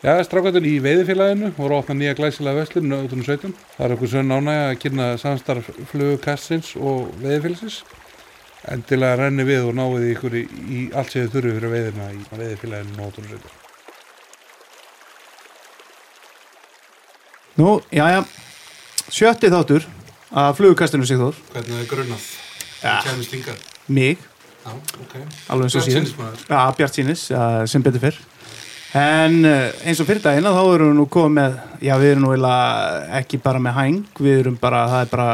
Já, strákvættur í veiðifélaginu voru að opna nýja glæsilega veslun 2017. Það er okkur sönn ánægja að kynna samstarf flugukastins og veiðifélagsins. Endilega renni við og náðu því ykkur í, í allt sem þið þurfu fyrir veiðina í veiðifélaginu 2017. Nú, já, já, sjötti þáttur að flugukastinu Sigþór, Hvernig er grunnað? Ja. Kæmist yngar? mig, Já, ok. alveg eins og síðan. Bjartsýnismaður. Já, Bjart sínis, sem betur fyrr. En eh, eins og fyrir dagina þá erum við nú komið með, já við erum nú eiginlega ekki bara með hæng, við erum bara, það er bara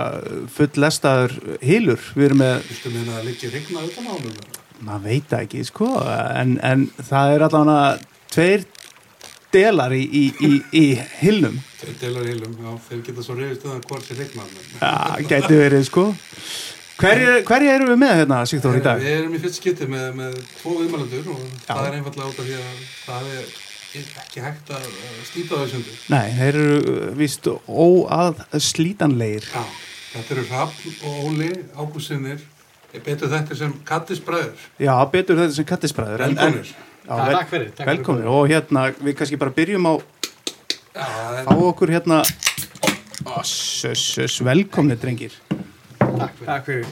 full lestaður hýlur, við erum með, Viltu meina að liggja rigna utan á honum? maður veit það ekki, sko, en, en það er allavega tveir delar í, í, í, í hýlnum. Þeir delar heilum, já, þeir geta svo reyðist um það hvort sé rigna. Já, gæti verið, sko. Hverju hverju erum við með hérna, Sigþór, í dag? Við erum í fyrst skipti með, með tvo viðmælendur og Já. það er einfallega út af því að það er ekki hægt að slíta þau sundur. Nei, þeir eru uh, víst óað slítanlegir. Já, þetta eru Hrafn og Óli Ágústinir, betur þetta sem kattisbræður, Já, betur þetta sem kattisbræður. Já, vel, takk fyrir, takk fyrir velkomin og hérna við kannski bara byrjum á Já, er, okkur hérna Söss, velkomni drengir Takk fyrir. Takk fyrir,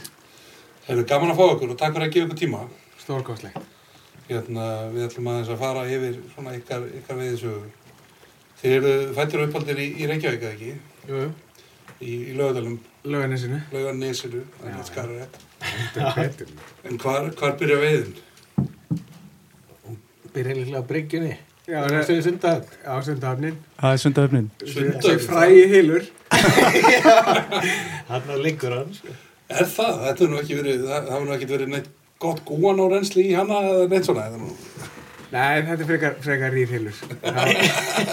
er gaman að fá okkur og takk fyrir að gefa ykkur tíma. stórkostlegt. Hérna, við ætlum aðeins að fara yfir svona ykkar, ykkar veiðisögur. Þið eru fættir uppaldir í, í Reykjavík, eða ekki? Jú, jú, Í, í lögadalum, laugarnesinu. laugarnesinu, það er skarra rétt. Þetta er betur. En hvar, hvar byrja veiðin? Byrja líklega á bryggjunni. Já, Það er sundahöfn. Já, sundahafnin. Það er sundahöfnin Sundahöfn? Sér frægi hilur. Hann er lengur hann. sko. Er það? Þetta er nú ekki verið, það hefur nú ekki verið neitt gott gúan á reynsli í hana eða neitt svona. Þetta er nú, Nei, þetta er frekar, frekar rýr hilur. Það,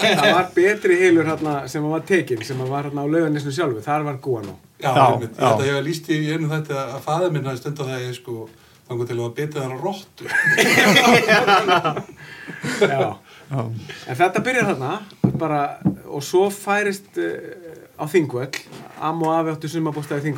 það var betri hilur hérna sem var tekinn, sem var hérna á laugarnesinu sjálfu. Þar var gúan á. já, Já, já. ég held að ég hef líst í einu þetta að faðið minn hafi stund á það að ég sko þangur til að En þetta byrjar hérna, bara, og svo færist uh, á Þingvöll. Am og afi áttu sumabóstaði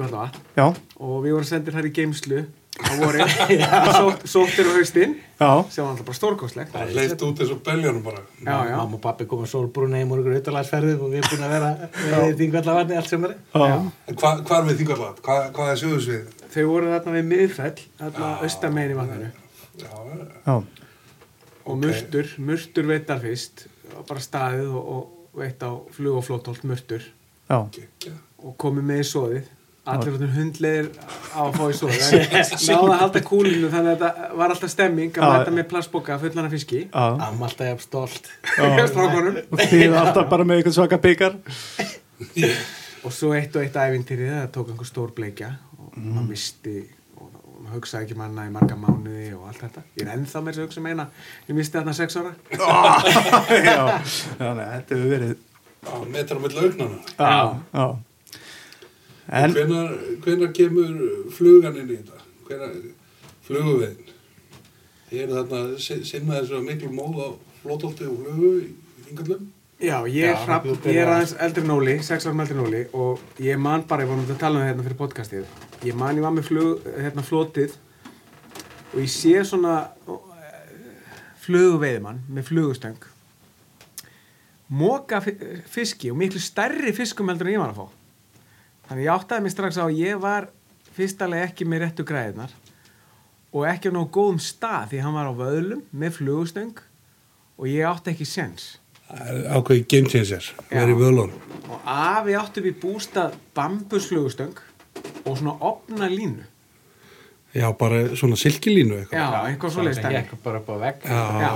já, og við vorum sendir þar í geimslu á vorin. Sótt, sóttir á haustinn, já. sem var alltaf bara stórkostlegt. Það leist út eins og beljanum bara. Já, já. Mamma og pappi komið sólbrún heim úr ykkur auðvitaðlagsferðu og við erum búin að vera við þingvallavarni allt sem er. já. En hva, hvar við þingarlat? Hva, hvað er sögusvið? Þau voru þarna við miðfell, þarna austamegin í vatninu. Já, já. Og Ok. murtur, murtur veitar fyrst, bara staðið og, og veitt á flug og flótholt gekkja. og komið með í soðið. Allir áttum hundleir á að fá í soðið. En náða að halda kúlinu þannig að þetta var alltaf stemming að mæta með plastboka fullan af fiski. já. Amma alltaf stolt. Hjá strákunum. Og þið alltaf bara með eitthvað svaka byggar Og svo eitt og eitt ævintýrið, það tók einhver stór bleikja og Mm. maður misti hugsaði ekki manna í marga mánuði og allt þetta. Ég er ennþá með þessu hugsa meina, ég misti þarna sex ára. Já, já, nei, þetta hefur verið Já, metra með laugnana. Já, já En, Hvenar, hvenar kemur flugan inn í þetta? Hvenar, fluguveiðin? Þið eru þarna að si- sinna þessu að miklu móð á flótólti og flugu í þingallum? Já, ég er hrapp, ég er aðeins eldri nóli, sex árum eldri nóli og ég man bara, ég var náttúrulega að tala um það hérna fyrir podcastið, ég man ég var með flug, hérna flotið og ég sé svona fluguveiðmann með flugustöng móka fi- fiski og miklu stærri fiskum heldur en ég var að fá. Þannig ég áttaði mig strax á að ég var fyrstalega ekki með réttu græðinar og ekki á nógu góðum stað því hann var á vöðlum með flugustöng og ég átti ekki sens ákveði völun. og afi átti við bústað bambusflugustöng og svona opna línu. Já, bara svona silkilínu eitthvað. já, eitthvað svo leiðist Ég ekki bara upp á vegg. Já, Já,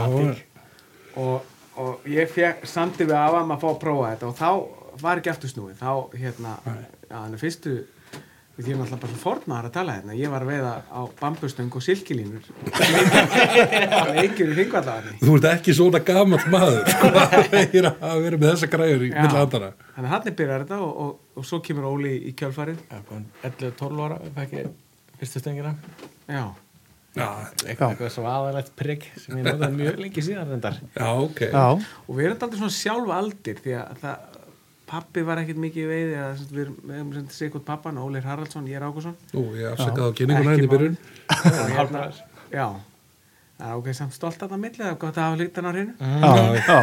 og, og ég fekk samti við afa um að fá að prófa þetta og þá var ekki aftur snúið. Þá hérna, já, þannig fyrstu ég er náttúrulega bara svo fornaðar að tala hérna ég var að veiða á bambustöng og silkilínur leikjur í þingvallaðarni Þú ert ekki svona gamall maður, sko, að vera að vera með þessa græður í Já. milla handana. þannig að hann byrjar þetta og, og, og svo kemur Óli í kjölfarið 11-12 ára, við fækki fyrstu stöngina. já, Já, Eitthvað, svo aðalegt prigg sem ég notaði mjög lengi síðan reyndar. já, ok. já, og við erum aldrei svona sjálf aldir því að það, pappi var ekkert mikið í veiði að við erum sendið Sigurd pappan, Ólir Haraldsson, ég er Ágússon Nú, ég afsakaði á kynninguna henni í byrjun. hérna, já Það er ok, samt stolt að það milli, það er gott að hafa lítan á hreinu. já, já,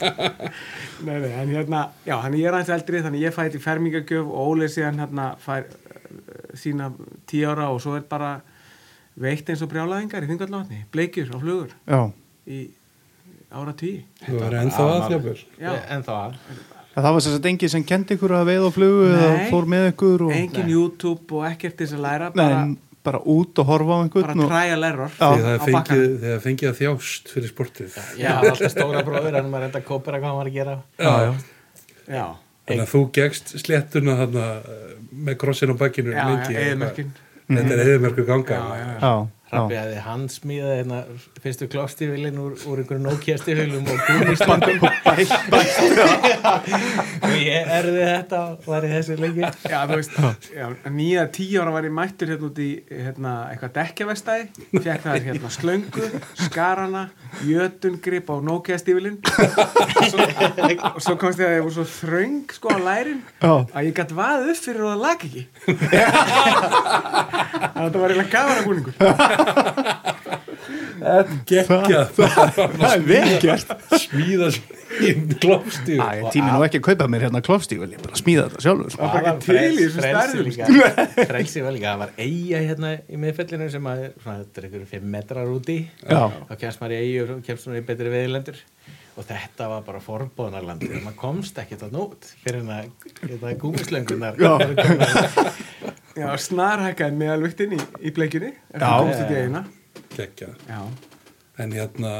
Nei, nei, en hérna, já, ég er aðeins eldri, þannig ég fæði í fermingagjöf og Óli síðan hérna fær uh, sína tíu ára og svo er bara veitt eins og brjálæðingar í þingalláðni, bleikjur og flugur já. í ára tíu. Þú verður ennþá að þjáfur. Já, En þá að. Það var þess að engi sem kendi ykkur að veið og flugu eða Nei. fór með ykkur og... engin YouTube og ekkert til þess að læra, Nei, bara, en bara út og horfa á bara einhvern og... trial error Já. Þegar það á fengið, að þjást fyrir sportið. Hafði alltaf stóra bróður en maður reynda að kópera hvað var að gera. Já, já. Já, Þannig að þú gegst sléttuna þarna eh, með krossin á bakkinu já. Þetta er eðmerku ganga. Já. hefði hann smíðað hérna fyrstu klóstífilin úr, úr einhverju Nokia stífilum og gúmistangum og ég erði þetta og var í þessu lengi Já, þú veist, já, nýja tíu ára var ég mættur hérna út í hérna, eitthvað dekkjavestæði, fekk það hérna slöngu, skarana, jötungrip á Nokia stífilinn og svo komst ég að ég voru svo þröng sko á lærin Já. að ég gætt vaðið upp fyrir og það lag ekki. Þannig að þetta var eiginlega gafara búningur. Gekkja. Það er vel gert. smíða klófstíð. Æ, tími nú ekki að kaupa mér hérna klófstífil, ég bara smíða þetta sjálfur. var bara ekki til í þessum stærðum, frelsi var líka, það var eiga hérna í miðfellinu sem að svona, þetta er einhverju 5 metrar úti. Þá kemst maður í eigu og kemst svona í betri veðilendur og þetta var bara forbóðnarlandi maður komst ekki þetta nút fyrir þetta gúmislöngunar Já, snarhækkaði meðalvittin í, í bleikjunni eftir Já. að komst út í eina. Gekkja. Já, En hérna,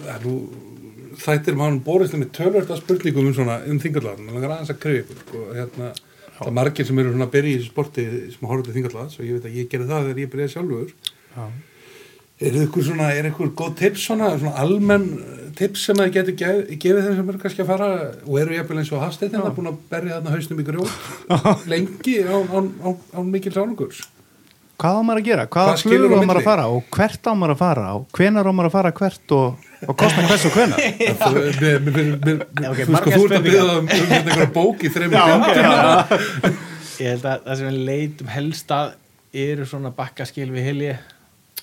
það er nú, þættir maður borist með tölvörta spurningum um svona, um þingallaðan, maður langar aðeins að krifja ykkur, sko, hérna, það er margir sem eru svona að byrja í þessu sporti sem horfður til þingallaðs og ég veit að ég gerði það þegar ég byrjaði sjálfur. Já. Er ykkur svona, er ykkur góð tips svona, svona almenn tips sem það getur gef, gefið þeim sem eru kannski að fara og eru jafnvel eins og hafstættin það búin að berja þarna hausnum í grjót lengi án, án, án, án mikil sánungurs. Hvað á maður að gera? Hvaða Hvað skilur flugur á á maður að fara og hvert á maður að fara og hvenar á maður að fara hvert og, og kostna hvers og hvenar? Þú sko, þú ert að byrja um um einhverja bók í bjöndum. ég held að það sem við leitum helst að eru svona bakkaskil við hilji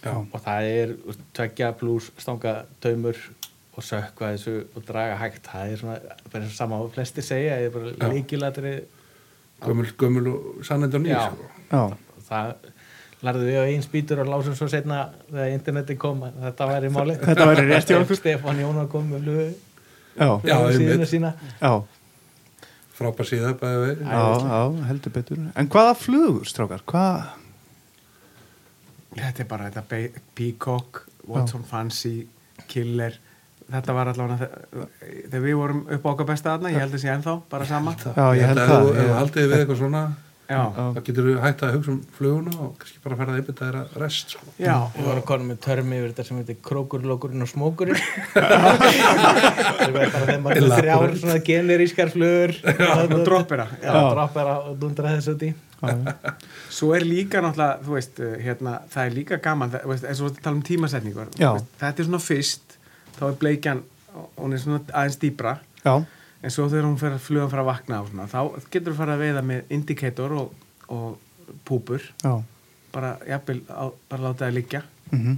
Já. og það er tveggja pluss stanga taumur og sökva þessu og draga hægt það er svona, bara eins og sama og flestir segja það er bara líkilatri Gömul, gömul og sannendur nýr Já. sko. Já, og það lærðu við á einn spýtur og lásum svo setna þegar interneti kom að þetta væri máli Þetta væri rétt hjá okkur. Stefán Jónar kom með já, Já, síðuna sína já, frábær síða bæði við já, já, heldur betur. En hvaða flugur, strákar? Hvað? Þetta er bara þetta Peacock, Watson Fancy, Killer Þetta var allavega þegar við vorum upp á okkar besta aðna, ég held að sé ennþá, bara sama. Já, ég held að það. ef þú haldið við eitthvað svona þá getur þú hægt að hugsa um fluguna og kannski bara ferða að einbytta þeirra rest sko. já, Við vorum konum með törmi yfir þetta sem heitir krókur, lókurinn og smókurinn. Það er bara þeim að þrjár svona generískar flugur. Og droppera Já. droppera og dundra þessu út í. Svo er líka náttúrulega, þú veist, hérna, það er líka gaman, það, þú veist, eins og við tala um tímasetningur Þetta er svona fyrst, þá er bleikjan hún er svona aðeins dýbra Já, en svo þegar hún fer að fluga að vakna og svona, þá getur þú fara að veiða með indikator og, og púpur. Já, bara, jafnvel, á, bara láta það liggja. Mhm,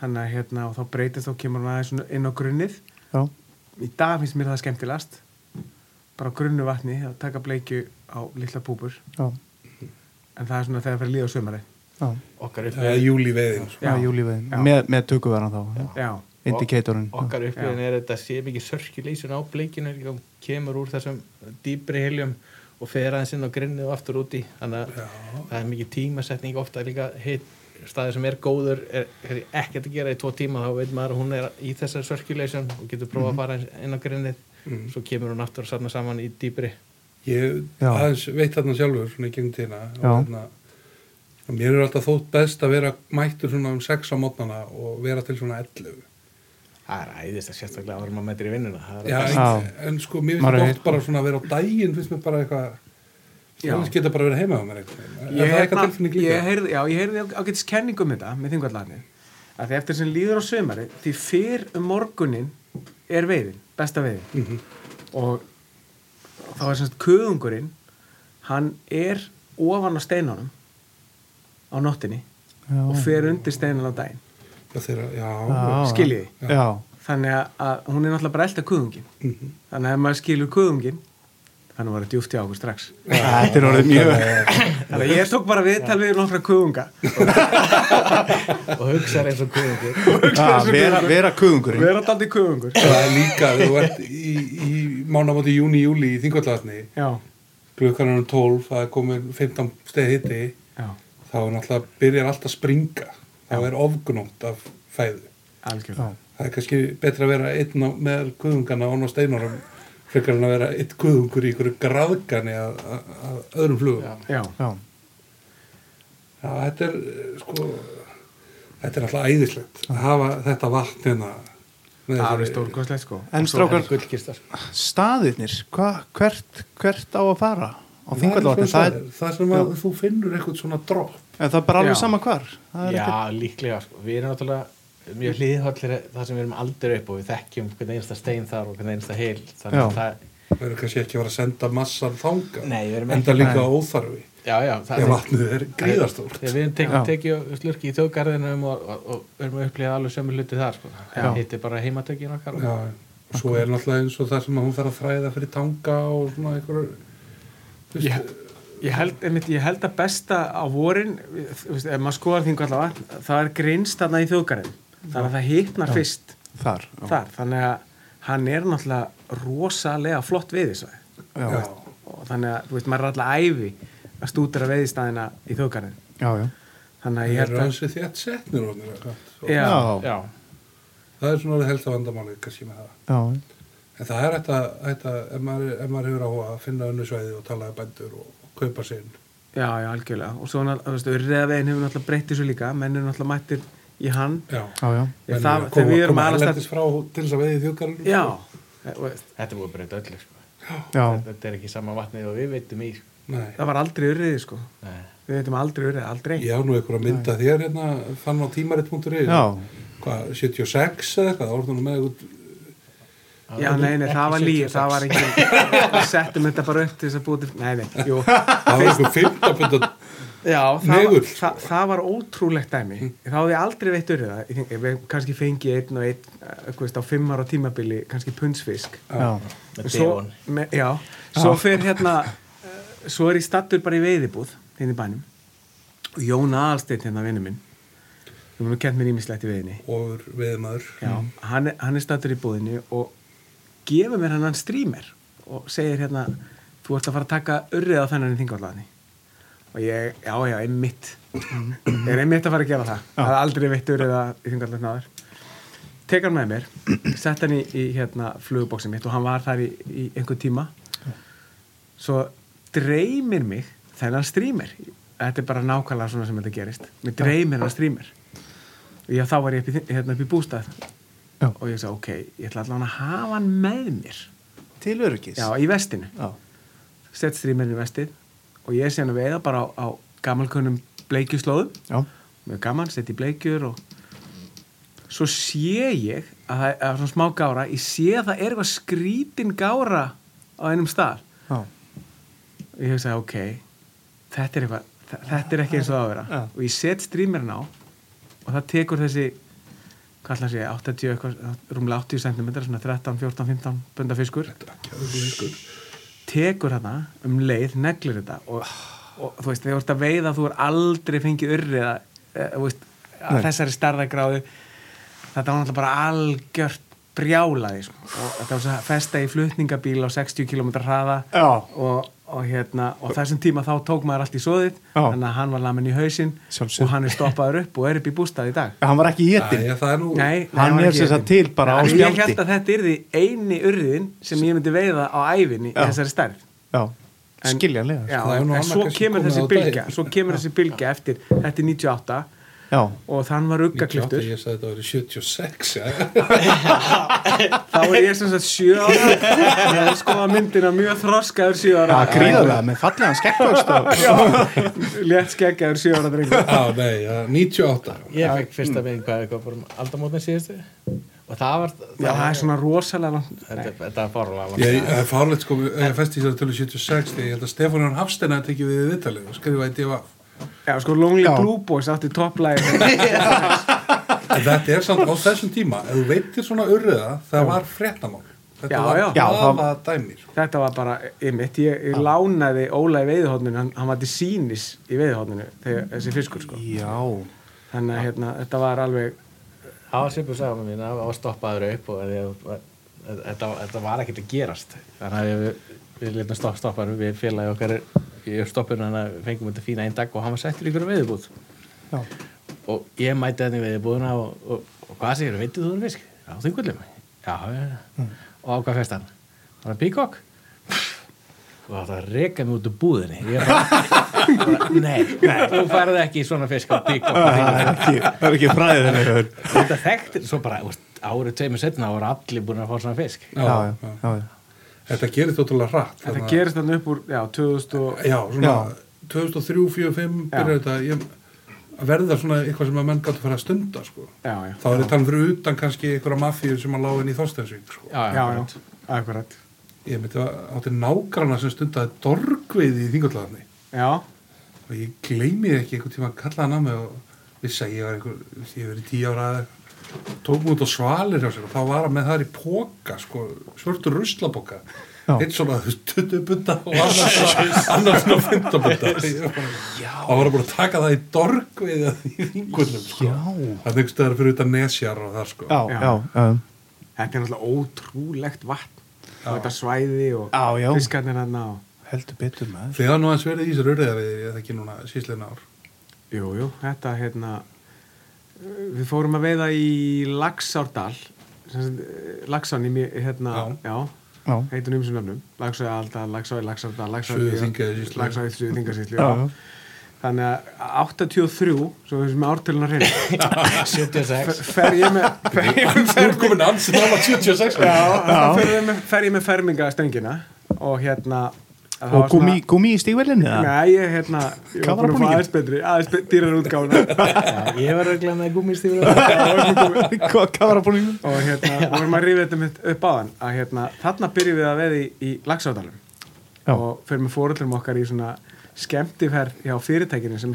þannig að hérna, og þá breytist og kemur hún aðeins inn á grunnið. Já, í dag finnst mér það skemmtilegast. Bara á grunnu vatni að taka bleikju á litla púpur. Já, en það er svona þegar það fer að líða á sömari já. Okkar er upplifin, júli veiðin sko. Með, með tökuverðan þá. Já. já, Indikatorinn. okkar upplifin er þetta sé mikið sörkjuleisun á bleikinu og kemur úr þessum dýbri heljum og fer aðeins inn á grinnið og aftur úti. Þannig að það er mikið tímasetning ofta líka hitt staði sem er góður er, er ekkert að gera í tvo tíma þá veit maður að hún er í þessar sörkjuleisun og getur prófað að fara eins inn á grinnið. Mhm. svo kemur hún aftur og sarna saman í dýbri ég veit þarna sjálfur svona í gegnum og mér er alltaf þótt best að vera mættur svona um 6 á mótnana og vera til svona 11 það er æðist að sérstaklega maður mætir í vinnuna það er Já, en, en sko mér finnst oft bara svona að vera á daginn finnst mér bara eitthvað það geta bara verið heima á mér eitthvað ég, eitthvað hérna- tilfinning ég heyrði, já, ég heyrði ágætis kenningu um þetta með þingvallarni að því eftir sem líður á sömari því fyrr um morgunin er veiðin, besta veiðin. Mhm. og þá er semst kuðungurinn hann er ofan á steinunum á nóttinni Já. og fer undir steinan á daginn Já, þeirra, já, Já. skiljið þið Já, þannig að, hún er náttúrulega bara elda kuðungin Mhm. þannig að ef maður skilur kuðungin þannig var það djúft hjá okkur strax. Þetta er orðið mjög þannig að ég tók bara viðtal við nokkra kuðunga. Og hugsaður eins og kuðungur að vera, vera kuðungurinn. Vera daldi kuðungur. Það er líka, þú ert í, í mánamóti júni, júli í þingvallavatni. Já, klukkan er um 12, það er komin 15 steg hitti, þá er náttúrulega byrjar allt að springa þá er ofgnótt af fæðu. Algjörlega. Það er kannski betra að vera einn á, með guðungana og á steinorum frekar en að vera einn guðungur í ykkur graðgani að, að, að öðrum flugum. Já. já. já, þetta er sko þetta er alltaf æðislegt að hafa þetta vatn hérna með það er þessari- stórkostlegt sko. En strákar, sko. staðirnir hva, hvert, hvert á að fara á Það er þingvallavatni, og það, það, er, það sem að þú finnur eitthvað svona dropp er, það er bara alveg sama hvar það er já, ekkert- líklega sko. við erum náttúrulega mjög hlýðhóllir það sem við erum aldrei upp og við þekkjum hvernig einsta stein þar og hvernig einsta heil þannig Já. að það, við erum kannski ekki að fara að senda massar þanga Nei, við erum enda ekki- líka Nei. óþarfi já, já, það ef vatnið er gríðastórt Þegar við tek, Já. tekjum slurki í þjóðgarðinum og, og, og erum að upplifa alveg sömu hluti þar sko. Já. hitti bara heimatökin okkar Já, og svo er náttúrulega eins og það sem hún fer að þræða fyrir tanga og svona einhver ég, held, einmitt, ég held að besta á vorin þú veist, ef maður skoðar þingu allavega það er grinst þarna í þjóðgarinn þannig að það hitnar fyrst. Þar þar þannig að hann er náttúrulega rosalega flott veiðisvæði. Og þannig að, þú veist, maður er alltaf æfi að stúdra veiðistæðina í já. þannig að það ég er held að þétt setnir eitthvað. Svo Já. já, já, það er svona helst að vandamálið kannski með það. Já. en það er þetta, þetta ef, maður, ef maður hefur áhuga að finna önnu sveiði og tala um bændur og kaupa sinn já, já, algjörlega og svo, náttúrulega, þú veist, urriðavegin hefur náttúrulega breytt þessu líka menn eru náttúrulega mættir í hann já, já, já. Það, þegar við erum erlendis frá til þess að veiði þjóðgarinn já, e, og veist, þetta er búið að breyta öllu sko. já. þetta er ekki sama vatnið og við veitum í sko. Nei. það var aldrei urriði sko Nei. við veitum aldrei urriði, aldrei ég á nú einhver að mynda þér hérna fann á tímarit.is Já. hvað, 76 eða eitthvað, þá orðum með eitthvað já, nei, nei, það var líf, það var ekki við settum þetta bara upp til þess að búið til nei, nei, jú. Það var eitthvað 15 punda Já, það, var, það, það var ótrúlegt dæmi. Þá hafði ég aldrei veitt urrið það. Ég, við kannski fengi einn og einn uh, veist, á fimm ára tímabili, kannski pundsfisk. Já. með svo, devon. já, svo fyrir hérna uh, svo er ég stattur bara í veiðibúð hérna í bænum. Og Jón Aðalsteinn hérna vinnu minn þú mér kent mér ímislegt í veiðinni. Og veiðmaður já, hann, er, hann er stattur í búðinni og gefur mér hann streamer og segir hérna þú ert að fara að taka urrið á þennan í þingvallaðni og ég, já, já, einmitt. Ég er einmitt að fara að gera það. Það er aldrei veitt urrið að í þingvallaðni áður. Tek hann með mér sett hann í, í hérna flugubóksið mitt og hann var þar í, í einhver tíma. Svo dreymir mig þennan streamer. Þetta er bara nákvæmlega svona sem þetta gerist. Mér dreymir hann streamer. Og ég, þá var ég upp í, hérna upp í bústað Já. og ég sagði ok, ég ætla allavega að hafa hann með mér. Til öryggis? Já, í vestinu. Sett streamerinn í vestið. Og ég sé hann að veiða bara á, á gamalkunnum bleikjuslóðum. Mjög gaman, sett í bleikjur og svo sé ég að það er svona smá gára. Ég sé að það er eitthvað skrítin gára á einum stað. Já. og ég hugsaði ok þetta er eitthvað, þetta er ekki eins og að vera. Já. og ég set streamerinn á og það tekur þessi hvað ætla að segja, 80 eitthvað, rúmlega 80 cm svona 13, 14, 15 bunda fiskur. Tekur hana um leið, neglir þetta og, og þú veist, þegar þú ert að veiða þú er aldrei fengið urrið að, e, þú veist, þessari starðagráðu þetta var náttúrulega bara algjört brjálaði sko. og þetta var svo að festa í flutningabíl á 60 km hraða og, og hérna og þessum tíma þá tók maður allt í soðið þannig að hann var lamin í hausinn og hann er stoppaður upp og er upp í bústað í dag. Hann var ekki í það er nú Hann er sagt étinn. til bara á spjaldi. Ég held að þetta yrði eini urriðin sem ég myndi veiða á æfinni í þessari stærð. Já. En- skiljanlega Já, Það er nú en svo kemur þessi bylgja svo kemur þessi bylgja eftir þetta er 98 já. og þann var 98, ruggakliftur ég sagði þetta var 76 ja. þá er ég sem sagt 7 ára. Ég hef skoðað myndina mjög þroskaður 7 ára. Já, gríðarlega, með fallegan skekkvöxt og... létt skeggjaður 7 ára drengur. Já, nei, ja, 98 ég fekk fyrsta veginn hvað eitthvað bara um aldamótin síðustu. Og það var Já, það er svona rosalega langt. þetta, þetta var fórlega Ég það er fárleitt sko, ég festi í þessari tölu 76 því ég held að Stefán Jón Hafstein að tekið við viðtalið og skrifaði DFF Já, sko, Lonely Já. Blue Boys átti topplægi En þetta er samt á þessum tíma ef þú veitir svona urriða, það var fréttamál þetta Já, var já. Já, aða dæmi sko. Þetta var bara, einmitt, ég, ég lánaði Óla í veiðhóðninu, hann, hann var til sínis í veiðhóðninu, þessi fiskur, sko. Já. Þannig að hérna, þetta var alveg, Það var svipu sagði mér, það var stoppaður upp og ég, þetta, þetta var ekkert að gerast. Þannig að við, við letum stopp, stoppaður, við félagi okkar í stoppinu, þannig að við fengum þetta fína einn dag og hann var settur í ykkur veðubúð. Já. Og ég mæti hann í veðubúðuna og, og, og hvað segir, veitir þú um fisk? Já, þingullum. Já. Og á hvað fest hann? Það var píkokk. Og það reka mig út úr búðinni. Ég nei, þú færði ekki í svona fisk á píkokk. Það er ekki, er fræðið þenni. Þetta þekktir, svo bara, árið tveimur setna voru allir búin að fá svona fisk. Já, já, já. Þetta gerist ótrúlega hratt þetta Þarna- gerist þannig upp úr, já, 2000 og, já, svona Já. 2003, 2004, 2005 Já. byrjar þetta ég, að verða svona eitthvað sem að menn gætu að fara að stunda sko. já, já. þá er þetta talað fyrir utan kannski einhverja mafíu sem að lága inn í Þorsteinsvík sko. Já, Já, já, akkurat. ég myndi að átti nágrana sem stundaði dorgveiði í þingullarni Já, og ég gleymi ekki einhvern tíma að kalla hann á mig og vissi að ég var einhver ég verið tíu ára eða eitthvað. Tók mút á svalir hjá sér og þá var hann með þar í póka sko, svörtur ruslaboka Já. eitt svona tuttubunda og annars svona- annars svona fundabunda þá var hann búin að taka það í dorgveiði í þingullum sko. Já. það er einhver stöðar fyrir utan nesjar og það sko Já, Já. já, þetta er náttúrulega ótrúlegt vatn og þetta svæði og fiskarnir hann og, Heldur betur með. hafa nú aðeins verið í þessar urðiða við það ekki núna sísleina ár jú, jú, þetta, hérna, við fórum að veiða í Laxárdal, sem sagt, eh, Laxán í mér, hérna, Já. já, Já. heitum um sem nöfnum Lagsá í Aldal, Lagsá í Lagsardal Lagsá í Suður-Þingeyjarsýslu. Lagsá í Suður-Þingasýslu Já, já. já. þannig að 83 svo við sem ártölunar hrein 76 fer ég með fer ég með Þú er komin ans sem nála 76 Já, þá fer ég með, fer ég með fermingastöngina og hérna Og gúmi, gúmi í stígvelinni? Nei, ég hérna ég var búin að fá aðeins betri aðeins dýrar útgáfuna Ég var auðvitað með gúmistífur Hvað hvað var að búin í? og hérna, við vorum að rífa þetta mitt upp á hann að hérna, þarna byrjum við að veði í, í Laxádalum Já. og fyrir með fóröldrum okkar í svona skemmtiferð hjá fyrirtækinu sem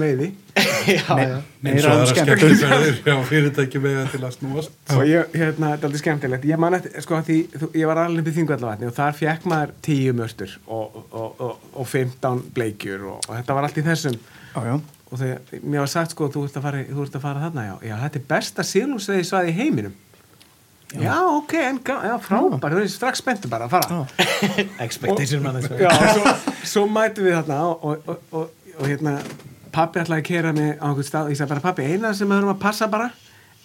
veiði Já, já. eins Meira og um það er skemmtun. skemmtiferðir hjá fyrirtæki með til að snúast. Og ég, hérna, þetta er aldrei skemmtilegt. Ég man eftir, sko, því, þú, ég var alveg upp í þingvallavatni og þar fekk maður 10 möstur og, og, og, og 15 bleikjur og, og þetta var allt í þessum. Já, já. og þegar mér var sagt sko þú ert að fara, þú ert að fara þarna já, já þetta er besta sílúsveiði svæði í heiminum já, ok, en já, frábær þú er strax spenntu bara að fara Expectation man þessu já, svo, svo mætum við þarna og, og, og, og, og hérna pappi ætlaði að kera mig á einhvern stað. Og ég sagði bara pappi, eina sem við höfum að passa bara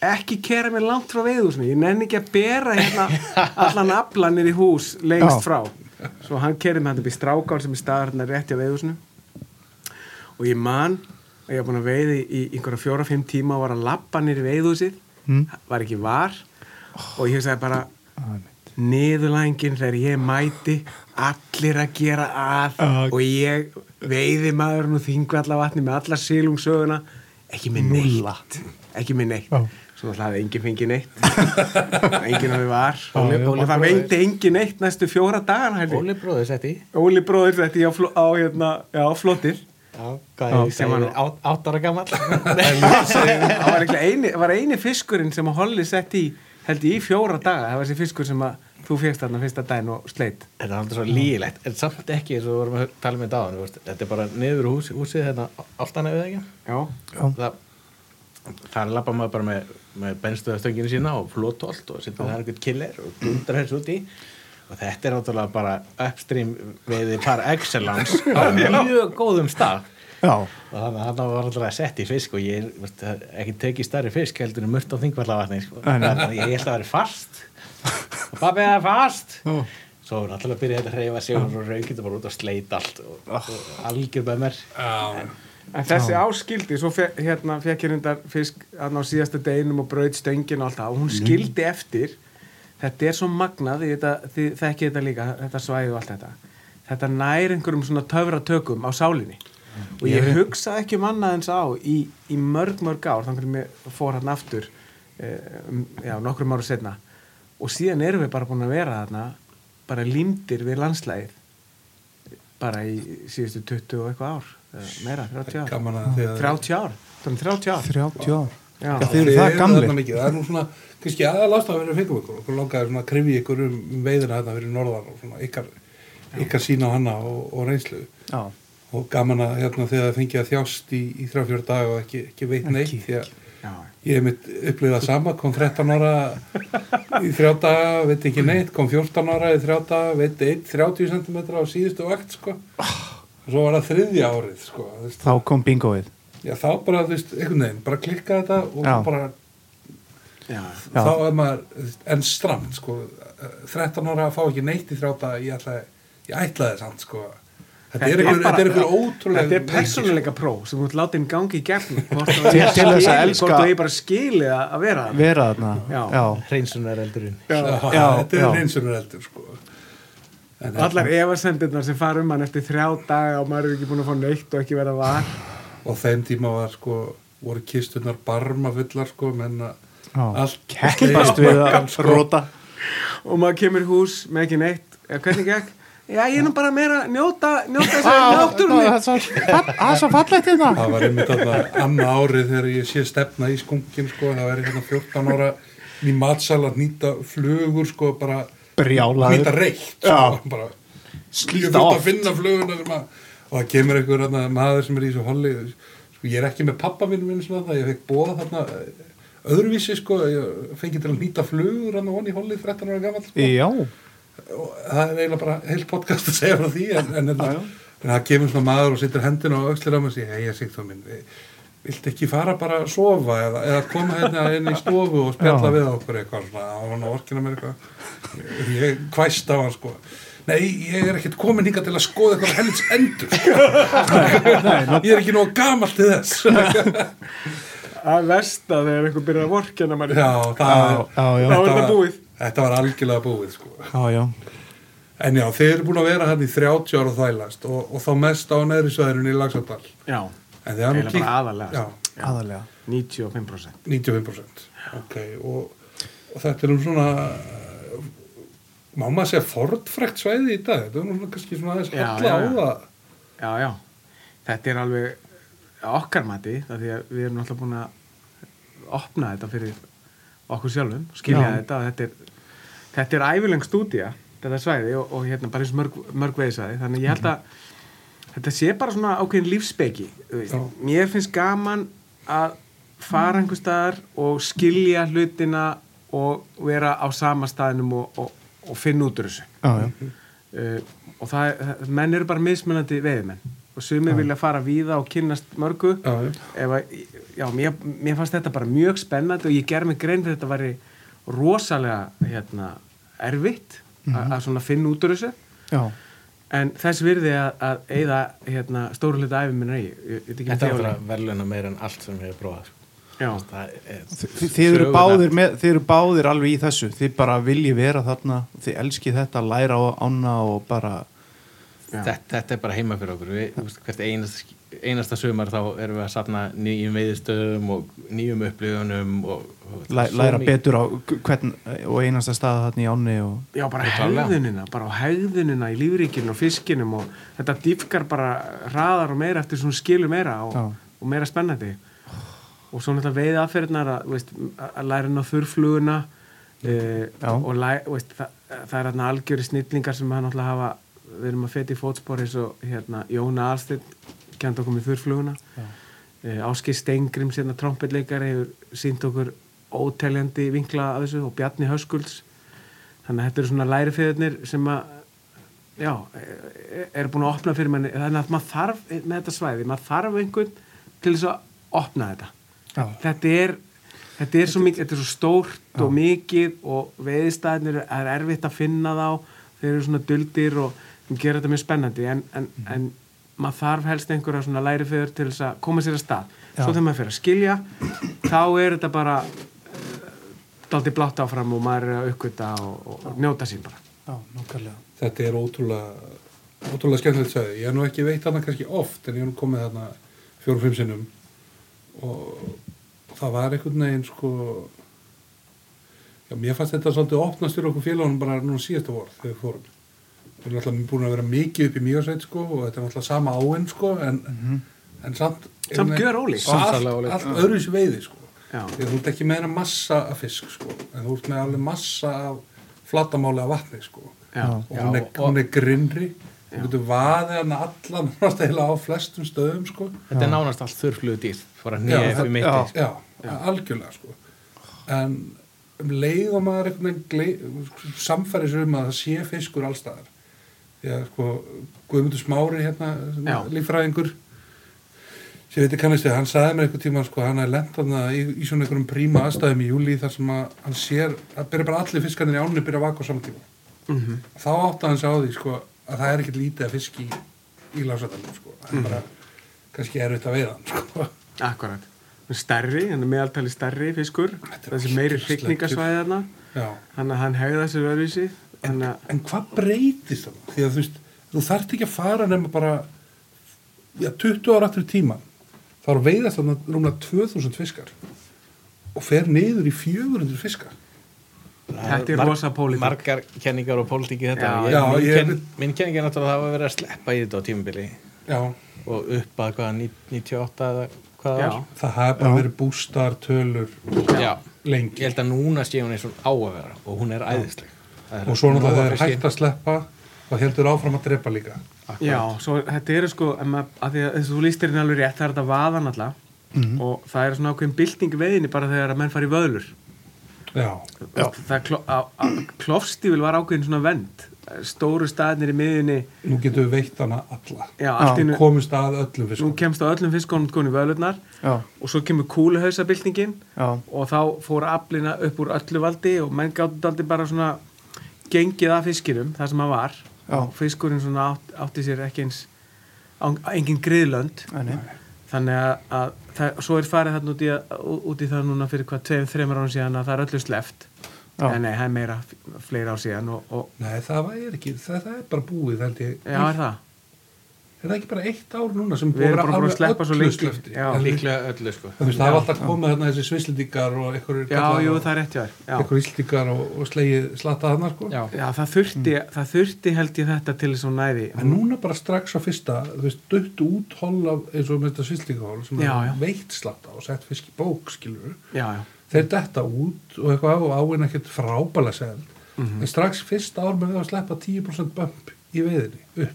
ekki kera mig langt frá veiðhúsinu ég nenni ekki að bera hérna allan aflanir í hús lengst Já. frá. Svo hann kerði mig hann upp í strákál sem er staðar hérna rétt hjá veiðhúsinu og ég man að ég var búin að veiði í einhverja fjóra-fimm tíma og var að lappa nýri veiðhúsið Mm. var ekki var og ég sagði bara niðurlængin þegar ég mæti allir að gera að. Já. og ég veiði maður nú þingvallavatni með alla sílungsöguna ekki með neitt. Ekki með neitt. Svo náttúrulega hafði enginn fengið neitt. Enginn hafði var. Já, og, og það veindi enginn neitt næstu fjóra ég. Óli bróður sett í Óli bróður þetta á, á hérna, já, flottir. Sem var Átt ára gammal það var, eini, var eini fiskurinn sem að Holli sett í held ég í fjóra daga það var þessi fiskur sem að þú fegst þarna fyrsta daginn og sleitt Þetta er alltaf svo lígilegt En samt ekki eins og við vorum að tala með dáðan Þetta er bara niður hús, húsið hérna Alltaf nefið ekki? Já, Já. Það Það lappa maður bara með, með benstöðastönginu sína og flótolt og setja það einhvern killer og dundra þessu út í og þetta er náttúrulega bara upstream við par excellence á mjög góðum stað þannig að hann var alltaf að setja í fisk og ég veist, ekki tekið stærri fisk heldur en mört á þingvallavatni sko. Ég held að vera fast. Og pappi það er fast. Já. svo er alltaf að byrja þetta að hreyfa sig og raukið bara út og sleit allt og, og algjör með mér. En þessi áskildi svo fe, hérna fekk ég reyndar fisk þarna á síðasta deginum og braut stöngin og allt það og hún skildi eftir. Þetta er svo magnað þið þekkið þetta líka þetta svæði og allt þetta. Þetta nær einhverjum svona töfratökum á sálinni og ég hugsaði ekki um annað eins á í, í mörg mörg ár þannig að mér fór hann aftur eh, um, já, nokkrum ára setna og síðan erum við bara búin að vera þarna bara límdir við landslægið bara í síðustu 20 og eitthvað ár meira, 30 ár. gaman að því að 30 ár, það er 30 ár. 30 ár. Já. Já, þið eru það mikið. það er nú svona, kannski aðalast að vera fengum ykkur okkur langaði svona að krifja ykkur um, um veiðina þarna fyrir norðan og svona ykkar, ykkar sína á hana og, og reynslu. Já, og gaman að hérna þegar það fengið að þjást í, í þrjá-fjóra dag og ekki, ekki veit neitt Ekki, því að Já, ég hef mitt upplifað sama kom 13 ára í þrjá daga veit ekki neitt, kom 14 ára í þrjá daga veit eitt 30 cm á síðustu vakt sko. Og svo var það þriðja árið sko þá kom bingoið já, þá bara, þú veist, einhvern veginn bara klikka þetta og Já. bara já, þá er maður, en stramt sko, 13 ára að fá ekki neitt í þrjá daga ég ætlaði, ég ætlaði samt sko þetta er einhver, er ótrúlega Þetta er persónuleika próf sem þú ert látið gangi í hvort Til- þess að elska- hvort þú er bara skilið að vera það vera þarna Já. Já. hreinsunar eldurinn sko. já, þetta er já. reynsunar eldur sko en, Allar efasendirnar sem fara um hann eftir þrjá daga og maður er ekki búin að fá neitt og ekki vera var og þeim tíma var sko voru kistunar barma fullar sko menn að Já. allt keppast við að sko. róta og maður kemur hús með ekki neitt eða hvernig gekk Já, ég er nú bara meira að njóta, njóta þess að náttúrunni. það er svo fall- það er svo fallegt hérna það var einmitt þarna annað árið þegar ég sé stefna í skunkin sko það var hérna 14 ára í matsal að nýta flugur sko bara brjálaður nýta reitt sko, Já. bara ég slíta fyrir að oft finna fluguna sem að og það kemur einhver hérna, maður sem er í þessu holli sko ég er ekki með pappa minn það ég fekk bóða þarna eh, öðruvísi sko ég fengi til að nýta flugur hann og hann í holli 13 ára gamall sko. já, það er eiginlega bara heilt podcast að segja frá því en, en, en, Já, já. en það kemur svona maður og sittur hendina á öxlir á mig og segir, hei, þá minn viltu ekki fara bara að sofa eða, eða koma hérna inn í stofu og spjalla við okkur eitthvað svona, á hann orkina mér eitthvað. Ég kvæst á hann sko. Nei, ég er ekkert komin hingað til að skoða eitthvað helds endur. Ég er ekki nóg gamall til þess. Að versta þegar einhver byrjar að vorkjana manni. Já, það, er það búið. Þetta var algjörlega búið sko já, já En já, þeir eru búin að vera hann í 30 ára og þælast og, og þá mest á neðri sveðurinn í Lagsardal. já, Eiginlega bara aðalega, Já, aðalega 95% 95%. Ok, og, og þetta er um svona, má maður segja fordfrekt svæði í dag. Þetta er nú svona kannski svona aðeins Já, halla á já, já. það. já, já, þetta er alveg að okkar mati, það því að við erum alltaf búin að opna þetta fyrir okkur sjálfum, skilja Já. þetta þetta er, þetta er æfileng stúdía þetta svæði og, og hérna bara eins og mörg, mörg veiðsvæði, þannig ég held að þetta sé bara svona ákveðin. Já. mér finnst gaman að fara einhver staðar og skilja hlutina og vera á sama staðinum og, og, og finna út úr þessu. Já, uh, og það, það- menn eru bara mismunandi veiðmenn og sumir vilja fara víða og kynnast mörgu. Já. ef að, já, mér, mér fannst þetta bara mjög spennandi og ég ger mig grein fyrir þetta væri rosalega hérna, erfitt mm að svona finna út úr þessu. Já. en þess virði að, að eigða hérna, stóru hluta æfi minna í ég, Þetta er bara verðluna meira en allt sem ég hef prófað sko. er, þið, eru báðir með, þið eru báðir alveg í þessu. Þið bara vilji vera þarna þið elski þetta, læra á ána og bara þetta, þetta er bara heima fyrir okkur. Við, hvert einasta, einasta sumar þá erum við að safna nýjum veiðistöðum og nýjum upplifunum og, læ, læra betur á hvern og einasta stað þarna í og, Já, bara hegðunina, bara hegðunina í lífríkinu og fiskinum og þetta dýfkar bara hraðar og meira eftir svona skilur meira og, og meira spennandi. Og svo náttúrulega veiði aðferðnar að, þú veist, að læra inn á þurrfluguna Já. og læ, þú veist, það, það er hérna algjöri snillingar sem hann náttúrulega hafa við erum að feta í fótspor eins og hérna, Jóna Alstedt kent okkur með þurrfluguna. Uh, Áskir Stengrim sérna trompetleikari hefur sínt okkur óteljandi vinkla af þessu og Bjarni Höskulds. Þannig að þetta eru svona lærifeðurnir sem að já, e- eru búin að opna fyrir manni. Þannig að maður þarf með þetta svæði maður þarf einhvern til þess að opna þetta. Já. þetta er þetta er svo mikið, þetta er svo stórt og mikið og veiðstæðnir er erfitt að finna þá. Þeir eru svona duldir og þeim gera þetta mjög spennandi. En, en, en maður þarf helst einhverja svona lærifeður til þess að koma sér að stað. Já. svo þegar maður fyrir að skilja þá er þetta bara daldi blátt áfram og maður er að uppgöta og, og, og njóta sín bara já, Þetta er ótrúlega, ótrúlega skemmtilegt svæði. Ég hef nú ekki veitt þarna kannski oft en ég hef nú komið þarna fjórum-fimm sinnum og það var einhvern veginn sko já, mér fannst þetta svolítið opnast fyrir okkur félagunum bara núna síðasta vor þegar við fórum. Við erum alltaf búin að vera mikið upp í Mýjarsveit sko og þetta er alltaf sama áinn sko en, en samt Samt gjörólíkt. Og allt, allt öðru sér veiði sko Já. Því að þú ert ekki með hennar massa af fisk sko. En þú ert með alveg massa af flatamáli af vatni sko. Já. og hún er, Já, og- hún er grinnri. Þú getur vaðið hann allan á flestum stöðum sko. Þetta er nánast allt þurrflugu dýr bara Já, nýja í mitti já. Já, algjörlega sko. En um leið og maður einhvern veginn gley- samfæri sér um að það sé fiskur allstaðar því að sko Guðmundur Smári hérna, Já. líffræðingur sem veitir kannast þið, hann sagði mér einhvern tíma sko, hann er lent þarna í, í svona einhverjum príma aðstæðum í júli þar sem að hann sér að byrja bara allir fiskarnir í ánni byrja að vaka á saman tíma Mhm. þá átti hann sig á því sko að það er ekkert lítið að fiski í, í lásadalum sko, það er bara kannski erfitt að veiða hann sko Akkurat. Stærri, hann er meðaltali stærri fiskur, þessi meiri Já. hann, hann hegða sér öðruvísi, en, að, en hvað breytist það? Því að þú veist, þú þarft ekki að fara nema bara já, 20 ára aftur í tíman þá er veiðast þarna rúmlega 2000 fiskar og fer niður í 400 fiskar Þetta er rosa pólitík. margar kenningar og pólitík í þetta Já. ég, Já, minn, ég- ken, minn kenning er náttúrulega að það var verið að sleppa í þetta á tímubili já, og upp að hvaða 98 eða hvað Já. það það hafi bara verið bústar tölur lengi ég held að núna sé hún eins og á að vera og hún er æðisleg Það er og svo náttúrulega af fiski. hægt að sleppa þá heldur áfram að drepa líka. Já, svo þetta eru sko, að að að þú lístir hérna alveg rétt, það er þetta vaðan alltaf og það er svona ákveðin bylting í veiðinni bara þegar að menn fara í vöðlur. já, Já. Klofstífil var ákveðin svona vend, stóru staðnir í miðjunni, nú getum við veitt hana alla. Já, og einu, komist að öllum nú fiskum kemst á öllum fiskunum konum í vöðlurnar já, og svo kemur kúluhausabyltingin já, og þá fór aflina upp úr öllu valdi og menn gáttu aldrei bara svona gengið af fiskinum, það sem hann var Já. og fiskurinn svona átt, átti sér ekki eins á- engin griðlönd. Nei. þannig að, að það, svo er farið þarna út í, að- út í það núna fyrir hvað tveim, þreimur árum síðan að það er öllu sleft en nei, það er meira fleira ár síðan og, og nei, það er ekki, það, það er bara búið já, er það er það ekki bara eitt ár núna sem Við erum bara búin að svo öllu. En líklega öllu sko. Þú veist, það var alltaf komið þarna þessi svislendingar og það er einhverjir íslendingar og, og slegið slatta þarna sko. já, já, það þurfti, það þurfti held ég þetta til þess að næði. En núna bara strax á fyrsta þú veist, dutt út hol af eins og með þetta svislendingahól sem Já, er veitt slatta og sett fisk í bók skilur já, já, þeir detta út og eitthvað og áinn ekkert frábæla seld. Mhm. en strax fyrsta ár með að sleppa 10% bump í veiðinni upp.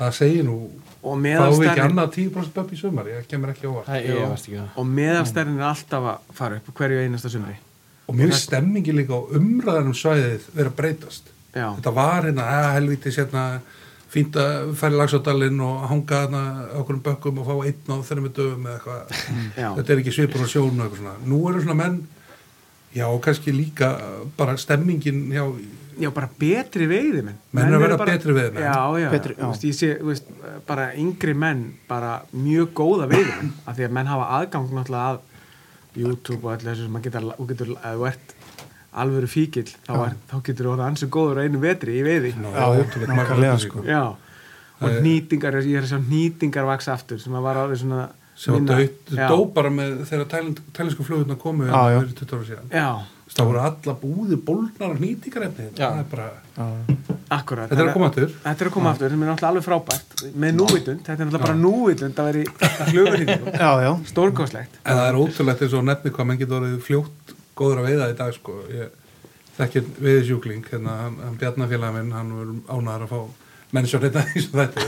Það segir nú og meðalstærnin annað 10% bump í sumar? Ég kemur ekki á óvart. Það ég veist ekki það. Og meðalstærnin er alltaf að fara upp hverju einasta sumri. Og mér er stemmingi líka á umræðanum svæðið vera að breytast. Já, þetta var hérna, að helviti sérna fínt að færi lagsáttallinn og hanga þarna á okkur bökkum og fá einn á þeirra með dögum eða eitthvað. Þetta er ekki svipur á sjónu og eitthvað svona. Nú eru svona menn já, og kannski líka bara stemmingin já, já, bara betri veiði menn. Menn að eru verða bara- betri veiðimenn. já, já, Betri- Þú já. Veist, ég sé, þú veist, bara yngri menn bara mjög góða veiði af því að menn hafa aðgang náttúrulega að YouTube og allir þessu sem maður getur, þú getur ef þú ert alvöru fíkil þá, er, þá getur þú orðið ansi góður á einu vetri í veiði. Já, margar nákvæmlega, sko. já, og er- nýtingar ég er að sjá nýtingar vaksa aftur sem að var alveg svona sem var minna- dött, já, dó bara með þegar tælinsku flugurna komu Já, já. fyrir 20 ára síðan. Já, það voru alla búði bólnar og nýtingarefni. Það er bara, akkurat þetta er að koma aftur. Þetta er að koma aftur, sem er náttúrulega alveg frábært. Með núvitund, þetta er náttúrulega bara núvitund að vera í já, stórkostlegt. En það er ótrúlegt eins og nefni hvað menn getur orðið fljótt góður að veiða í dag sko. ég þekkir veiðisjúkling hérna, hann, hann Bjarnafélag minn, hann verður ánæður að fá mennsjón hérna í svo þetta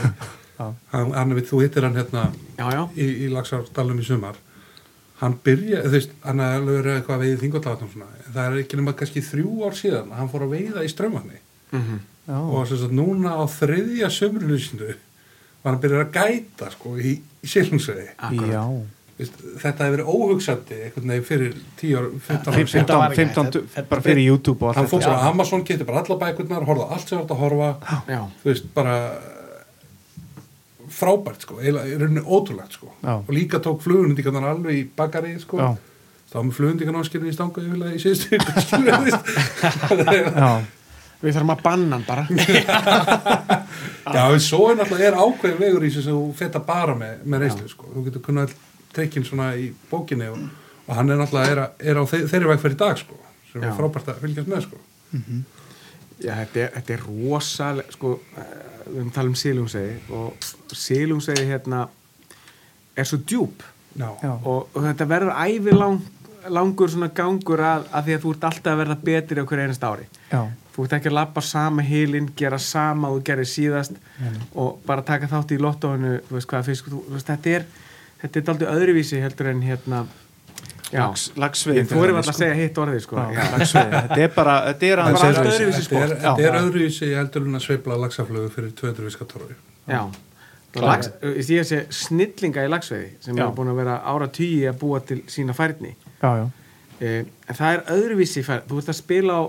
hann, hann þú hittir hann hérna Já, já, í, í Lagsardalum í sumar hann byrja, þú veist, hann er alveg verið eitthvað að veiði þingollátum svona, en það er ekki nema kannski þrjú ár síðan að hann fór að veiða í strömmanni mm já, og sem sagt núna á þriðja sömrinu sínu var hann byrjað að gæta sko í, í. Vist, þetta hefur verið óhugsandi einhvern veginn fyrir 10 ára, 15 ára síðan. 15, var ekki- 15, þetta- þetta- bara fyrir YouTube og hann fór bara á Amazon, getið bara alla bækurnar horfða allt sem þetta að horfa. Já, þú veist, bara frábært sko, eiginlega í rauninni ótrúlegt sko Já. og líka tók flugundíkarnar alveg í bakari sko Já. þá var með flugundíkarnáskirinn í stanga yfirlega í síðustu við, þarfum að banna hann bara Já, en svo er náttúrulega ákveðin vegur í þessu sem þú feta bara með, með reynslu sko. þú getur kunnað trekkin svona í bókinni og, og hann er náttúrulega er, er á þe þeirri veg fyrir dag sko, sem Já. er frábært að fylgjast með sko. Já, þetta er, þetta er rosalega, sko, við höfum talað um silungsegi og silungsegi hérna er svo djúb. Já. og, og þetta verður ævi lang, langur svona gangur að, að því að þú ert alltaf að verða betri á hverju einast ári. Já. Þú ert ekki að lappa sama hilin, gera sama og þú gerir síðast og bara taka þátt í lottóinu, þú veist hvað fisk, þú, þú veist, þetta er, þetta er daldið öðruvísi heldur en hérna, já, Lags, lagsveiði ég þóri alltaf að segja hitt orðið, sko. Lagsveiði. Þetta er bara, er öðruvísi. er, sport. þetta er öðruvísi heldur en að sveifla laxaflögu fyrir 200 viskatorfi. Já, ég sé snillinga í lagsveiði sem er búin að vera ára tíi að búa til sína færni Já, já. eh, en það er öðruvísi færni þú ert að spila á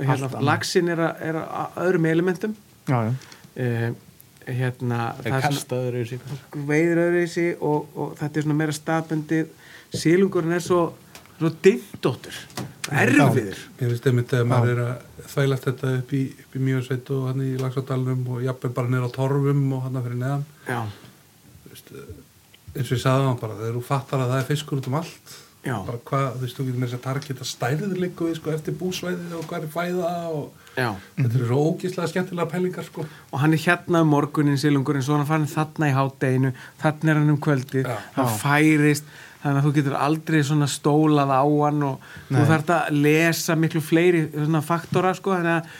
hérna, lagsin er, að, er að öðrum elementum Já, já. Hérna kastaður svona veiður öðruvísi og, og þetta er svona meira staðbundið. Sílungurinn er svo, svo dindóttur erfiður. Mér finnst einmitt að maður er að þvælast þetta upp í, í Mjósveit og hann í Laxadalunum og jafnvel bara nýra á Torfum og hann fyrir neðan. já, Eins og ég sagði hann bara, þegar þú fattar að það er fiskur út um allt, já, bara hvað, þú veist, þú getur með þess að targeta við, sko, eftir búsvæðið og hvað er fæða og já þetta eru svo ógíslega skemmtilega pælingar, sko. og hann er hérna um morgunin silungurinn, svo hann farin þarna í hátteginu þarna er hann um kvöldið, Já. hann Já. færist þannig að þú getur aldrei svona stólað á hann og þú Nei. þarf að lesa miklu fleiri svona faktora sko, þannig að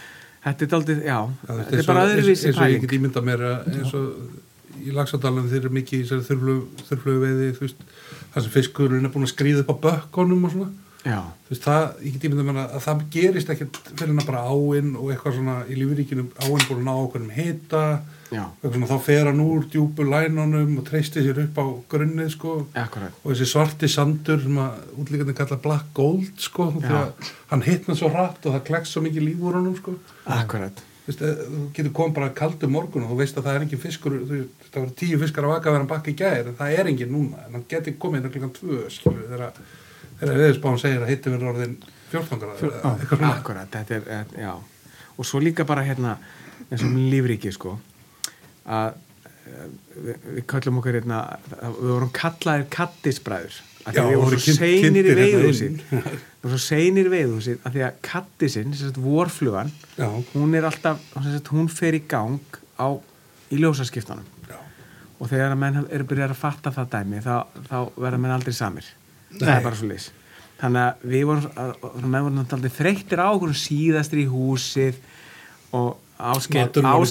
þetta er daldið, já, Já, þú þetta eins er bara öðruvísi eins og ég pæling get ímynda mér að eins og í Laxadalunum þeir eru mikið í þurflögu veiði, þú veist, það sem fiskurinn er búin að skríða upp á bökkunum og svona. þú veist, það, ég get ímynda mér að, að það gerist ekkert fyrir hann bara áinn og eitthvað svona í lífuríkinu áinn búin að ná okkur um hita svona, þá fer hann úr djúpu lænunum og treystir sér upp á grunnið sko, og þessi svarti sandur sem að útlíkandi kalla black gold sko, Já. þegar hann hitna svo hratt og það klekst svo mikið líf úr honum sko. Akkurat, Þú eh, þú getur komið bara kaldu morgun og þú veist að það er engin fiskur þú, það var tíu fiskar að vaka að vera bakka í gær en það er engin núna, en hann getur komið inn klukkan tvö, skilur, þegar þegar viðspáðan segir að hitti verður orðin 14 gráður Fjör- eða eitthvað svona. akkurat þetta er, eh, já. Og svo líka bara hérna eins og með lífríki sko að eh, við, við kallum okkur hérna við vorum kallaðir kattisbræður af því að við vorum voru svo seinir í hérna inn. við vorum svo seinir í veiðhúsið af því að kattisinn, vorflugan hún er alltaf, sagt, hún fer í gang á, í ljósaskiptunum. Og þegar að menn eru byrjað að fatta það dæmi þá, þá verða menn aldrei samir. Það Nei. er bara svo leys þannig að við vorum, að, að, menn vorum aldrei þreyttir á okkur síðastir í húsið og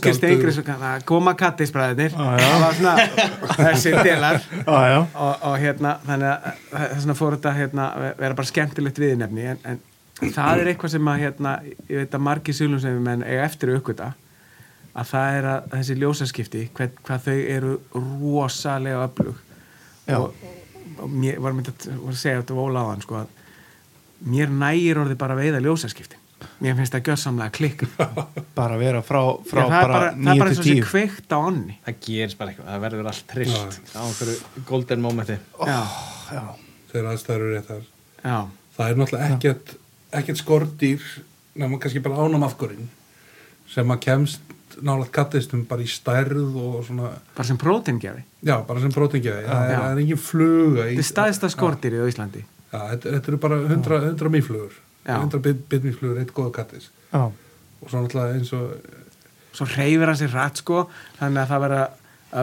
kaldur. stengri koma kattisbræðinir Já, já. það var svona þessi delar og, og hérna þannig að þess vegna fór þetta hérna, vera bara skemmtilegt viðnefni en, en það er eitthvað sem að hérna, ég veit að margir sölum sem við menn eiga eftir aukvita að það er að þessi ljósaskipti hvað, hvað þau eru rosalega öflug. Og, og mér var myndið að, segja þetta hann sko að mér nægir orðið bara veiða ljósaskipti mér finnst það gjössamlega klikk. Bara vera frá, frá er bara bara, það er 9 bara eins og sé 10. kveikt á onni Það gerist bara eitthvað, það verður allt trist á einhverju golden momenti. já, Já. þegar aðstæður eru réttar. Já, það er náttúrulega ekkert, ekkert skordýr nema kannski bara ánamafkurinn sem að kemst nálega kattistum bara í stærð og svona, bara sem prótingjafi já, bara sem prótingjaði það, er- er engin fluga í, þetta er staðista skortýrið á Íslandi. Já, þetta, þetta eru bara 100, 100 mýflugur 100 bitmýflugur, eitt góða kattis. Já. og svo náttúrulega eins og svo reyfir hann sér rætt sko þannig að það verða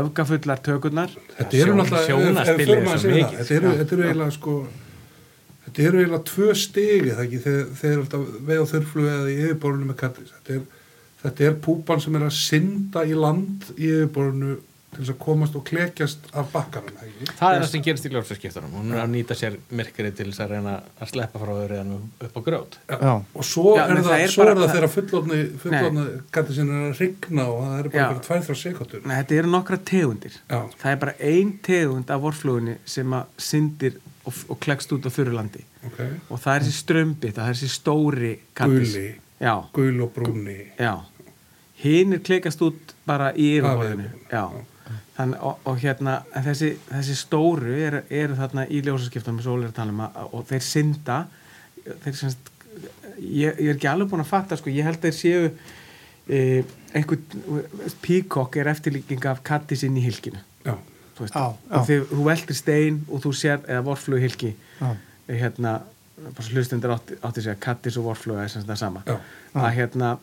öfgafullar tökurnar. Þetta eru náttúrulega er þetta eru, eiginlega sko þetta eru eiginlega tvö ekki þegar þeir eru alltaf veið á þurflugu eða í yfirborðinu með kattis. Þetta er, þetta er púpan sem er að synda í land í yfirborðinu til þess að komast og klekjast af bakkanum það er það sem gerist í ljósaskiptunum. Hún er að nýta sér myrkrið til þess að reyna að sleppa frá öðruðan upp á grjót. Já. og svo Já, er það, það er svo bara- er það þegar fullotni fullotni kattisinn er að rigna og það er bara Já. eitthvað tvær þrjá sekundur Nei, þetta eru nokkra tegundir. Já. það er bara ein tegund af vorflugunni sem að syndir og, og klekst út á þurru landi. Ok, og það er þessi strömbi, það er þessi stóri guli, já, gul og brúni já. Hinn er klekast út bara í yfirborðinu, já Þann, og, og hérna, en þessi, þessi stóru eru er þarna í ljósaskiptunum um að, og þeir synda þeir semst ég, ég er ekki alveg búin að fatta sko, ég held að þeir séu e, einhvern píkokk er eftirlíking af kattis inn í hilkinu já, þú veist, og já. þegar þú veltir stein og þú sér, eða vorflug hilki Já. hérna, bara svo hlustundur átti, átti sig að kattis og vorflug er sem sagt það sama. Já, að hérna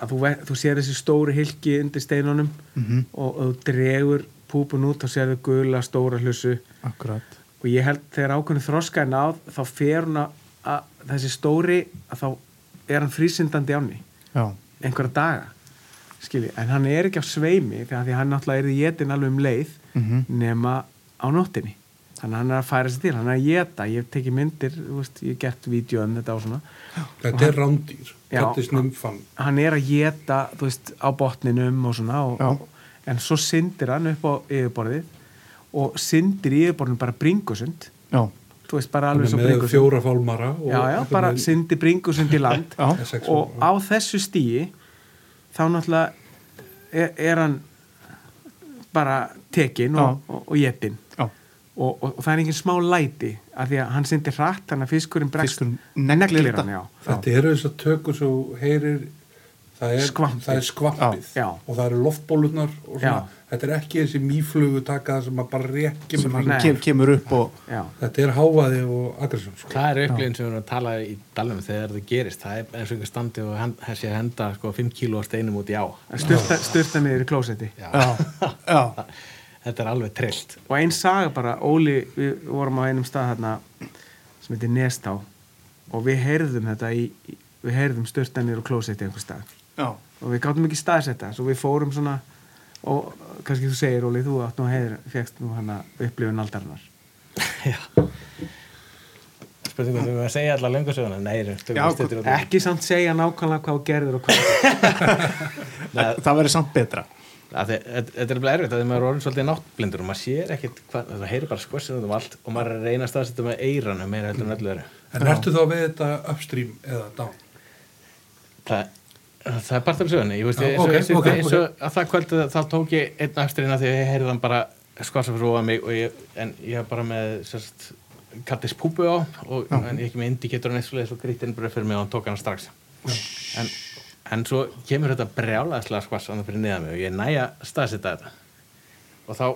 að þú, þú sér þessi stóri hilki undir steinunum Mhm. og, og þú dregur púpun út og sér þau gula stóra hlussu akkurat og ég held þegar ákveðinu þroska er náð þá fer hún að, að þessi stóri að þá er hann frísindandi áni já, einhverja daga skilji, en hann er ekki á sveimi þegar því hann náttúrulega er í jetin alveg um leið Mhm. nema á nóttinni þannig að hann er að færa sér til, hann er að jeta ég hef tekið myndir, þú veist, ég hef gert vídeo um þetta og svona, Þetta er rándýr, Já. Kattis nymfan. Hann er að jeta þú veist, á botninum og svona og, en svo syndir hann upp á yfirborðið og syndir í yfirborðinu bara bringusund já, þú veist, bara alveg svo með bringusund fjóra fálmara. já, já, bara með- syndir bringusund í land. Með og á þessu stíi þá náttúrulega er, er hann bara tekin og, og, og já. Og, og, og það er engin smá læti af því að hann syndir hratt þannig að fiskurinn bregst Fiskurinn neglir þetta. hann, já. Þetta eru þess að tökur svo heyrir, það er Skvampið. það er skvampið Já. og það eru loftbólurnar og svona, Já. þetta er ekki þessi mýflugu taka sem að bara rekki sem hann kem, kemur upp og Já. Þetta er hávaði og aggressjón sko. Það er upplifin sem við erum að tala í dalum þegar það gerist, það er eins og einhver standi og hend, þessi að henda sko 5 kíló steinum út í á styrta, styrta niður í klósetti Já. Þetta er alveg trillt. Og einn saga bara, Óli við vorum á einum stað hérna sem heitir Nestá og við heyrðum þetta í, við heyrðum styrta niður á klósetti einhver stað já, og við gáttum ekki staðsetta svo við fórum svona og kannski þú segir Óli, þú átt nú heiður fegst nú hana upplifun aldarinnar. Já. Spurningum þú að segja allar löngu söguna. Nei, Já, ekki samt segja nákvæmlega hvað gerður og hvað það verður samt betra Þetta er bara erfitt að maður er orðin svolítið náttblindur og maður sér ekkit hvað, það heyri bara skvessin út um allt og maður er að reyna að staðsetja með eiranu meira heldur en öllu öru En ertu þá við þetta upstream eða down? það, það er part af sögunni ég veist, eins og, ok, eins og, ok, eins og að það kvöldu þá tók ég einn afturinn að því að ég heyrði hann bara skvassa fyrir ofað mig og ég, en ég hef bara með sérst, kattis púpu á og, en ég ekki með indikator en eitthvað og grítinn bara fyrir mig og hann tók hann strax. En, en svo kemur þetta brjálaðislega skvassa hann fyrir niðan mig og ég næja staðsetta þetta. Og þá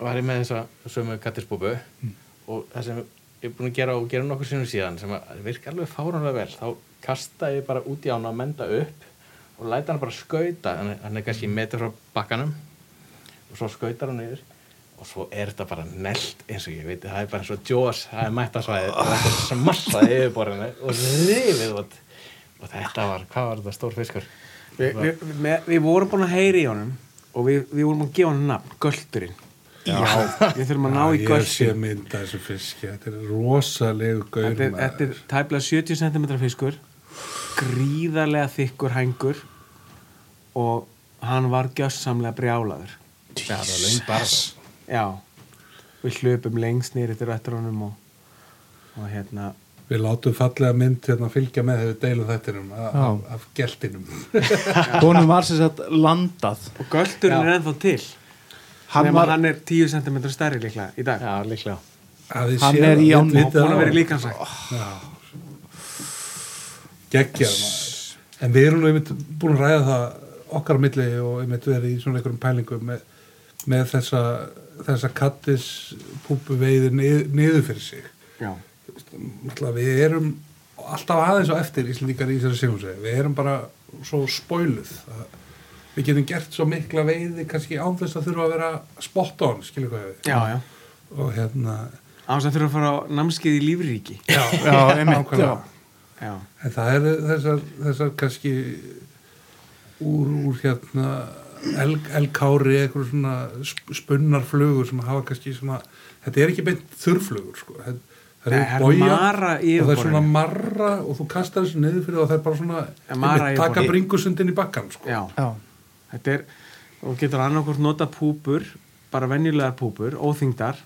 var ég með þessa sömu kattispúpu og það sem ég er búin að gera og gera nokkur sinnum síðan sem að virka alveg fáránlega vel þá kasta ég bara út í ána að menda upp og læta hann bara skauta. Hann, er- kannski metur frá bakkanum og svo skautar hann yfir og svo er þetta bara nelt eins og ég veit. Það er bara eins og Jaws, það er mættasvæðið. Og þetta er smassaði yfirborðinu og rifið út og þetta var, hvað var þetta stór fiskur? Vi, vi, vi, við vorum búin að heyri í honum og við, við vorum að gefa hann nafn, Göldurinn Já, við þurfum að ná í ég sé Göldurinn mynda þessu fiski, þetta er rosalegu gaur Þetta er, þetta er tæplega 70 cm fiskur gríðarlega þykkur hængur og hann var gjössamlega brjálaður. Það var löng bara Já, við hlupum lengst nýr eftir eftir honum og, og hérna Við látum fallega mynd hérna fylgja með þegar við deilum þettinum af, af, geltinum. honum var sem sagt landað. Og Göldurinn er ennþá til. Hann var, hann er 10 cm stærri líklega í dag. Já, líklega. Að Hann er í við- við- og búin að vera já. líka sagt geggjað maður. En við erum nú einmitt búin að ræða það okkar á milli og einmitt verið í svona einhverjum pælingum með, með þessa, þessa kattis púpu veiði nið, niður fyrir sig. Já, Við erum alltaf aðeins á eftir Íslendingar í þessari sigumsvegi. Við erum bara svo spóiluð. Við getum gert svo mikla veiði kannski án þess að þurfa að vera spot on, skilur hvað við. já, já Og hérna, á þess að þurfa að fara á námskeið í lífríki já, já, einmitt, nákvæmlega. já. Já, En það eru þessar, þessar kannski úr, úr hérna el, elkári eitthvað svona sp- spunnar flugur sem hafa kannski svona, þetta er ekki beint þurrflugur sko. það það er mara og í það er svona marra og þú kastar þessu niður fyrir og það er bara svona einmitt, í taka bringusundin í bakkan sko. já já, Þetta er, þú getur annarkvort nota púpur, bara venjulegar púpur, óþyngdar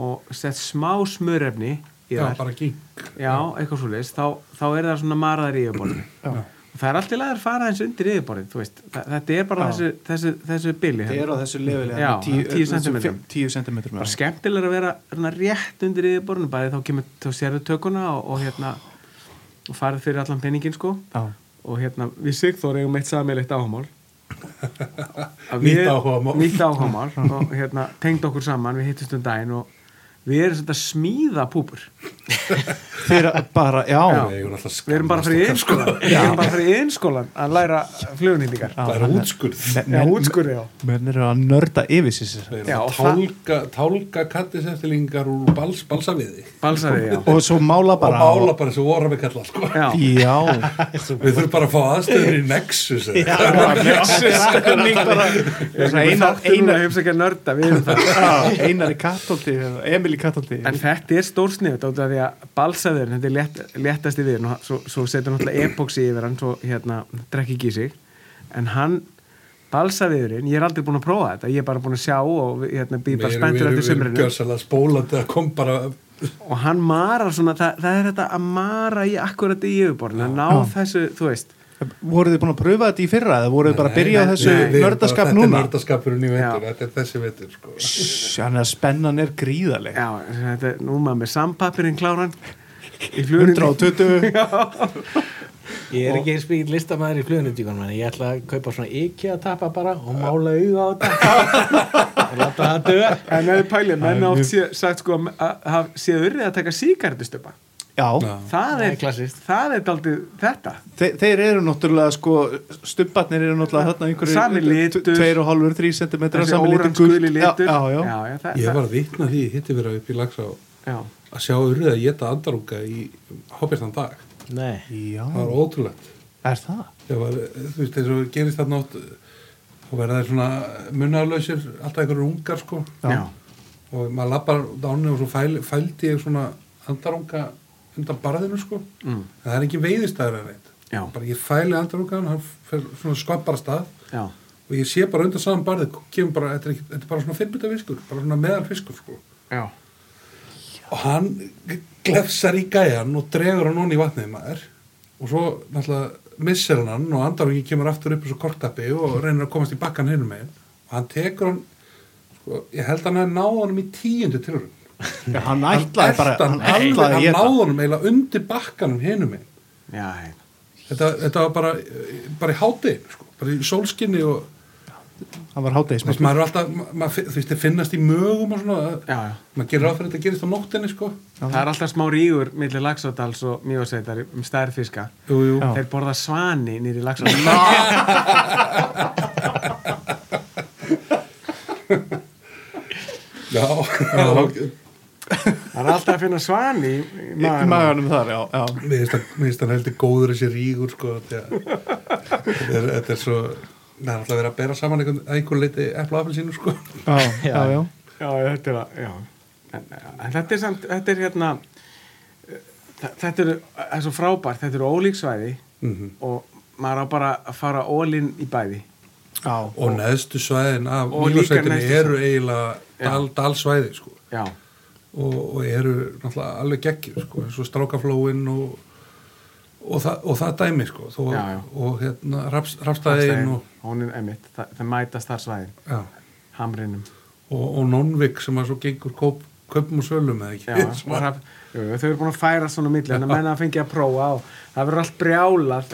og sett smá smurefni í Já, þær. bara gíng Já, eitthvað svo leist, þá, þá er það svona maraðar í yfirborðinu. já. Það er allt í lagi að fara eins undir yfirborðið, þetta er bara þessu, þessu, þessu bili. það er á þessu Já, 10 cm centimetrum. 10 cm Bara skemmtilega að vera svona rétt undir yfirborðinu, bara þá kemur, þá sérðu tökuna og, og hérna, og farið fyrir allan penningin, sko. og hérna við Sigþór eigum eitt sammeilitt áhámál Nýtt áhámál og hérna tengd okkur saman, við hittust um daginn og við erum svona að smíða púpur. Fyrir bara, já, Já. Við erum bara fyrir sko. innskólan. Við erum bara fyrir innskólan að læra flugunýtingar Já, Það er útskurð Já, já. menn eru að nörda yfir sér. Það Já, eru og að tálka, tálka kattiseftilingar úr bals, balsaviði. Balsaði, já. Og svo mála og bara mála bara þessu vorum við kalla sko. Já, já, Við þurfum bara að fá aðstöður í Nexus stemning bara einar, einar, einar einar, hefum ekki að nörda við erum það. Já, einar í kattóldi Emil í kattóldi En þetta er stór át af því að balsaður, þetta er létt, léttast í við og svo, svo setur náttúrulega epoxi yfir hann svo hérna, drekki ekki í sig. En hann, balsaviðurinn ég er aldrei búin að prófa þetta, ég er bara búin að sjá og hérna, býð bara spenntur eftir við erum gjörsalega spólandi að kom bara og hann marar svona, það, það er þetta að mara í akkurat í yfirborðinu að ná þessu, þú veist voruð þið búin að pröfa þetta í fyrra eða voruð þið bara að byrja á nei, þessu nördaskap Þetta er núna? nördaskapurinn í vetur, Já. þetta er þessi vetur sko. þannig að spennan er gríðaleg já, þetta er nú maður með sampapirinn kláran í flugunni 120 Ég er ekki eins byggð listamæður í en ég ætla að kaupa svona IKEA tappa bara og mála auða á þetta. Og láta það döða en ef þið pælið, menn átt sé, sagt sko að- að hafa séð urrið að taka síkartustöpa já, Já. það Það er, er það er daldið þetta Þe, þeir eru náttúrulega sko stubbarnir eru náttúrulega þarna einhverju Sami litur. 2,5-3 cm sami litur já, já, já. já, já, það, Ég var að vitna því, hitti vera upp í lagsá já. að sjá urrið að geta andarunga í hópjastan dag Nei, já. það var ótrúlegt er það? Það var, þú veist, eins og gerist þarna oft þá verða þeir svona munnarlausir alltaf einhverjur ungar sko Já. Já. og maður lappar dánu og svo fæl, fældi ég svona andarunga undan barðinu sko. Mm. það er ekki veiðistæður en Já. bara ég fæli andarungan, hann fer svona skoppar að stað. Já, og ég sé bara undan saman kemur bara, þetta er, ekki, þetta er bara svona finnbytta fiskur bara svona meðal fiskur sko. Já, og hann glefsar í gæjan og dregur hann onni í vatnið maður. Og svo náttúrulega missir hann hann og andarungi kemur aftur upp þessu kortappi og reynir að komast í bakkan hinum megin. Og hann tekur hann sko, ég held að hann hefði náð honum í tíundu tilurinn Já, hann ætlaði bara hann, hann. hann geta náð honum eiginlega undir bakkanum já, hei. þetta, þetta var bara, bara í háttegin sko, bara í sólskinni og hann var er maður, þú veist, þið finnast í mögum og svona, já, já. maður gerir ráð fyrir að þetta gerist á nóttinni sko. Það er alltaf smá rígur millir Laxádals og Mjósveitar um stærð fiska. Jú, jú. Já. þeir borða svani nýri Laxádals já, það er alltaf að finna svani í, í í maganum. maganum þar, já, já. Mér finnst hann- heldur góður þessi rígur sko þetta er, þetta er svo það er alltaf verið að bera saman einhvern, einhvern leiti epla og appelsínu sko Já, já, já. Já, þetta er að, já. En, en þetta er samt, þetta er hérna, þetta er, það er svo frábært, þetta eru ólíksvæði mm og maður á bara að fara ólinn í bæði. já. og neðstu svæðin af Og neðstu eru eiginlega dal, dalsvæði sko Já, og, og eru náttúrulega alveg geggjur sko eins og strákaflóin og, og, það, og það dæmi sko Þó, Já, já. og hérna og, hún er emitt, það, það mætast þar svæðin, hamrinum. og, og Nónvik sem að svo gengur kóp, kaupum og sölum eða ekki Já, það, jú, þau eru búin að færa svona á milli, þannig að menna að fengja að prófa og það verður allt brjálað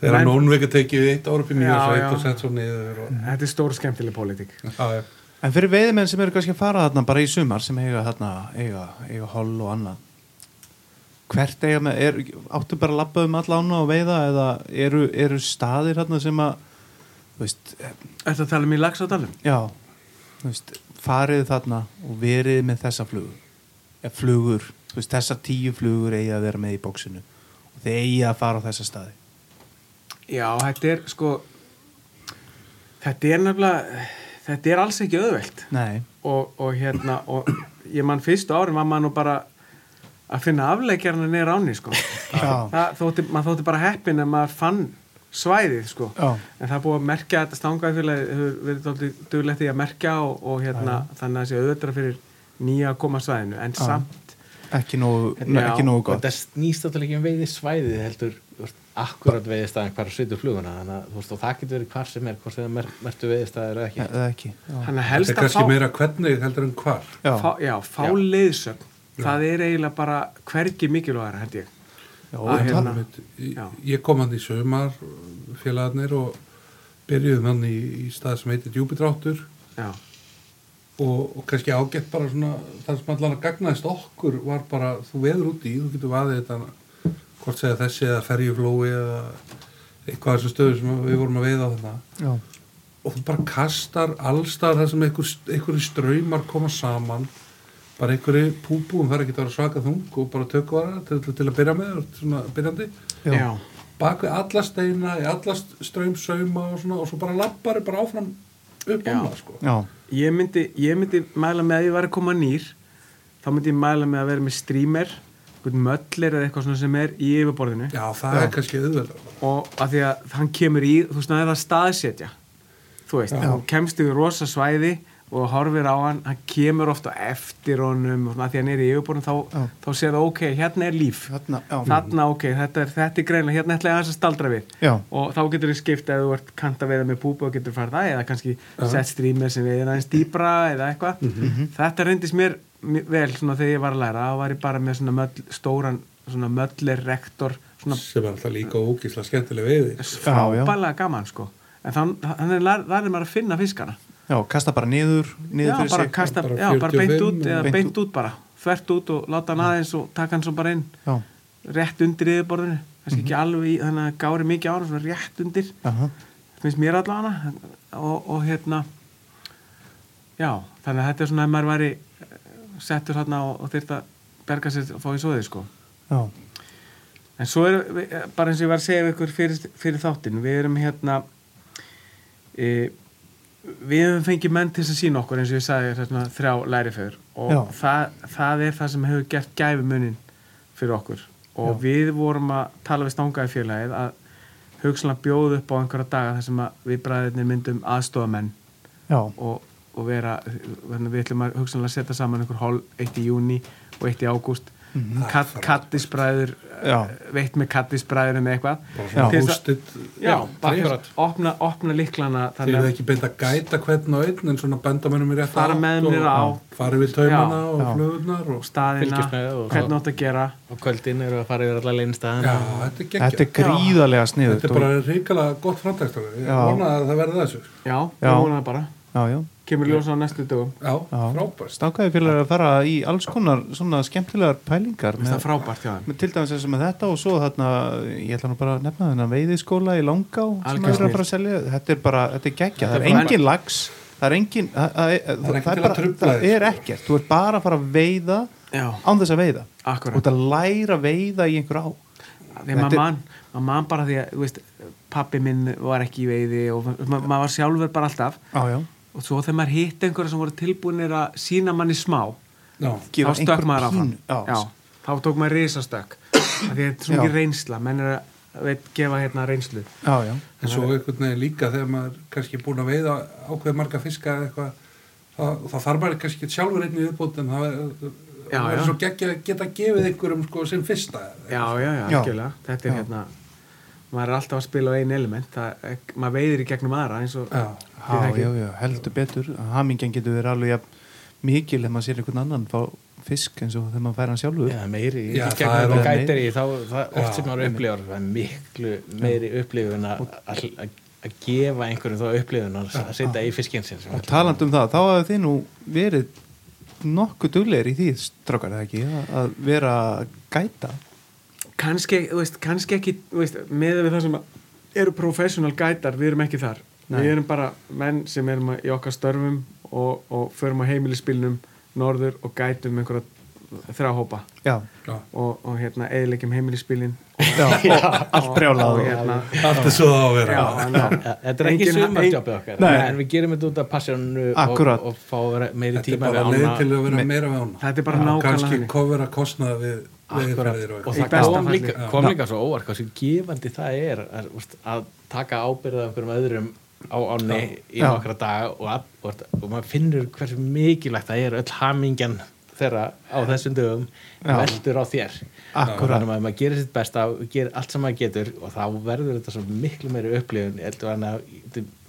þegar menn- Nónvik er tekið eitt ára upp í mýlasveit já. og sett svo niður og, Þetta er stór skemmtileg pólitík. já, já. En fyrir veiðmenn sem eru kannski að fara þarna bara í sumar sem eiga þarna, eiga, eiga holl og annað hvert eiga með, er, áttu bara að labba um alla ána og veiða eða eru, eru staðir þarna sem að þú veist, Þetta tala um í Laxádalum? já þú veist, farið þarna og verið með þessa flugur eða flugur, þú veist, þessar tíu flugur eigi að vera með í bóksinu og þeir eigi að fara á þessa staði Já, þetta er sko þetta er nefnilega þetta er alls ekki auðvelt. Nei, og, og hérna og ég mann fyrstu árin var maður nú bara að finna afleikjarna neyra áni sko. Það þótti, þótti bara heppin að maður fann svæðið sko. En það er búið að merkja þetta stangaðfélagi hefur verið dálítið duglegt í að merkja og, og hérna, þannig að það sé auðvitað fyrir nýja að koma svæðinu. En samt ekki nógu, Já. ekki nógu gott. þetta snýst alltaf ekki um veiði svæðið heldur akkurat veiðistæðin hvar að sveitur fluguna þannig að þú veist, það getur verið hvar sem er hvort sem það mer mertu veiðistæðir eða ekki. Eða ekki já. hann er þetta helst er að kannski fá meira hvernig heldur en hvar. Já. fá, já, fá Já. leiðsögn. Það er eiginlega bara hvergi mikilvægara held ég. Já, hérna- ég kom hann í sömar félagarnir og byrjuðum hann í, í stað sem heitir djúbidráttur já, og, og kannski ágætt bara svona það sem allan að gagnaðist okkur var bara þú veður út í, þú getur vaðið þetta hvort segja þessi eða ferjuflói eða eitthvað þessu stöðu sem við vorum að veiða á þetta Já, og þú bara kastar allstar þar sem einhver, einhverju ströymar koma saman bara einhverju púbúum það er ekki að vera svaka þung og bara tökvara til, til, til að byrja með, svona byrjandi. Já, bak við alla steina í alla ströymsauma og svona og svo bara lappari bara áfram upp Já. um það sko. Já, Ég myndi, ég myndi mæla með að ég var að koma nýr. Þá myndi ég mæla með að vera með streamer möllir eða eitthvað svona sem er í yfirborðinu. Já, það er kannski auðveldar og að því að hann kemur í þú veist, það er að staðsetja. Þú veist, Já. þú kemst yfir rosa svæði og horfir á hann, hann kemur ofta eftir honum því að hann er í yfirborðinu þá, Já. þá sér það ok, hérna er líf. Þarna, já, þarna ok, þetta er, þetta er greinlega hérna ætla ég að staldra við. Já, og þá getur þið skipt ef þú ert kanta veiða með púpu og getur farið það eða kannski sett streamer sem veiðir aðeins dýbra eða eitthvað. Þetta reyndist mér vel svona þegar ég var að læra þá var ég bara með svona möll, stóran svona möllir rektor svona sem er alltaf líka ógísla skemmtileg veiði. Frábælega gaman sko. En þann, þannig lærið maður að finna fiskana já, kasta bara niður, niður já, fyrir bara sig. kasta, Bara já, bara 45 beint út eða beint beint út. bara, þvert út og láta hann aðeins og taka hann svo bara inn. Já, rétt undir yfirborðinu. Kannski ekki alveg í, þannig að gári mikið á hann svona rétt undir. Aha, finnst mér allavega og, og hérna já, þannig að þetta er svona ef maður væri eh, settur hérna og, og þyrft að berga sér að fá í svoðið sko. Já, en svo er, eh, bara eins og ég var að segja ykkur fyrir, fyrir þáttin, við erum hérna e, við hefum fengið menn til að sína okkur eins og ég sagði hérna, þrjá læriföður og það, það er það sem hefur gert gæfumuninn fyrir okkur. Og Já. við vorum að tala við stangaði félagið að hugsanlega bjóða upp á einhverja daga þar sem við bræðirnir myndum aðstofamenn og, og vera við ætlum að hugsanlega setja saman einhver hol eitt í júni og eitt í ágúst Mhm. Kat, kattisbræður eh, veitt með kattisbræðurum eða eitthvað bara Já. svona opna, opna líklana þeir þannig eru ekki beint að gæta hvern og einn en svona benda mönnum í rétt Fara með mér á. fara við taumana Já. og Já. flugurnar og staðina, hvernig átt að gera og kvöldin eru að fara yfir alla leinstæðan já, þetta er geggjað þetta er gríðarlega sniðut þetta er bara ríkala gott framtækstur ég Já. vona að það verði þessu já, Já. ég vona það bara Já, já, kemur ljósa á næstu dögum. Já, Já. frábært. Stangaði félag er að fara í alls konar svona skemmtilegar pælingar það er með, frábært þeim. með til dæmis eins og með þetta og svo þarna, ég ætla nú bara að nefna þennan veiðiskóla í Langá sem er að fara að selja, þetta er bara, þetta er geggja það Þetta er er engin lags það er engin, það, það, er- Það er það, er bara, það er sko. ekkert. Þú ert bara að fara að veiða já, án þess að veiða. Og akkurat þetta læra að veiða í einhver á. Þetta maður er- man, maður man bara því að þú veist, pappi minn var ekki í veiði og ma maður var sjálfur bara alltaf. Já, já, og svo þegar maður hitt einhverja sem voru tilbúinir að sína manni smá já, þá stökk einhver maður áfram. já. já, þá tók maður risastökk af því að þetta er svo Já. mikið reynsla menn er að veit, gefa hérna reynslu. Já, já, en svo einhvern veginn líka þegar maður kannski er búin að veiða ákveð marga fiska eða eitthvað það, það þarf maður kannski ekki sjálfur einnig viðbútt en það er, það er svo geggja að geta gefið einhverjum sko sem fyrsta. Já, já, já, þetta er Já. hérna maður er alltaf að spila á einu element það, maður veiðir í gegnum aðra eins og já, já, já, já, heldur betur. Hamingjan getur verið alveg jafn mikil ef maður sér einhvern annan fá fisk eins og þegar maður fær hann sjálfur. Já, meiri, Já, í það gegnum er alveg gætir í þá, það oft sem maður upplifar það er miklu meiri upplifun að gefa einhverjum þá upplifun að setja í fiskinn sinn sem og taland um það, þá hafði þið nú verið nokkuð duglegir í því strákar eða ekki, að- vera gæta kannski, þú veist, kannski ekki þú veist, með við það sem eru professional gætar, við erum ekki þar. Nei. við erum bara menn sem erum í okkar störfum og, og förum á heimilisbílnum norður og gætum einhverja þrjá hópa. Já, já. og, og hérna eðilegjum heimilisbílin já, og allt brjálað. hérna allt er svo á að vera. Þetta er ekki sumartjópið okkar. Nei. en við gerum þetta út af passjónu og, og fá meiri þetta er tíma bara við ána. til að vera Me- meira við ána. Þetta er bara nákvæmlega kannski kofur að kostnaða við veiðferðir og það kom líka, kom líka svo óvart hversu gefandi það er að, að taka ábyrða einhverjum öðrum á áni í nokkra daga og, að, og, og maður finnur hversu mikilvægt það er öll hamingjan þeirra á þessum dögum veldur á þér. Akkúrat. þannig að maður gerir sitt besta og gerir allt sem maður getur og þá verður þetta svo miklu meiri upplifun heldur en að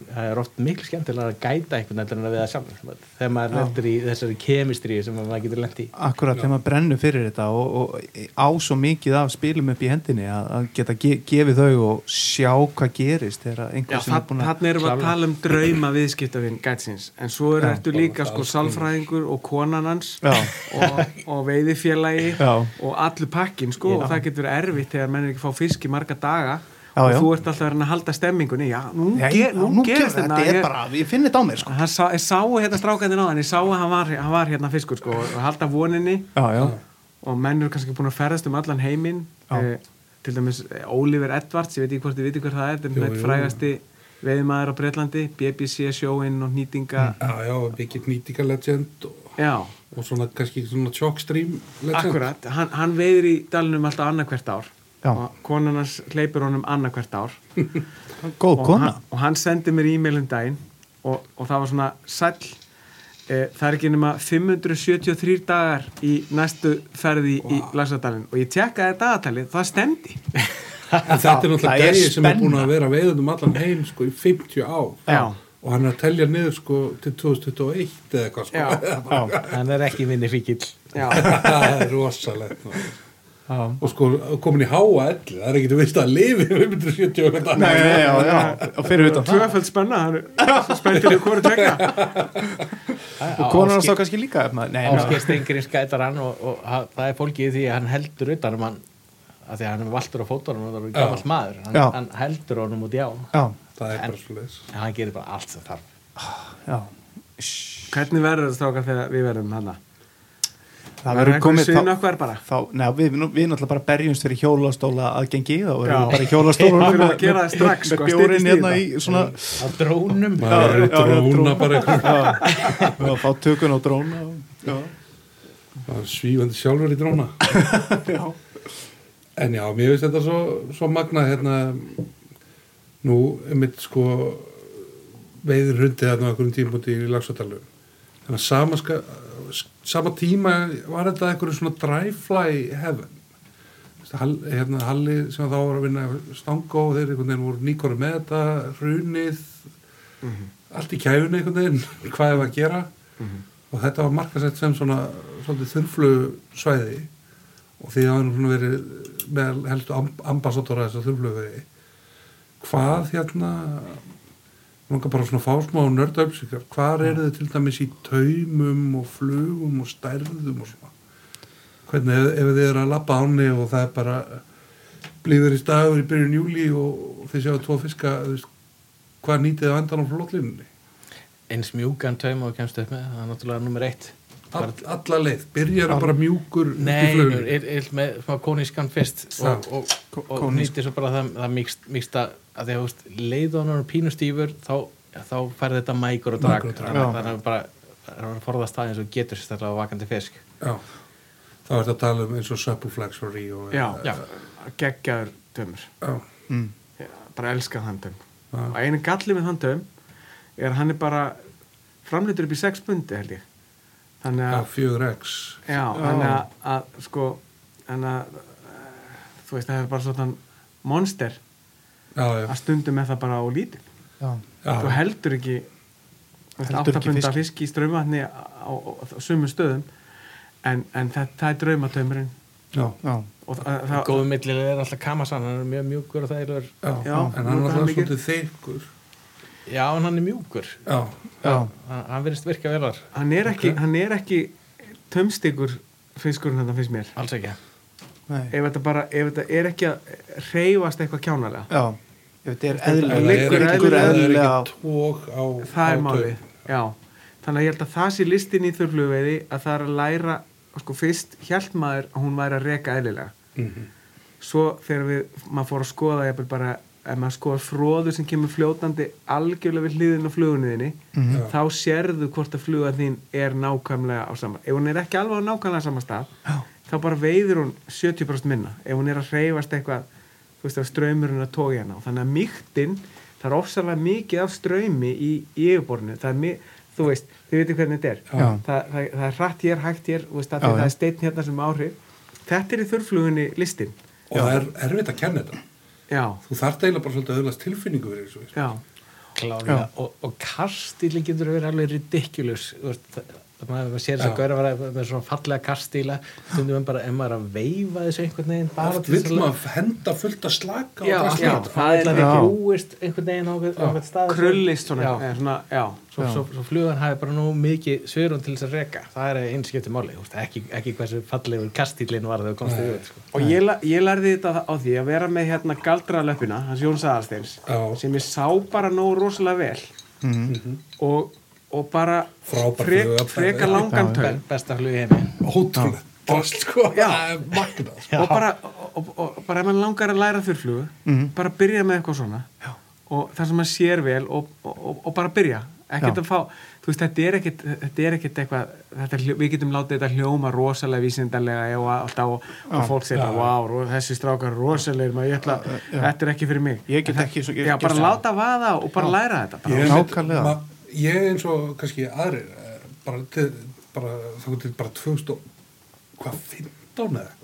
það er oft miklu skemmtilega að gæta einhvern en að við það sjálf þegar maður lendur í þessari kemistri sem maður getur lent í. Akkurat þegar maður brennur fyrir þetta og, og á svo mikið af spilum upp í hendinni að, að geta ge gefið þau og sjá hvað gerist þegar Já, er þannig erum við að tala um drauma viðskiptafinn gætsins, en svo er eftir líka sko sálfræðingur og konan hans Já. og, og veiðifélagi Já. og allur pakkin sko og það getur verið erfitt þegar menn er ekki að fá fisk í marga daga Já, og já. þú ert alltaf að halda stemmingunni. Já, nú, Nei, ge, nú, nú gerist þetta. þetta. Er ég, bara, ég finn þetta á mér sko. hann sá, ég sá hérna strákandinn á hann ég sá að hann var, hann var hérna fiskur sko og halda voninni. Já, já, og menn eru kannski búin að ferðast um allan heiminn. Já. eh, til dæmis eh, Oliver Edwards, ég veit ekki hvort þið viti hver það er þetta er frægasti veiðmaður á Breitlandi BBC sjóinn og nýtinga Já, já, mikið nýtinga legend og, já, og svona kannski svona chockstream legend. akkurat. Hann, hann veiðir í dalinum alltaf annarkvert ár Já. og konan hans hleypur honum annarkvert ár góð og kona hann, og hann sendi mér e-mail um daginn og, og það var svona sæll e, það er ekki nema 573 dagar í næstu ferði í Laxardalinn og ég tjekkaði dagatalið, það stemdi En þetta er náttúrulega gæði sem er búin að vera veiðum um allan heim sko í 50 ár Já. og hann er að telja niður sko til 2021 eða eitthvað sko Já. hann er ekki minni fíkil Já. það er rosalegt. Já. Og sko komin í háa elli það er ekki að veist að lifi 570 og Nei, já, já, já, og fyrir utan það. Tvöföld spenna það er spenntir í hvori tvekja og konar hans þá kannski líka Nei, Ásker Stengri skætar hann og, og ha- það er fólkið í því að hann heldur utan um hann að því að hann er valtur á fótunum og það er gamall maður hann, hann heldur honum út í á það er bara svo leiðis hann gerir bara allt sem þarf. Já. Hvernig verður þetta strákar þegar við verðum hann það verður komið þá, þá neða, við, við náttúrulega bara berjumst fyrir hjólastóla aðgengi þá verðum Já. við bara að gera það strax, með sko, bjórin hérna í svona á drónum. Er já, já, dróna bara. eitthvað já, fá tökun á dróna. Maður er svífandi sjálfur í dróna. Já, en já, mér finnst þetta svo, svo magnað hérna nú, einmitt sko veiður hundi hérna á einhverjum tímpúti í Lagsadalu þannig að sama, ska, sama tíma var þetta einhverju svona heaven. Hall, hérna Halli sem þá var að vinna stangó þeir einhvern veginn voru nýkori með þetta hrunið allt í kæfunni einhvern veginn hvað er að gera. Og þetta var markasett sem svona svolítið þurflu svæði. Og því að hann svona verið með helstu amb ambassadora þess að þurflu hvað hérna langar bara svona að fá smá nördaupsíkar hvað eru þið til dæmis í taumum og flugum og stærðum og svona? Hvernig ef, ef þið eru að labba áni og það er bara blíður í staður í byrjun júli og þið sjáu tvo fiska hvað nýtið þið á endan á flotlinni eins mjúkan taum og kemst upp með það er náttúrulega nummer eitt All, alla leið, byrjar bara mjúkur Nei, er, er með smá kónískan fyrst Já. og, og, og kónísk. nýttir svo bara það, það mýkst, mýksta að því að veist, leið og er pínustýfur þá, þá færði þetta mækur og drag og þannig Já. að það er bara það er að forðast það eins og getur sérstaklega vakandi fisk Já, þá er þetta að tala um eins og Suppleflex og Rio já, Já. geggjaður tömur Já, mm. Já, bara elskað hann töm Já. og einu galli með hann töm er að hann er bara framleitur upp í 6 bundi held ég þannig að, fjögur X. Já, þannig að, að sko þannig að eh, þú veist það er bara svona monster Já, já, að stundum með það bara á já, þú heldur ekki Heldur ekki áttapunda fiski. fisk í strömmatni á, á, á, á sumum stöðum en, en það, það er draumatömurinn já, já, og það, það, góðu millilega er alltaf kamasan hann er mjög mjúkur og það er já, Já, en hann er alltaf svolítið þykkur já, en hann er mjúkur. Já, já, hann, hann verðist virka velar hann er ekki, Ok. hann er ekki tömstikur fiskurinn þetta finnst mér. Alls ekki. Nei, ef þetta bara, ef þetta er ekki að reyfast eitthvað kjánalega já. Ef þetta er eðlilega það er taug. já. Þannig að ég held að það sé listin í þurflugveiði að það er að læra, sko fyrst hjælt maður að hún væri að reka eðlilega. Mhm. svo þegar við, maður fór að skoða ég bara, ef maður skoðar fróður sem kemur fljótandi algjörlega við hliðin á flugunniðinni Mhm. Já. þá sérðu hvort að fluga þín er nákvæmlega á sama ef hún er ekki alveg á nákvæmlega sama stað Já. þá bara veiður hún 70% minna ef hún er að hreyfast eitthvað þú veist að ströymurinn að tója hana og þannig að mýktin það er ofsalega mikið af ströymi í, mi- þú veist, þið veitir hvernig þetta er Já. það, það, það er hratt hér, hægt hér þú veist, já. það er steinn hérna sem áhrif þetta er í þurrflugunni listin og það er erfitt að kenna þetta já, þú þarft eiginlega bara svolítið að öðlast tilfinningu fyrir þessu já, Klárlega, og, og kastíli getur verið alveg ridiculous það maður sér þess að gauðra vera með svona fallega kastíla stundum en bara, ef maður er að veifa þessu einhvern veginn bara til þess að- maður henda fullt að slaka Já, já. það er Já. ekki úist einhvern veginn á einhvern stað. Krullist svona, já, svona, já. Svo, svo, svo flugan hafi bara nú mikið svörun til þess að reka. Það er einn skipti máli, ekki, ekki hversu fallegur kastílinn var þegar komst þig út sko. og ég, la- ég lærði þetta á því að vera með hérna galdralöppina, hans Jón Saðarsteins Já. sem ég sá bara nógu rosalega vel. Og, og bara freka já. langan Be, taum besta flug í heimi ótrúlega drast sko Já. er sko. og bara, og, og, bara ef mann langar að læra þurrflugu Mhm. bara byrja með eitthvað svona Já. og það sem maður sér vel og, og, og bara byrja Já. fá, þú veist, þetta er ekkert þetta er ekkert eitthvað, þetta er, við getum látið þetta hljóma rosalega vísindarlega og, alltaf, og, og fólk segir, Já. wow, þessi strákar er rosalegir maður, ég ætla, þetta er ekki fyrir mig Ég get ekki svo- Já, bara láta vaða og bara læra þetta bara. ég, er Nákvæmlega. Ég eins og kannski aðrir eh, bara, til, bara þá til bara 2000 og hvað 15 eða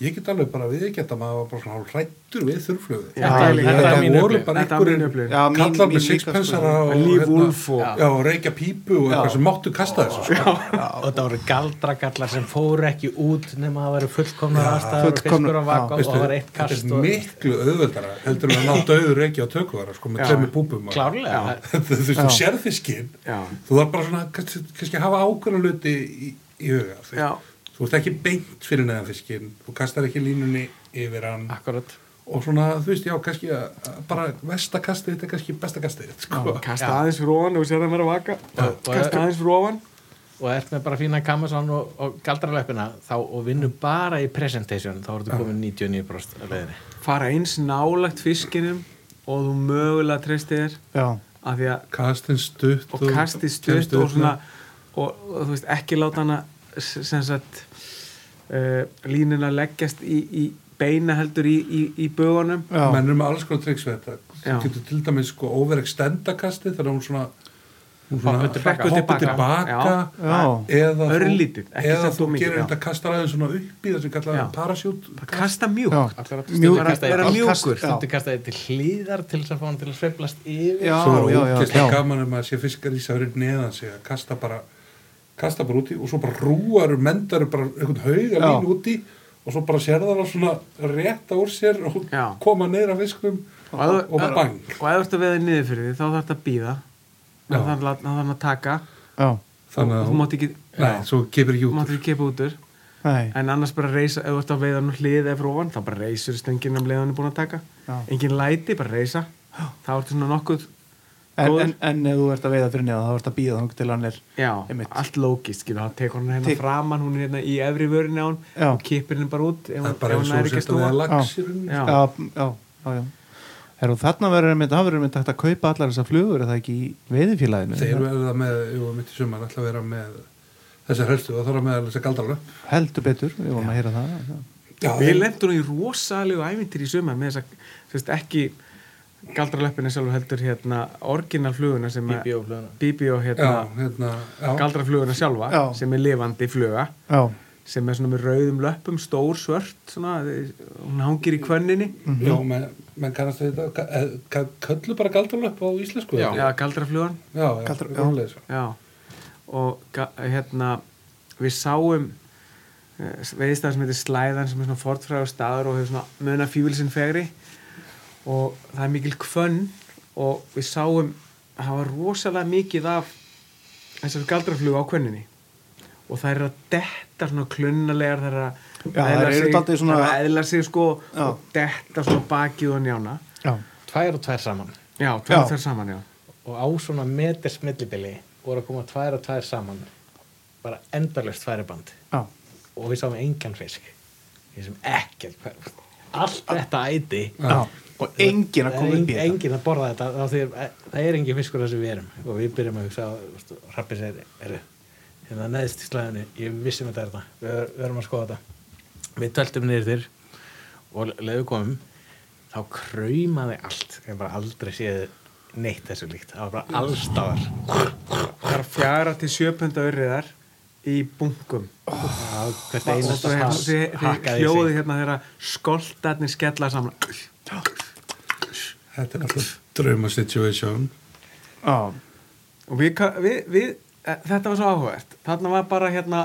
ég get alveg bara viðkjætt að maður var bara svona hálf hrættur við þurrflögu Já, Þetta er- þetta er voru bara Þetta er mín- kallar með sixpensara sko. og, hérna, og- reykja pípu og eitthvað sem máttu kasta þessu sko. og það voru galdragallar sem fóru ekki út nema að það væri fullkomnar aðstæður og fiskur á vaka og það var eitt þetta kast er og miklu auðveldara heldur en að ná döður reykja á tökuvara sko, með Já. tveimur púpum og- klárlega. Þú veist, þú sér fiskinn Já. þú þarf bara svona kannski, að hafa ákveðna hluti í, í huga þú, ert ekki beint fyrir neðan fiskinn. Þú kastar ekki línunni yfir hann. Akkurat og svona, þú veist, já, kannski að, að bara vestakastið, þetta er kannski bestakastið sko. kasta aðeins fyrir ofan og sér að vera að vaka. Og- kasta aðeins fyrir ofan. og ert með bara fína kamerasán og, og galdralöppina þá og vinnur bara í presentation þá ertu komin 99% af leiðinni. Fara eins nálagt fiskinum og þú mögulega treystir þér. Af því að kastin stutt og kasti stutt og svona og, og þú veist ekki láta hana sem sagt uh, línuna leggjast í, í beina heldur í, í, í bögunum já, menn er með alls konar tricks við þetta Já. þú getur til dæmis sko overextenda kastið þegar hún svona Hoppar tilbaka. eða Örlítið, þú, ekki eða samt þú gerir þetta kastar aðeins svona upp í það sem Já. kallar parasjút kasta mjúk já. Akkurat. Mjúk- Stundum kastaði vera mjúkur. Stundum kastaði til hlýðar til þess að fá hann til að sveiflast yfir Já, svo er já. gaman ef maður sé fiskar í sig neðan sig að kasta bara kasta bara úti og svo bara rúar mendar bara einhvern hauga Já. lín úti og svo bara sér það svona rétta úr sér og Já. koma neður af fiskum og ef og bara bang. og ef þú ert að veða niður fyrir því þá þarf þetta að býða þá þarf það að taka. Já, þannig og að þú mátt ekki nei, svo kemur ekki þú út mátt ekki út úr. Nei, en annars bara reysa, ef þú ert að veiða nú hlið eða frá ofan, þá bara reysur stöngin um leiðan er búin að taka. Já. engin læti, bara reysa. Þá ertu svona nokkuð en, en, en ef þú ert að veiða fyrir neða þá ert að býða þá til hann er já, Einmitt. allt lógist, skilur, þá tekur hann hérna Tek- framan, hún er hérna í efri vörinni á hann Já. og kipir henni bara út ef, það hún- er bara ef eins hún og er ekki að við að snúa lags í rauninni Já. já, já, já, já. Heru, þarna verður einmitt, það verður einmitt hægt að kaupa allar þessar flugur er það ekki í veiðifélaginu þeir verða með, jú, mitt í sumar ætla að vera með þessar helstu og það þarf að með þessar galdalöp heldur betur, við vorum að heyra það já. já, við lendum í rosalegu ævintir í sumar með þess að, þú veist, ekki galdralöppina sjálfur heldur hérna orginalfluguna sem er BBO hérna hérna galdrafluguna sjálfa Já. sem er lifandi fluga. Já, sem er svona með rauðum löppum, stór svört svona, hún hangir í kvönninni já menn, menn kannast við þetta ka- eh, bara galdalöp á íslensku Já. já, galdraflugan. Já, já, Galdra- já. og hérna við sáum veiðstæðar sem heitir Slæðan sem er svona fortfræður staður og hefur svona muna fívilsinn fegri og það er mikil kvönn og við sáum að það var rosalega mikið af þessar galdraflugu á kvönninni. Og það er að detta svona klunnalegar það er að eðla eru sig, svona- sig sko Já. og detta svona bakið og njána. Já, tvær og tvær saman. Já, Já. tvær þær saman, já. Og á svona meters millibili voru að koma tvær og tvær saman bara endalust tværiband já, og við sáum engan fisk. Við sem ekkert hver- allt þetta æti. Já. og enginn að koma upp í þetta. engin að borða þetta því að það er engin fiskur þar sem við erum og við byrjum að hugsa rappið sér er hérna neðst í slæðinu ég vissum þetta er þetta við, við erum að skoða þetta. Við töltum niður þér og leiðu komum. Þá kraumaði allt. Ég hef bara aldrei séð neitt þessu líkt. Það var bara allstáðar það er fjara til sjöpunda urriðar í bunkum hvert og einasta hérna, hljóði hérna þegar skoltarnir skella saman Þetta er alltaf drauma situation. Og við, við, við e, þetta var svo áhugavert þarna var bara hérna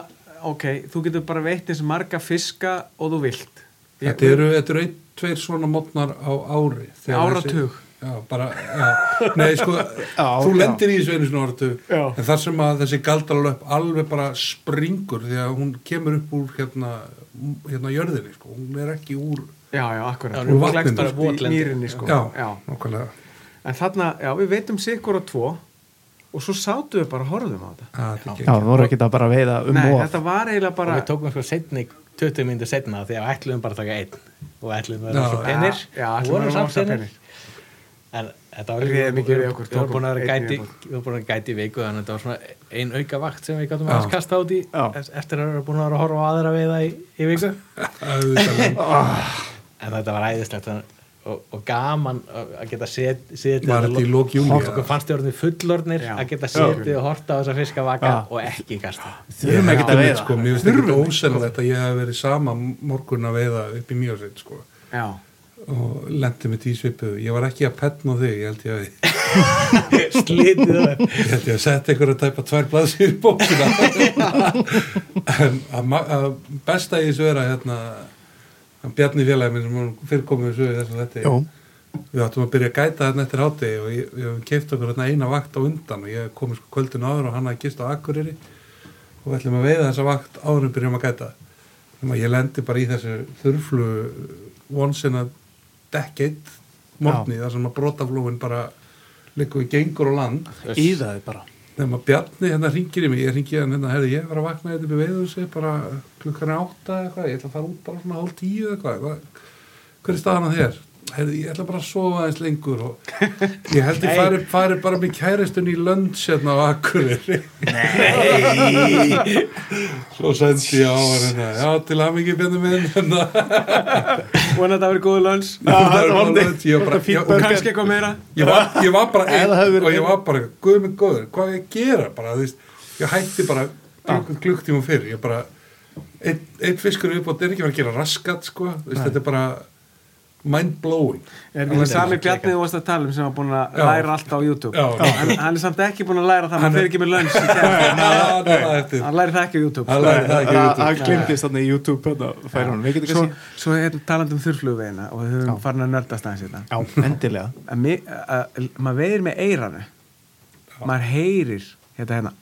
ok, þú getur bara veitt eins marga fiska og þú vilt Þetta eru, þetta eru ein, tveir svona mótnar á ári. Áratug. Já, bara, já. Nei, sko, Já, þú já. lendir í þessu einu svona. Já. En þar sem að þessi galdralöp alveg bara springur því að hún kemur upp úr hérna, hérna jörðinni, sko. Hún er ekki úr, já, já, akkurat Hún leggst bara votlendi. mýrinni sko. já, já. nákvæmlega. en þarna, já, við veitum sikur og tvo og svo sátum við bara og horfðum á þetta Ah, já, það voru ekki að bara veiða um nei, of þetta var eiginlega og bara við tókum sko setni 20 minnir setna því að ætluðum bara að taka einn og ætluðum að vera svo penir og ætlum vorum við samt penir. En þetta var ekki við okkur, við vorum búin að vera gæti við vorum búin að vera gæti í viku þannig að þetta var svona ein auka vakt sem við gáttum Já. að kasta út í eftir að vera búin að vera að horfa á aðra veiða í, í viku. En þetta var æðislegt og, og gaman að geta set, setið þetta okkur fannst þið orðið fullornir að geta setið og horta á þessa fiskavaka og ekki kasta Þurfum ekki að veiða. sko, mér finnst ekki ósennilegt að ég hef verið sama morgun að veiða upp í sko. já, og lendi með tísvipu ég var ekki að petna þig ég held ég að slitið það ég held ég að setja ykkur að tæpa tvær blaðsir í bókina. Að, besta í þessu er að hérna Bjarni félagi minn sem fyrir komið þessu í þetta við áttum að byrja að gæta þarna eftir hátegi og ég, hefum keift okkur hérna eina vakt á undan og ég komið sko kvöldin áður og hann að gist á Akureyri og við ætlum að veiða þessa vakt áður en byrjum að gæta. Þannig að ég lendi bara í þessu þurflu once in a decade morgni þar sem að brotaflúin bara liggur í gengur og land. Í það bara. Þegar maður Bjarni hérna ringir í mig ég ringi hann hérna, herri ég var að vakna þetta við veiðum bara klukkan er átta eða eitthvað ég ætla að fara út bara svona hálf tíu eða eitthvað. Hvað- hver er staðan að þér? Herri, ég ætla bara að sofa aðeins lengur og ég held ég fari, fari bara með kæristun í lönns hérna á Akureyri. Nei. Svo sendi ég á hérna, já til að mikið björnum minn hérna. vona þetta verið góðu lönns Það og kannski eitthvað meira. Ég var, ég var bara einn það verið og ég var bara, guð minn góður hvað ég að gera? Bara, þú veist, ég hætti bara klukk, klukktíma fyrir, ég bara ein fiskur uppátt er ekki að vera að gera raskat sko, þú veist, þetta er bara mind blowing er þetta sami Bjarni þú varst að tala um sem var búin að Já. læra allt á YouTube. Já. en hann er samt ekki búin að læra það Hann fer ekki með lönns. Já, það hann læri það ekki á YouTube. Hann læri það ekki út Það glimtist þarna í YouTube þarna færi hún, við getum svo, svo er talandi um þurrflugveina og við höfum Já. farin að nördast aðeins Já, endilega. Maður veiðir með eiranu maður heyrir þetta hérna.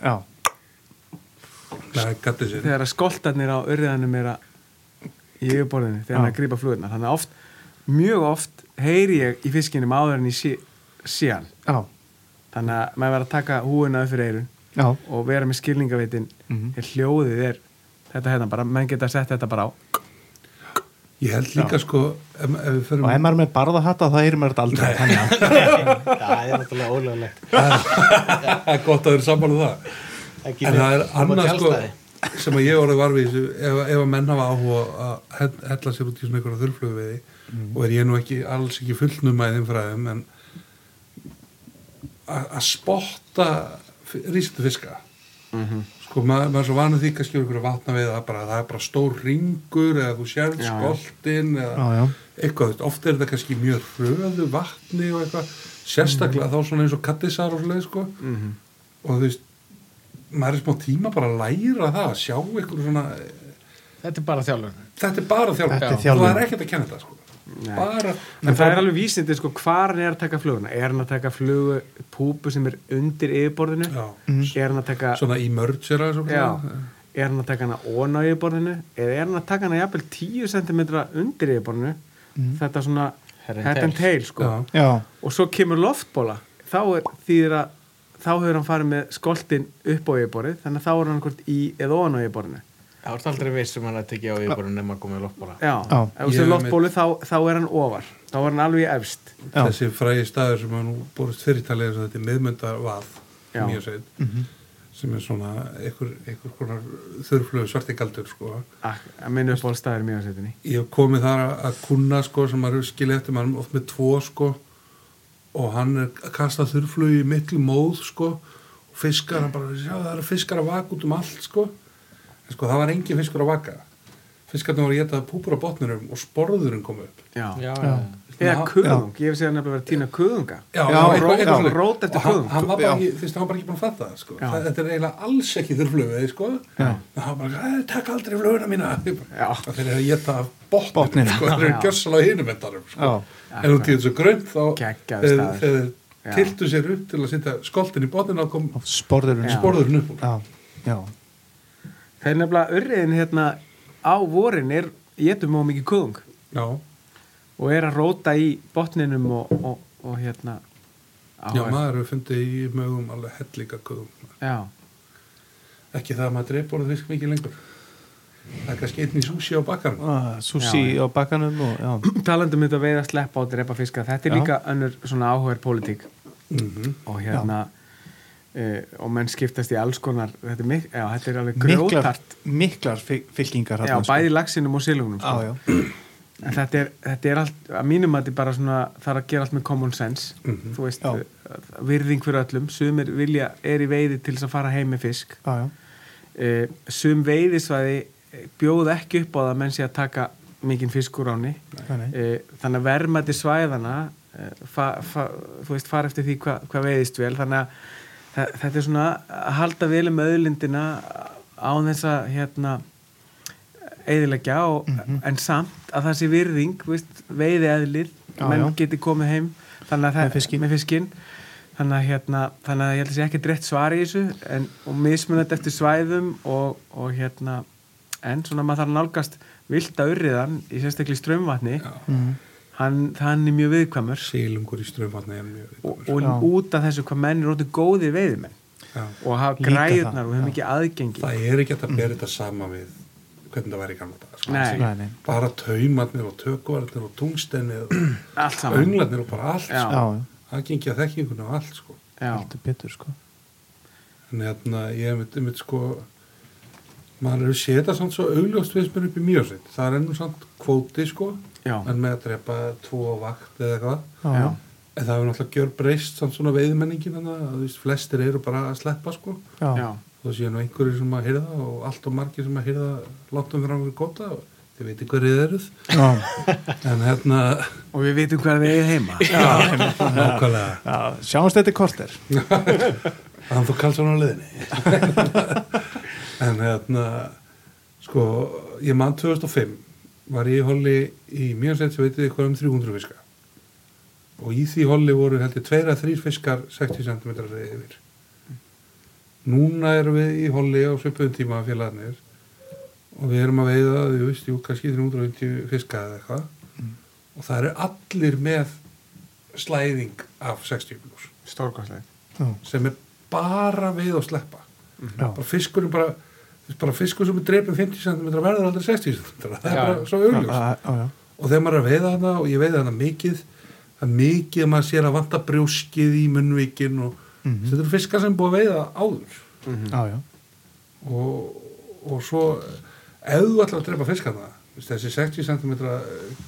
Já, það er gattið sér. Þegar að skoltarnir á urriðanum er að í yfirborðinu þegar Já. hann er að grípa flugurnar. Þannig að oft, mjög oft heyri ég í fiskinum áður en ég sé, sé hann. Já, þannig að maður verður að taka húuna upp fyrir eirun já. og vera með skilningavitin mm hljóðið er þetta hérna bara, menn geta sett þetta bara á. Ég held líka sko ef, ef Og ef maður er með barðahatta þá heyrir maður þetta aldrei. Þannig að það er náttúrulega ólöglegt. Það er gott að vera sammála um það. En það er á annað sko. Sem að ég orðið var við þessu ef, ef að menn hafa áhuga að hell- hella sér út í svona einhverja þurrflögu veiði og er ég nú ekki alls ekki fullnum að þeim fræðum en að að spotta rísatu fiska sko maður, maður er svo vanið því kannski um einhverju vatna við að bara, það er bara stór ringur eða þú sér Já, já. skoltin eða Já, já. eitthvað, þú veist, oft er þetta kannski mjög hröðu vatni og eitthvað sérstaklega þá svona eins og kattisar og svoleið sko Mhm. og þú veist maður er smá tíma bara að læra það að sjá ykkur svona þetta er bara þjálfur þetta er bara er þjálfun. það er ekkert að kenna þetta sko. Bara en það er alveg vísindi sko hvar hann er að taka fluguna? Er hann að taka flugu púpu sem er undir yfirborðinu? Já, er hann að taka svona emergera er hann að taka hana ón á yfirborðinu? Eða er hann að taka hana jafnvel 10 cm undir yfirborðinu? Þetta svona Head and tail. sko. Og svo kemur loftbóla þá er þýðir að þá hefur hann farið með skoltin upp á yfirborðið þannig að þá er hann hvort í eða ón á yfirborðinu. Það var aldrei viss sem hann að tekja á yfirbúrun nema að koma í loftbóla já, ef þú sér hef loftbólu þá, þá er hann ofar. Þá er hann alveg efst. Já. þessi frægi staður sem hann nú borist fyrirtalið þetta er miðmyndarvað mjög segið sem er svona einhver, einhver konar þurrflögu svartigaldur sko. að að minna upp á staðir mjög setinni ég hef komið þar að- að kunna sko, sem maður og hann er að kasta þurrflögu í miklu móð sko, fiskar, hann bara, sjá það eru fiskar að vaka út um allt sko. En sko það var engin fiskur að vaka. Fiskarnir voru að geta púpur á botninum og sporðurinn kom upp. Já. já, Já. Eða Já. kuðung, ég hef séð nefnilega verið að týna kuðunga Já, Já, já, eitthvað, rót- eitthvað svoleiðis. rót eftir Og hann, kuðung. hann var bara Já. ekki, þú veist, hann var bara ekki búin að fatta það sko. Já. það, þetta er eiginlega alls ekki þurrflögu sko. Já. en hann bara, "Æ, takk aldrei fluguna mína Ég Já. "Það eru að geta Botninum. sko, þeir eru Já. gjössalega hinum sko. Já. en út í þessu grönt þá þeir Já. tiltu sér upp til að setja skoltin í botninu og kom sporðurinn Já. sporðurinn upp. Já, já, þeir nefnilega urriðin hérna á vorin er, getum á mikið kuðung já, og er að róta í botninum og, og, og hérna á, já, maður hefur fundið í mögum alveg hellinga kuðum já, ekki það að maður dreipur og fisk mikið lengur. Það er kannski einn í súsi á bakkanum. Ah, Sushi Já. á bakkanum og talandum þetta veið að sleppa og drepa fiska þetta er Já. líka önnur svona áhugaður pólitík. Mm og hérna uh, og menn skiptast í alls konar þetta er, mik já, þetta er alveg miklar, grjótart miklar fyl- fylkingar já, þarna, sko. bæði lagsinum og silungnum Já, sko. En þetta er, þetta er allt að mínum að þetta er bara svona er að gera allt með common sense Mhm. þú veist, Já. uh, virðing fyrir öllum sumir vilja, er í veiði til þess að fara heim með fisk já. uh, sum veiðisvæði bjóð ekki upp á það að menn sé að taka mikinn fisk úr áni uh, þannig að verðmætti svæðana uh, fa, fa, þú veist, fara eftir því hvað hva veiðist vel þannig að þetta er svona að halda vel um auðlindina án þess að hérna eðilegja og, Mhm. en samt að það sé virðing þú veist, veiði eðlir Já, menn já. geti komið heim þannig að það- Með fiskinn. með fiskinn þannig að, hérna, þannig að ég held að sé ekki dreitt svar í þessu en, og mismunandi eftir svæðum og, og hérna en svona maður þarf að nálgast vilda urriðan í sérstaklega í strömmvatni. Mhm. hann, hann er mjög viðkvæmur sílungur í strömfatni er mjög og, viðkvæmur. og Já. út af þessu hvað menn er ótið góði veiðimenn Já. og hafa það, og hefur mikið aðgengi það er ekki að bera þetta sama við hvernig það væri í gamla daga sko. Nei. Nei, nei. bara taumarnir og tökuvarnir og tungsteinni og allt saman önglarnir og bara allt Já. sko. Já, já, það gengi að þekkingunni og allt sko. já, heldur betur sko en hérna ég hef myndið sko maður séð það samt svo augljóst við spyrir upp í mjög sitt það er ennum samt kvóti sko já, en með að drepa tvo vakt eða eitthvað Já, en það hefur náttúrulega gjör breyst samt svona veiðmenningin þannig að þú veist, flestir eru bara að sleppa sko já, já, þá séu nú einhverju sem að hyrða og allt og margir sem að hyrða láttum fyrir ángur góta og þið veitir hverju þið eruð. Já, en hérna og við vitum hvað við eigið heima. Nákvæmlega. Já. Sjáumst þetta korter. Þannig þú kallt svona á liðinni en hérna sko, ég mann 2005 var ég í holli í mjög sett sem veitir eitthvað um 300 fiska. Og í því holli voru heldur tveira þrýr fiskar 60 cm yfir núna erum við í holli á svipuðum tíma félagarnir og við erum að veiða, þú veist, jú, kannski 350 fiska eða eitthvað. Og það eru allir með slæðing af 60 pluss stórkostlega Já, sem er bara við að sleppa. Já, bara fiskurinn bara bara fiskur sem er dreipin 50 cm verður aldrei 60 cm það er Já. bara svo já. og þegar maður er að veiða hana og ég veiða hana mikið það er mikið að maður sér að vanta brjóskið í munnvikin og Mhm. þetta eru fiskar sem er búið að veiða áður já, já. og, og svo ef þú ætlar að drepa fiskana þessi 60 cm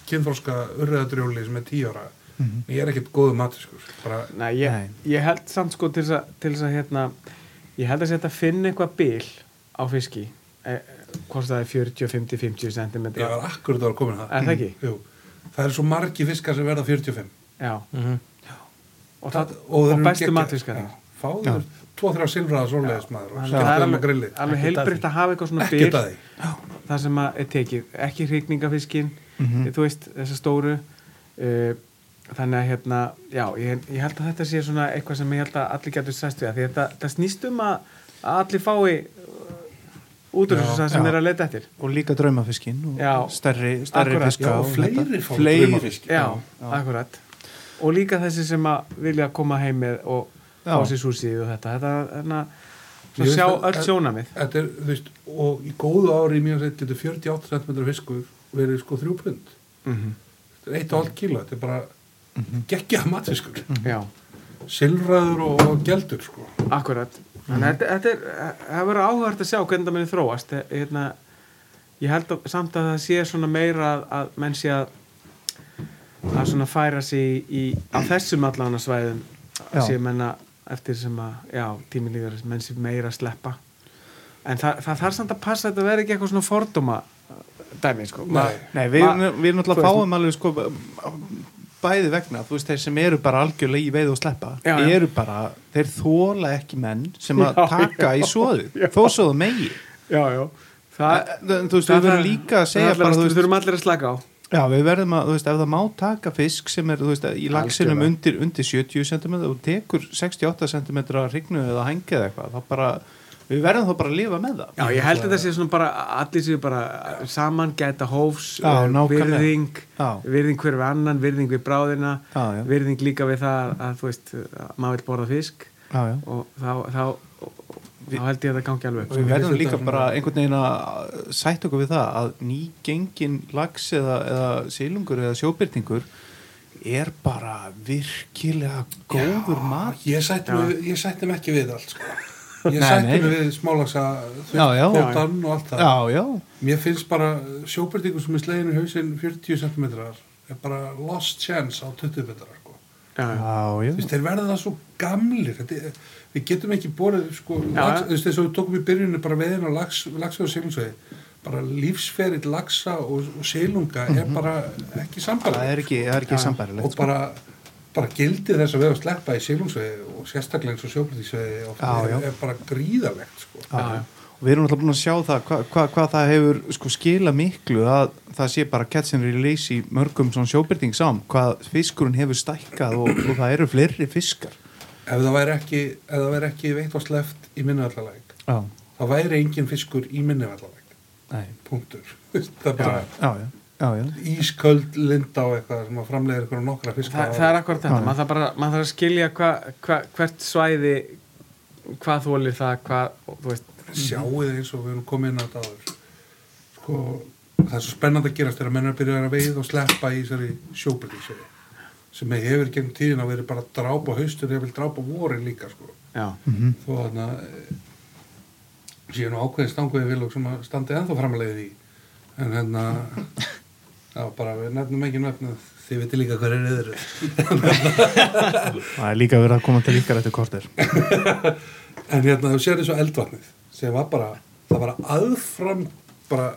kynþróska urriðadrjóli sem er 10 ára Mhm. ég er ekkert góðu matiskur bara, Nei, ég, ég held samt sko til þess að, til þess að hérna, ég held að að finna eitthvað bil á fiski eh, hvort það er 40, 50, 50 cm ég var akkurat að vera komin að Er það ekki? Jú. það eru svo margi fiskar sem verða 45 Já, Mhm. Og, það, og eru bestu Já, fáður tvo þrjá silfraða svoleiðis maður og það er þeim á alveg, Ekkert að að hafa eitthvað svona bil það það sem að er tekið, ekki hrygningafiskinn Mhm. þú veist, þessa stóru uh, þannig að hérna já, ég, ég held að þetta sé svona eitthvað sem ég held að allir getur sæst við að því þetta, það snýst um að, að allir fái uh, út úr þessu það sem Já. er að leita eftir Og líka draumafiskinn og Já. stærri, stærri Akkurat. fiska Já, og fleiri þetta. fá Fleiri- draumafisk. já, já. akkurat og líka þessi sem að vilja koma heim með og fá sér súsið og þetta. Þetta, hérna, svo veist sjá að- öll sjónamið Þetta er, þú veist, og í góðu ári í mjög sett getur 48 cm fiskur verið sko 3 pund. Mm -hmm. þetta er 1,5 kíló, þetta er bara geggjað matfiskur já, silfraður og, og geldur sko. Akkurat. Þannig að þetta, þetta er, það verður áhugart að sjá hvernig það muni þróast. Hérna, ég held að, samt að það sé svona meira að, að menn sé að að svona færa sig í, í á þessum allan svæðum Já. sé menna eftir sem að, já, tíminn líður menn sem meira að sleppa. En það, það þarf samt að passa að þetta verði ekki eitthvað svona fordóma dæmi, sko. Nei. Nei, við, við, náttúrulega veist- fáum alveg sko bæði vegna, þú veist, þeir sem eru bara algjörlega í veið og sleppa, Já, já. eru bara þeir þóla ekki menn sem að taka í svoðu, þó svo það megi. Já, já. Það, En, þú veist, við verðum líka að segja bara, þú við þurfum allir að slaka á já, við verðum að, þú veist, ef það má taka fisk sem er, þú veist, í lagsinum undir, undir 70 cm og tekur 68 cm hrygnu eða hengið eða eitthvað, þá bara við verðum þá bara að lifa með það. Já, ég held að þetta sé svona bara allir séu bara saman gæta hófs Já, eh, virðing, virðing hver við annan virðing við bráðina, Já, já. virðing líka við það að þú veist, að maður vil borða fisk. Já, já. og þá, þá, þá held ég að það gangi alveg og við verðum líka bara einhvern veginn að sætt okkur við það að nýgengin lags eða, eða sílungur eða sjóbyrtingur er bara virkilega góður mat Ég sætti mig, ekki við allt sko. Ég Nei, sætti nei. mig við smálagsa þóttan og allt það. Já, já, Mér finnst bara sjóbyrtingur sem er slegin í hausinn 40 cm er bara lost chance á 20 metrar Þú veist, þeir verða það svo gamlir Þetta, er- við getum ekki borið sko, já. þú veist, þess að við tókum í byrjunni bara veðin á lax, laxa og silungsvegi bara lífsferill laxa og, og silunga er bara ekki það er ekki, það er ekki Já. sambærilegt og bara, bara gildi þess að við að sleppa í silungsvegi og sérstaklega eins og já. er, er bara gríðalegt sko. Já, já. Og við erum alltaf búin að sjá það hvað hva, hva það hefur sko skila miklu að það sé bara catch and release í mörgum svona sjóbyrting sám hvað fiskurinn hefur stækkað og, og það eru fleiri fiskar. Ef það væri ekki, ef það væri ekki veitt og sleft í minnivallalæk já, þá væri engin fiskur í minnivallalæk nei, punktur. Það er bara já, já, já, já. ísköld linda á eitthvað sem að framlega ykkur nokkra fiska Það, það er akkurat þetta, maður þarf bara maður þarf að skilja hva, hva, hvert svæði hvað þólir það hvað, þú veist, sjáuð eins og við erum komið inn á þetta áður. Sko, það er svo spennandi að gerast þegar menn er að að veið og sleppa í þessari sjóbyrtingsvegi sem hefur gegnum tíðin að veri bara að drápa haustur eða vil drápa vorin líka sko. Mm þó þarna síðan ákveðin stanguði vil og sem að standi ennþá framlega því en hérna já bara við nefnum ekki nefnum þið veitir líka hver er yfir það er líka verið að koma til ykkar eftir kortir en hérna þú sér þessu eldvatnið sem var bara, það var aðfram bara,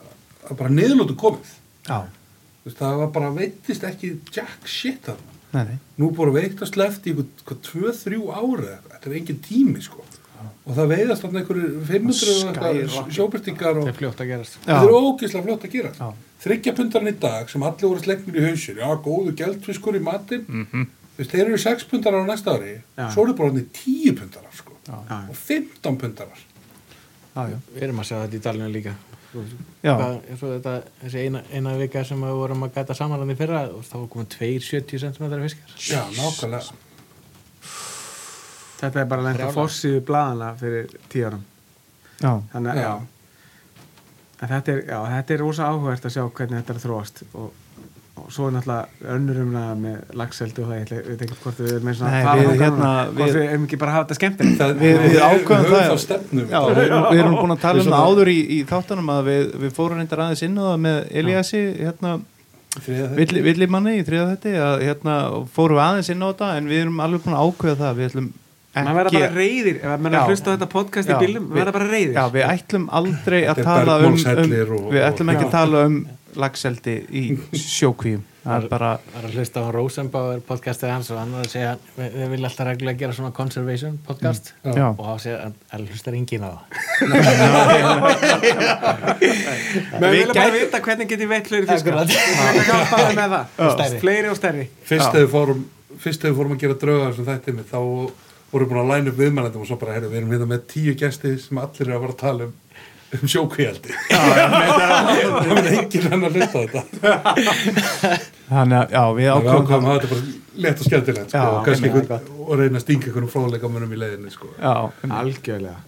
bara niðurlótu komið. Já, það var bara veittist ekki jack shit þarna. Nei, nú búið að veitt að sleft í eitthvað 2-3 ári þetta er engin tími sko. Og það veiðast þarna einhverju 500 og eitthvað Skyrocket. sjóbyrtingar og það er þetta er ógeðslega fljótt að gera. Já. þryggja pundarinn í dag sem allir voru slegnir í hausir já, góðu geldfiskur í matinn. Mm. -hmm. þeir eru 6 pundarar á næsta ári. Já. svo eru bara hann 10 pundarar sko. Og 15 pundarar já, við erum að sjá þetta í dalinu líka. Hvað, þetta, þessi eina, eina vika sem við vorum að gæta saman hann í fyrra og þá var komið 2-70 cm fiskar. Já, nákvæmlega. Þetta er bara lengt að fórsíðu blaðana fyrir já. þannig að, Já. já en þetta er, er rosa áhugavert að sjá hvernig þetta er að þróast og, og svo er náttúrulega önnur umræða með lagseldu og það, ég ætla- veit ekki hvort við erum eins og Nei, við þangað hérna- hvort við- erum ekki bara að hafa þetta skemmtilegt? Það- Við- við ákveðum höfum það- Já, við, erum- við erum búin að tala um það svona- áður í, í þáttunum að við, við fórum reyndar aðeins inn á það með Eliassi hérna, Þriðja þetta. villi, villimanni í þriða þetta að hérna, fórum við aðeins inn á þetta en við erum alveg búin að ákveða það við ætlum maður verða ekki bara reyðir ef maður hlusta á þetta podcast í bílum maður verða bara reyðir Já, við ætlum aldrei að tala um, um við ætlum ekki að tala um lagseldi í sjókvíum. Það er bara Það er að hlusta á Rosenbauer podcastið hans og hann var að segja við, við viljum alltaf reglulega gera svona conservation podcast Mm. Og þá segja hann að hlustar enginn á það. Við vilja bara vita hvernig getið veitt fleiri fiskar. Akkurat. Hvernig hjálpa það með það. Fleiri og stærri. Fyrst þegar við fórum fyrst þegar við fórum að gera drauga þessum þættinni þá vorum við búin að læna upp viðmælendum og svo bara, herru, við erum hérna með tíu gesti sem allir eru að fara að tala um um sjókvíaldi það er enginn hann að hlusta þetta þannig að já, við ákvæmum að þetta bara lett og skemmtilegt sko, og, einhvern, og reyna að stinga einhvern fróðleika munum í leiðinni sko. Já, Algjörlega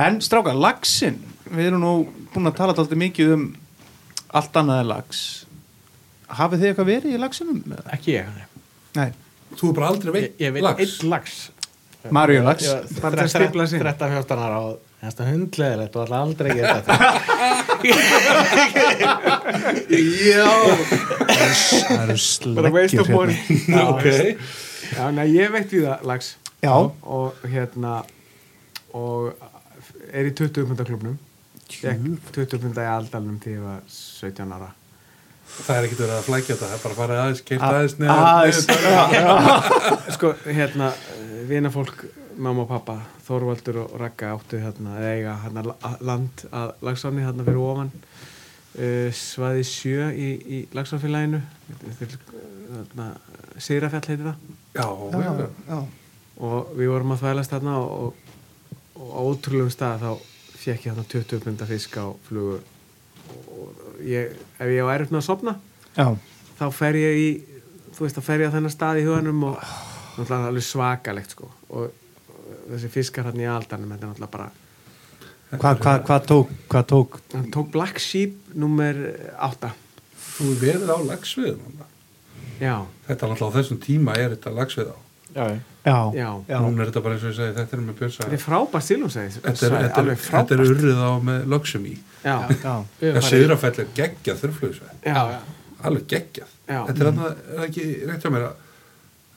En stráka, laxinn Við erum nú búin að tala alltaf mikið um allt annað en lax Hafið þið eitthvað verið í laxinum? ekki ég Nei, þú er bara aldrei veit ég veit lax einn lax Maríu lax Ég til að stifla sig. 13-14 ára og þetta hundleðilegt og alltaf aldrei geta þetta. Það eru sleggjur hérna. ok, Já, nei, ég veit við það, lags Já, og hérna og er í 20 punda klubnum Fekk 20 punda í aldalum því ég var 17 ára. Það er ekkert verið að flækja þetta, það er bara að fara aðeins, keipt A- aðeins niður- sko, hérna, vina fólk mamma og pappa, Þorvaldur og Ragga áttu hérna, eiga hérna la- land að lagsáni hérna fyrir ofan. Uh, svaði sjö í, í lagsáfélaginu hérna, Sigrafjall heitir það. Já, já, já, já. og við vorum að þvælast þarna og, og, og á ótrúlegum stað þá fekk ég þarna 20 punda fisk á flugu. Og ég, ef ég á erfitt með að sopna já. þá fer ég í þú veist, þá fer ég á þennan stað í huganum og náttúrulega alveg svakalegt sko. Og þessi fiskar hann í aldanum þetta er náttúrulega bara Hvað hva, hva tók, hvað tók hann tók Black Sheep nummer 8 Þú er verið á lagsviðum. já, Þetta er alltaf á þessum tíma er þetta lagsvið á. Já, já. Já. Núna er þetta bara eins og ég segi, þetta er með björsa. þetta er frábært Þetta er, þetta, er, er urrið á með lögsum í. já, já. Við Það farið- Sigrafell er geggjað þurrflugsveið. já, Alveg geggjað. Þetta er, er ekki rétt hjá mér að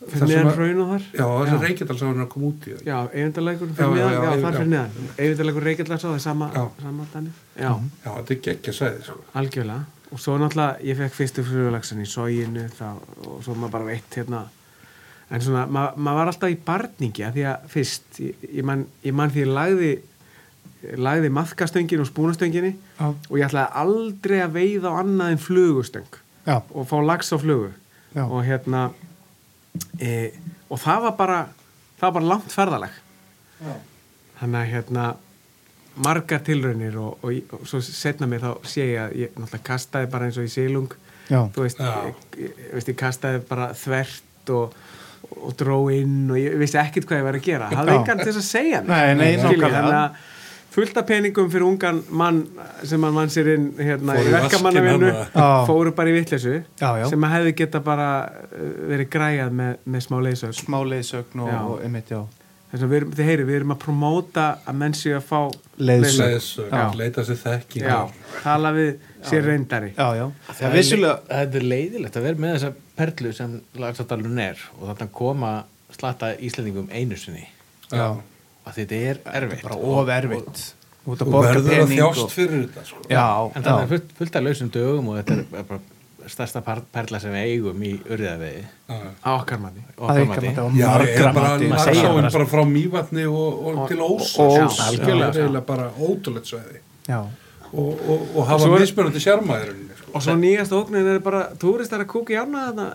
fyrir það neðan að- raun og þar. Já, reykjadalsáðun er að koma út í það. já, eigindaleikur Já, fyrir neðan, já, þar fyrir neðan. Eigindaleikur reykjadlags á það er sama, sama þannig, já, Já, þetta er geggjað sæði, sko. algjörlega. Og svo náttúrulega, ég fekk fyrstu frugulagsan í sóginu og svo maður bara veitt hérna. En svona, ma maður var alltaf í barningi að því að fyrst, ég, ég, man, ég man því ég lagði lagði maðkastöngin og spúnastönginu Já. og ég ætlaði aldrei að veiða á annað en flugustöng Já. og fá lags á flugu. Já. og hérna e, og það var bara það var bara langt ferðaleg þannig að hérna margar tilraunir og, og, og svo setna mér þá sé ég að ég náttúrulega kastaði bara eins og í sílung Já. þú veist, Já. ég, veist, ég kastaði bara þvert og, og dró inn og ég vissi ekkert hvað ég var að gera hafði Já. engan til þess að segja mér. Nei, nei, þannig að fullt af peningum fyrir ungan mann sem hann mann sér inn hérna, í verkamannavinnu Já. fóru bara í vitleysu Já, já. sem að hefði geta bara uh, verið græjað með, með smá leysög Smá leiðsögn og, Já. og einmitt, já. þess að við erum, þið heyri, við erum að promóta að menn séu að fá Já. leita sér þekking. já, tala við sér reyndari Já, já. Það Það er, vissulega, le- þetta er leiðilegt að vera með þessa perlu sem lagsadalun er og þarna koma slatta Íslendingum einu sinni já, að þetta er erfitt bara of erfitt. Borga verður að þjást og... fyrir þetta, sko. Já, en það er já. fullt, fullt af lausum dögum og þetta er bara stærsta par- perla sem við eigum í urðavegi á okkar manni Það er er bara frá Mývatni og, og Og- til Ósa. og sko. Ós, Það algjörlega. er bara ótrúlegt svæði. Já, Og, og, og hafa mismunandi sjarmaðurinn, sko. og svo nýjast ógnin er bara túristar að kúka í ána þarna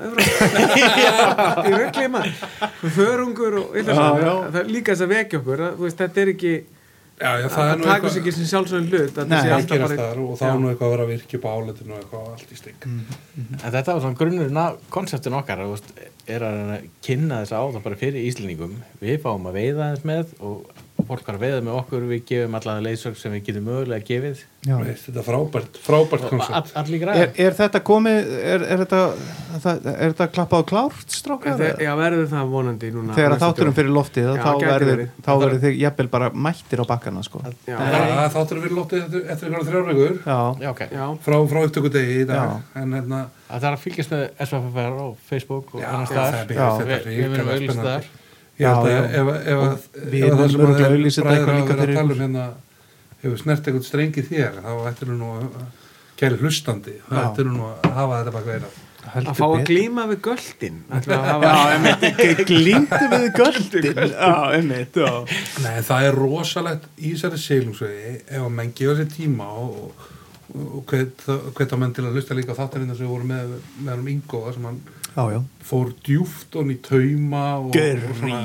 í röggli maður förungur og það er líka þess að vekja okkur að, þú veist, þetta er ekki Já, já, það það er nú takur sig ekki sem sjálfsögum hlut að Nei, það sé það alltaf gerast bara þar og þá Já. er nú eitthvað að vera að virkja upp á áletinu og eitthvað allt í sting. en þetta var svona grunnurinn af konseptin okkar þú veist, er að reyna að kynna þess á það bara fyrir Íslendingum við fáum að veiða þess með og fólk var að veiða með okkur við gefum allavega leiðsögn sem við getum mögulega gefið. Já. Veist, þetta er frábært, frábært og koncept. Er, er þetta komið, er, er þetta, er þetta klappað klárt, strákar? Já, verður það vonandi núna. Þegar þátturum fyrir loftið, Já, þá verður, verður þið jafnvel bara mættir á bakkana, sko. Já, Já, þáttur við lóttið eftir, eftir einhverja þrjárvegur frá, frá upptökudegi í dag. En hérna, Það er að fylgjast með SFFR á Facebook og Já, annars það staðar. Við- við munum ríkala Já, að já. ef, ef, ef, við ef það sem að eitthvað að líka vera að tala um hérna hefur snert eitthvað strengi þér þá ættir nú að kæri hlustandi þá ættir nú að hafa þetta baka veira að fá að glíma við göldin að hafa Já, einmitt, glýmdu við göldin. Já, einmitt. Nei, það er rosalegt í þessari seilungsvegi ef að menn gefa sér tíma og, og, og hvet að menn til að hlusta líka á þáttarinn sem við vorum með með hann Ingo sem hann Já, já. fór djúft og í tauma og, og svona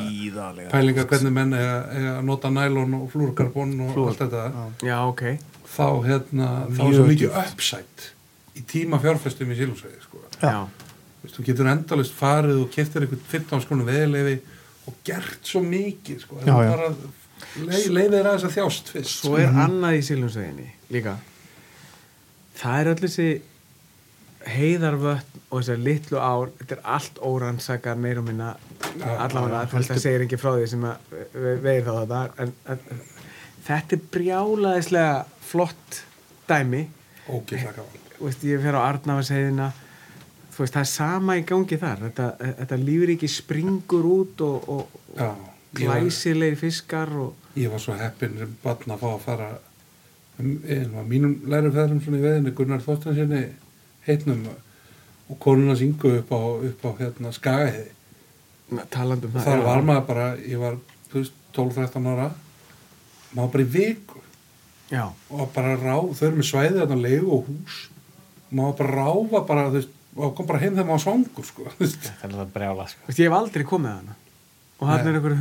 pælinga hvernig menn eiga, eiga að nota nælon og flúrkarbon og Flúor, allt þetta. já, ok. Þá hérna þá er svo mikið uppsætt í tíma fjárfestum í sílungsvegi sko. Þú getur endalist farið og keftir einhvern 15 skonum veðleifi og gert svo mikið sko. Já, já. bara leið, leiðir aðeins að þjást fyrst. Svo er annað í Siljónsveginni líka. Það er öll þessi heiðarvötn og þessar litlu ár þetta er allt órannsaka meir og minna. Allavega það segir ekki frá því sem að ve- veið þá þetta en, en þetta er brjálaðislega flott dæmi. Veist, ég fer á Arnavarsheiðina þú veist, það er sama í gangi þar. Þetta, þetta lífriki springur út og, og, Já, glæsilegir fiskar og ég var svo heppinn sem barn að fá að fara um, einu af mínum lærufæðrum svona í veðinu Gunnar Þorstensinni heitnum og konuna syngu upp á, upp á hérna og það þar var maður bara, ég var þú veist, 12-13 ára maður bara í viku. Já, og bara rá, þau eru með svæði þarna leigu og hús. Maður bara ráfa bara, þú veist, og kom bara heim þegar maður svangur sko. Það er það brjála sko. Veist, ég hef aldrei komið að hana og hann er einhverju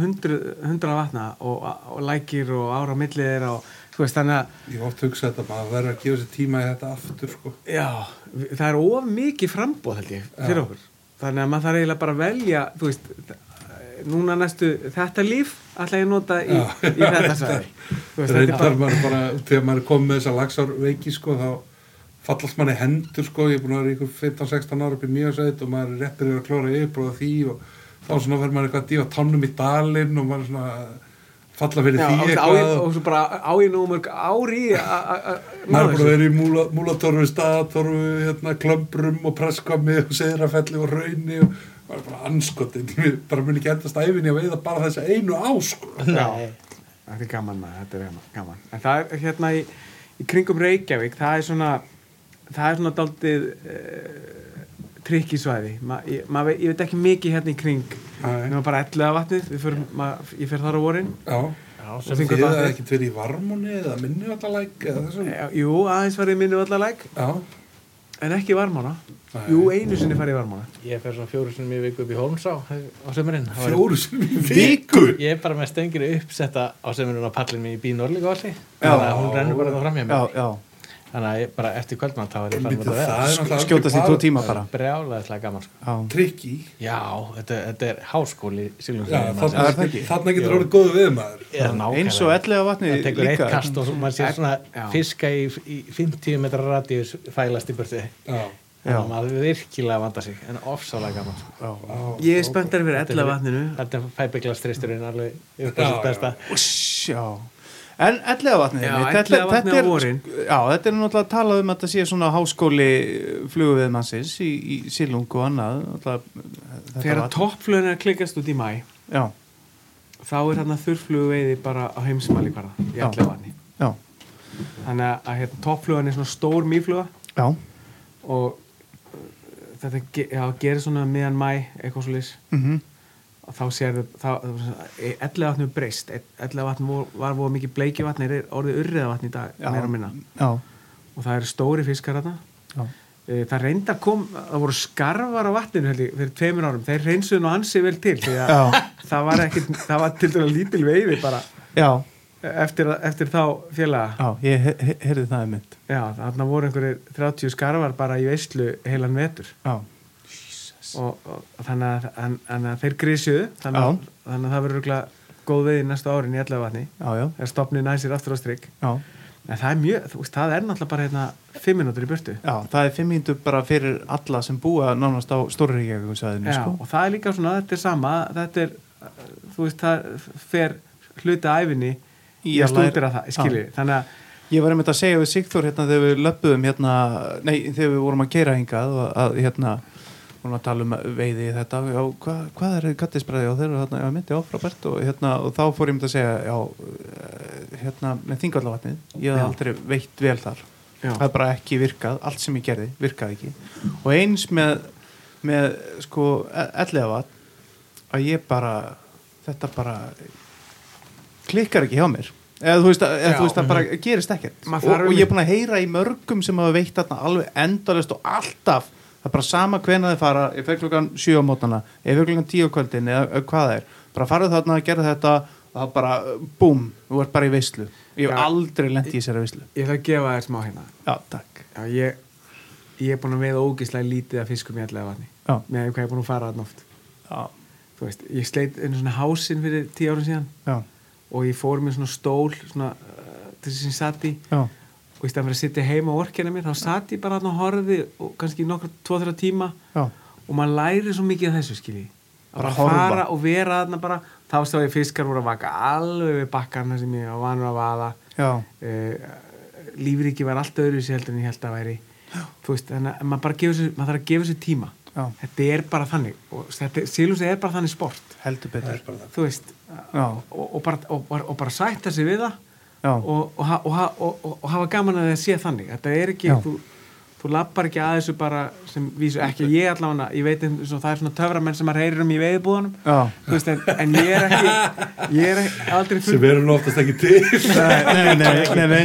hundra vatna og, og lækir og ára á milli þeirra og veist þannig að ég hef oft hugsað þetta, maður verður að gefa sér tíma í þetta aftur sko. já, það er of mikið frambóð held ég fyrir Já. okkur þannig að maður þarf eiginlega bara að velja þú veist, núna næstu þetta líf ætla ég að nota í, Já. í þetta sæði reyndar maður bara, þegar maður er komið með þessa lagsárveiki sko, þá fallast manni hendur sko, ég er búin að vera í ykkur 15-16 ára upp í mjögsætt og maður er yfir að klóra yfirbróða því og þá svona verður maður eitthvað að dífa tannum í dalinn og maður svona að falla fyrir Já, því eitthvað ég, og svo bara á ég nú mörg ári að- að að maður að vera í múla, múlatorfu, staðatorfu hérna, klömbrum og presskami og seðrafelli og rauni og maður bara anskotin, ég bara muni ekki endast æfinni að veiða bara þessa einu á sko. Nei. Þetta er gaman maður, þetta er gaman- gaman. En það er hérna í, í kringum Reykjavík, það er svona, það er svona daldið uh, trikkisvæði. Ma, ég, ma, ég veit ekki mikið hérna í kring, Nei. nema bara ellega vatnið, við förum, ma, ég fer þar á vorin. Já, Já, sem þið það vatnið. ekkert verið í varmunni eða minnivallalæk eða þessum jú, aðeins farið minni vallalæk, Já, en ekki varmána. Nei. Jú, einu sinni farið í varmána. Ég fer svona fjóru sinni í viku upp í Holmsá á sömurinn. Það var- fjóru sem í viku Ég er bara með stengri uppsetta á sömurinn á pallin mér í bí Norlíkvalli. Þannig að hún rennur bara það fram hjá já, mér. já, Þannig að bara eftir kvöldmann þá er ég farin Einmitt, út að það vera. náttúrulega skjótast í tvo tíma bara. Brjálaðislega gaman sko. trikki. Já, þetta, þetta er háskóli þarna getur orðið góðu við maður eins og ellega vatni Það tekur eitt kast og maður sér svona fiska í, í 50 metra radíus fælast í. Já, Þannig að maður virkilega vanda sig, en ofsálega gaman. Sko. já, Ég er spenntar fyrir ella vatninu. Þetta er fæbygglasstristurinn alveg upp á sitt besta. Já En ellega vatni Já, Elliðavatnið á vorin. Já, þetta er náttúrulega að tala um að þetta sé svona háskóli fluguviðmannsins í, í Silung og annað. Þetta Þegar er að klikast út í mæ, Já, þá er hérna þurrflugu veiði bara á heimsmæli hverða, í ella vatni. já, Þannig að- hérna, toppflugan er svona stór mýfluga. Já. Og uh, þetta gerir svona miðan mæ eitthvað svo lis mm og þá sér það ellega vatnum breyst. Ellega vatn var, voru mikið bleiki vatn er orðið urriða vatn í dag Já. Já, og það eru stóri fiskar þarna. Eh, það reyndar kom, það voru skarfar á vatninu held ég, fyrir tveimur árum, þeir reynsuðu nú ansi vel til því að það var ekki það var til dæla lítil veiði bara eftir, eftir þá félaga. Já ég he he heyrði það í mynd já, þarna voru einhverjir 30 skarfar bara í veislu heilan vetur. Já, og, og þannig að, en, en að þeir grísuðu þannig, að- þannig að það verður örugglega góð veið næstu árin í allavega vatni já, já, þegar stopnið næsir aftur á strikk en það er mjög, þú veist, það er náttúrulega bara hérna fimm minútur í burtu. Já, það er fimm mínútur bara fyrir alla sem búa nánast á Já, sko. og það er líka svona, þetta er sama þetta er, þú veist, það fer hluti af æfinni í Í að að stúdira það, skilji þannig að, Ég var einmitt að segja við Sigþór hérna þegar við löppuðum hérna, nei þegar við vorum að keira hingað og að hérna að tala um veiði þetta. Já, hva, hvað er gattisbræði og þeir eru já, myndi áfrabært og hérna og þá fór ég myndi að segja, já eh, hérna með þingallavatnið, ég hef aldrei veitt vel þar, já, það er bara ekki virkað allt sem ég gerði, virkaði ekki. Og eins með, með sko, ellega vatn að ég bara þetta bara klikkar ekki hjá mér. Eða þú veist, að, Já. þú veist það bara gerist ekkert. Og, og ég er búin að heyra í mörgum sem hafa veitt þarna alveg endalist og alltaf það er bara sama hvena þið fara ég fer klukkan 7 á mótana, ég fer klukkan 10 á kvöldin eða hvað það er, bara farið þarna að gera þetta og það bara, búm, þú ert bara í veislu. Ég hef aldrei lent í þessari veislu. Ég ætla að gefa þér smá hérna. Já, takk. Já, ég, ég er búin að veiða ógislega lítið af fiskum í allega vatni. Já, með hvað ég er búin að fara þarna oft. Já, þú veist, ég sleit einu svona hásinn fyrir tíu árum síðan já, og ég fór með svona stól svona, uh, til þess að ég satt í. Já, og í stæðan fyrir að sitja heima og orkina mér þá satt ég bara þarna og horfði og kannski nokkur, tvo-þrjá tíma já. og maður læri svo mikið af þessu skilji. Að Bara fara og vera þarna bara þá sá ég fiskar voru að vaka alveg við bakkarna sem ég var vanur að vaða. Uh, lífriki var allt öðru sér heldur en ég held að væri. Veist, þannig að maður bara gefur sér, maður þarf að gefa sér tíma. Já, þetta er bara þannig og sílúsi er bara þannig sport. Heldur betur. Og, og, bara, og, bara, og bara sætta sig við það og, og, og, og, og, og hafa gaman að það sé þannig. Þetta er ekki, Já. þú, þú lappar ekki að þessu bara sem vísu, ekki ég allavega ég veit eins og það er svona töframenn sem maður heyrir um í veiðbúðunum veist, en, en ég er ekki ég er ekki, aldrei full sem nú oftast ekki til. Nei, nei, nei, nei, nei.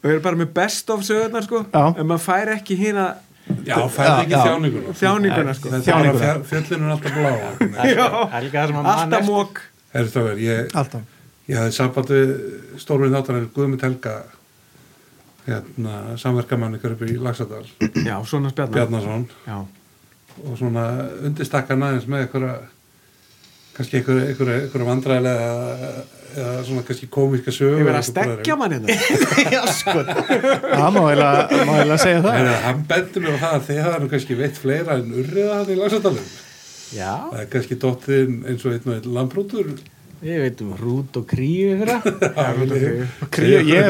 við erum bara með best of sögurnar sko. Já. en maður fær ekki hérna já, færði ekki Já, já. þjáninguna. Þjáninguna sko. Þetta er bara fjall- fjöllin er alltaf blá er að alltaf mók Alltaf ég hafði samband við stórvinn þáttanir Guðmund Helga hérna, samverkamann ykkur upp í Laxadal já, svona spjarnar Bjarnason. Já, og svona undirstakkan aðeins með einhverja kannski einhverja, vandræðilega eða, eða svona kannski komíska sögur ég verið að stekja mann hérna. Já, sko. Það má eiginlega segja það. Heyrðu, hann bendi mér á það að þið hafa nú kannski veitt fleira en urriða hann í Laxadalum Já, það er kannski dottin eins og einn og einn landbrútur ég veit um rút og kríu fyrir það Kríu, ég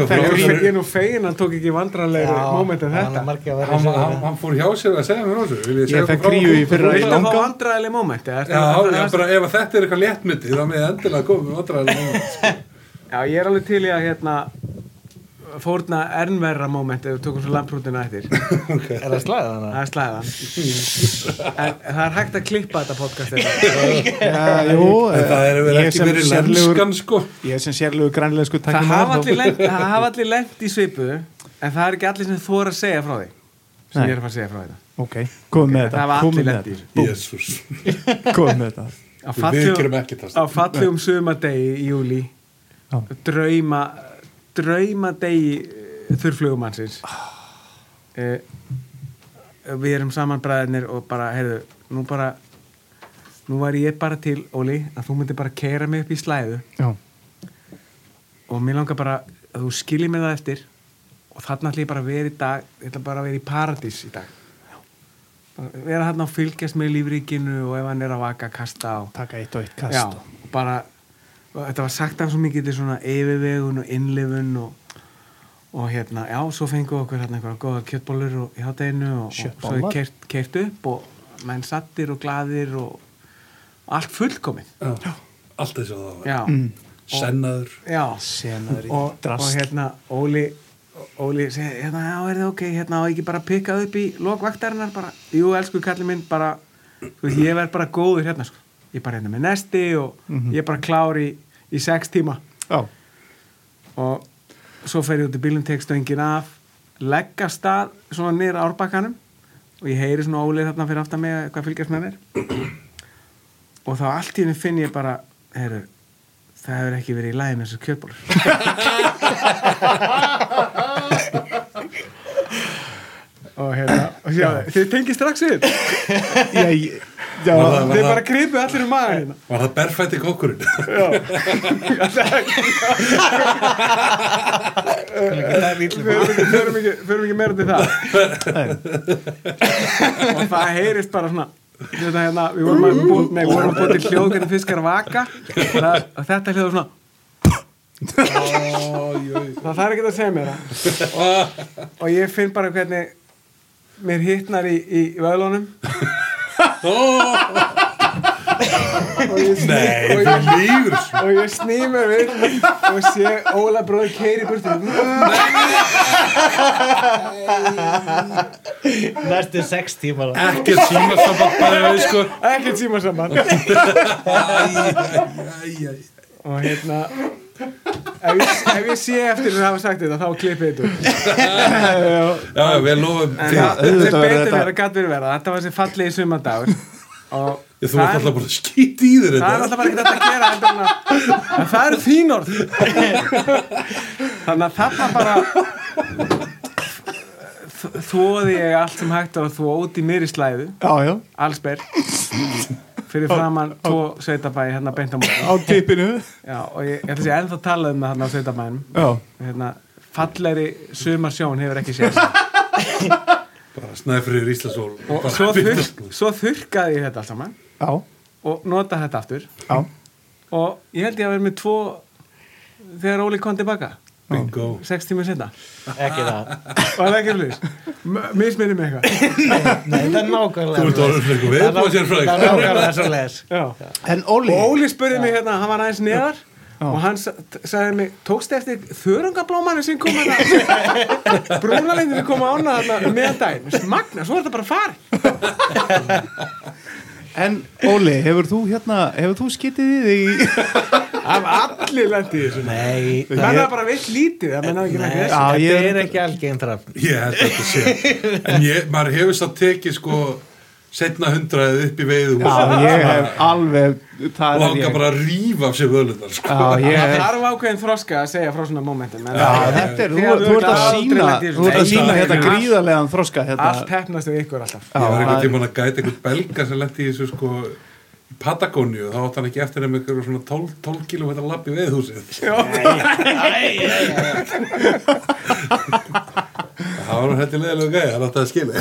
er nú fegin hann tók ekki vandranlegri moment en þetta. hann, hann, hann fór hjá sér að segja mér á þessu. Ég segja fekk kríu í fyrra í langa já, bara ef þetta er eitthvað léttmyndi þá með endilega komið vandræðilega moment, sko. Já, ég er alveg til í að hérna fórna ernverra moment ef við tökum svo lamprútina eftir. Er það slæðið það er slæðan. En það er hægt að klippa þetta podcast hérna. Já, jú en það er verið ég ekki verið lenskan sko. Ég sem sérlegu grænlegsku það hafa allir lent í svipu en það er ekki allir sem þóra að segja frá því sem Nei. ég er að fara að segja frá þetta Ok, komum með þetta komum allir með þetta. Jésús, Komum með þetta. Á við fallegum, gerum ekki það á fallegum sumadegi í júli Já. drauma draumadegi þurrflugumannsins. Eh, við erum saman bræðinir og bara, heyrðu, nú bara nú var ég bara til, Óli að þú myndir bara keira mig upp í slæðu. Já, og mér langar bara að þú skiljið mér það eftir og þarna ætla ég bara að vera í dag ég ætla bara að vera í paradís í dag. Vera þarna og fylgjast með lífríkinu og ef hann er að vaka kasta og taka eitt og eitt já, kast og bara þetta var sagt af svo mikið til svona yfirvegun og innlifun og, og hérna, já, svo fengu okkur hérna einhverja góða kjöttbólur og, í hátteginu og, og svo er kert, kert upp og menn sattir og glaðir og allt fullkomið. Já, allt þess að það var. Mm. sennaður. Já. Senaður í og, og hérna Óli Óli segi, hérna, já, er það ok? Hérna, og ekki bara pikkað upp í lokvaktarinnar bara, jú, elsku kallið minn, bara þú veist, ég verð bara góður hérna, sko ég er bara hérna með nesti og Mhm. ég er bara klár í, í sex tíma. Já, og svo fer ég út í bílum, tek stöngin af legg af stað svona niður árbakkanum og ég heyri svona Óli þarna fyrir aftan mig hvað fylgjast með mér. Og þá allt í henni finn ég bara heyrðu, það hefur ekki verið í lagi með þessar kjötbólur og hérna og sjá, þið tengið strax við? Já, ég- já Var það- þið bara gripu allir um maður hérna Var það berfætti kokkurinn? förum ekki, ekki meira til það. Og það heyrist bara svona þetta hérna, við vorum að búið, nei, við vorum að búið til hljóð hvernig fiskar vaka. Og, það, og þetta hljóð svona það þarf ekki að segja mér það. Og, og ég finn bara hvernig mér hittnar í, í vöðlunum Nei, þú ég, lígur svo og ég sný mér við og sé Óla bróði keiri burtu. Næstu sex tímar. Ekkert við sko. Ekkert æ. og hérna ef ég, ef ég sé eftir að hafa sagt þetta þá klippið þetta. Já, já, við lofum sem verður betur þetta- verið að gæti verið verða þetta var þessi fallegi sumandagur og Ég, Þú ert alltaf bara að skýta í þér það er þetta. alltaf bara ekki þetta að gera það eru þín orð. Þannig að þarna bara þ- þvoði ég allt sem hægt út í mér í slæðu. Já, já, allsber fyrir framann tvo sveitabæi hérna beint á móti. Á tippinu? Já, og ég, ætla að sé ennþá talað um það hérna á sveitabænum. Já, hérna, fallegri sumarsjón hefur ekki séð Bara snæfriður Íslasól og svo, þurr, svo þurrkaði ég þetta allt saman. Já, og notaði þetta aftur. Já. Og ég held ég að vera með tvo þegar Óli kom tilbaka Bingo. sex tíma setna ekki það. Var það ekki flýs misminni mig eitthvað. Nei, það er nákvæmlega Þú ert orðin fyrir eitthvað viðbúðsérfræðingur. Það er nákvæmlega svo les Já. En Óli, og Óli spurði mig hérna, hann var aðeins neðar og hann sagði mig, tókst eftir þörungablómanu sem kom hérna? Brúnalindin sem kom ána hérna meðan daginn, magna, svo er þetta bara fari en Óli, hefur þú hérna, hefur þú skitið í þig í... af allir lendi í þessu Nei, það er bara veitt lítið, það menna ekki Nei, ekki Já, ég þetta er- ekki algengt rafn Ég held að þetta sé. En ég, maður hefur satt tekið sko setna hundraðið upp í veiðu Já, ég hef alveg, það langa ég. bara að rífa af sér völunar sko. Já, ég það þarf ákveðin þroska að segja frá svona momentum en já, þetta er, þú, ert að sína, þú ert að sína hérna nei, gríðarlegan þroska hérna. allt hefnast við ykkur alltaf Ég var einhvern tímann að gæta einhvern belga sem lendi í þessu sko í Patagóniu, þá átt hann ekki eftir þeim einhverjum svona 12, 12 km lapp í veiðhúsið Það var nú hætti leðilega gæði, það átti að skilja.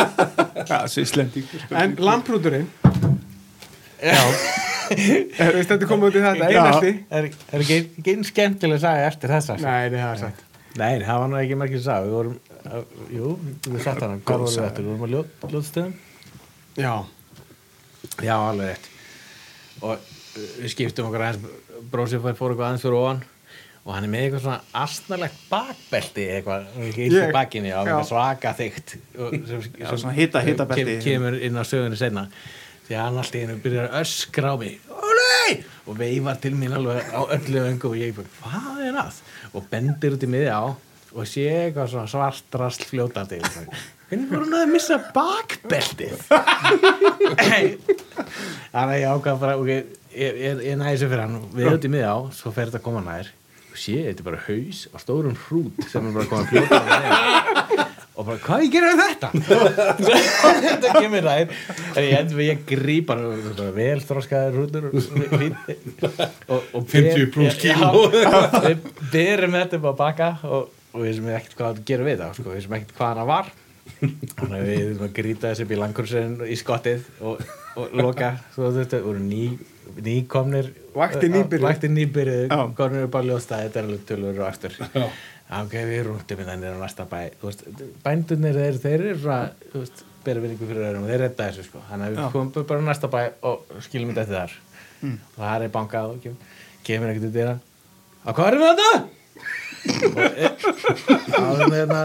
Já, svislendingur. en lamprúturinn þú veist þetta kom út í þetta? Einasti Er, er ekki, einn skemmtileg saga eftir þessa nei, nei, það er Nei, það var nú ekki margir saga. Við vorum, uh, jú, við satt vorum við? Við vorum að ljót, ljótstöðum. Já, Já, alveg rétt. Og uh, við skiptum okkur aðeins Brósið fór eitthvað aðeins fyrir ofan Og hann er með eitthvað svona astnalegt bakbelti eitthvað, eitthvað svaka þygt sem, hita- hitabelti. kem, kemur inn á sögunni senna því að hann allt í hennu byrjar að öskra á mig. Og veifar til mín alveg á öllu öngum og ég bara, hvað er það? og bendir út í miði á og sé eitthvað svona svart rast fljótandi hvernig voru hann að missa bakbeltið? þannig að ég ákvað bara ok, ég, ég, ég næði þessu fyrir hann. Við út í á, svo fer þetta að koma nær. Og sé, þetta er bara haus á stórum hrút sem er bara að koma fljótandi og bara, hvað ég gerir við þetta? þetta kemur nær. En ég endur við ég bara vel þroskaður hrútur og, og 50 plús kíló. Við berum þetta á baka og, og við sem ekkert hvað að gera við það sko, við sem ekkert hvað hann var þannig að við erum að grýta þessi upp í langkursin í skottið og, og loka svo þetta voru ný nýkomnir Vaktin nýbyrjuð. vaktin nýbyrjuð Já. konur upp á ljósta þetta er alveg tölur og aftur. Ok, við rúndum hérna niður á næsta bæ. Þú veist, bændunir þeir, þeir eru þú veist, bera vinningu fyrir öðrum og þeir redda þessu, sko, þannig að við komum bara á næsta bæ og skilum þetta þar. Og það er bankað og kemur, ekkert út í það að hvað erum við þetta? E- á þeim hérna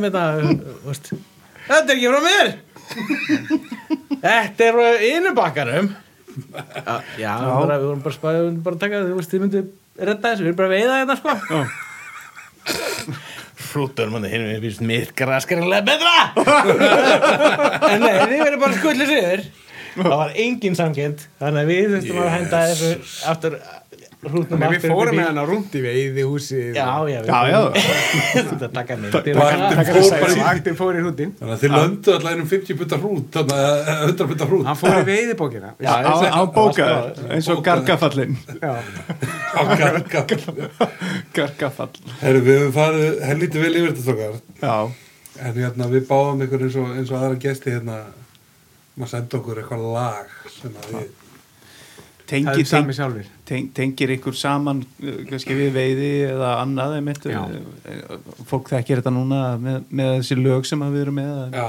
með þetta þú veist, þetta er ekki frá mér! Þetta er frá innubakkanum já, já, við Bara, við vorum bara spæðið, við vorum bara að taka þú veist, þið myndu redda þessu, við erum bara að veiða þetta sko. Hrútur manni hinn við finnst mitt graskarilega betra! En nei, þið verður bara skullir sigur það var engin samkend þannig að við þurftum að henda þessu aftur hrútnum Nei, við í fórum með hann á rúndi veiði húsi já, já, við Já, já. þetta að taka myndir Vaktin og- fór í í hrúndin Þannig að þið löndu allar einum 50 putta hrút þannig að eh, 100 putta hrút. Hann fór í veiðibókina. Já, Á, var- eins og gargafallin. Já. á garga Gargafall. Herru, við höfum farið helviti vel yfir þetta strókar Já, en hérna við báðum ykkur eins og, eins og aðra gesti hérna. Maður senda okkur eitthvað lag sem að við tengir, teng, sjálfur teng, tengir ykkur saman uh, kannski við veiði eða annað einmitt, uh, fólk þekkir þetta núna með, með þessi lög sem við erum með Já,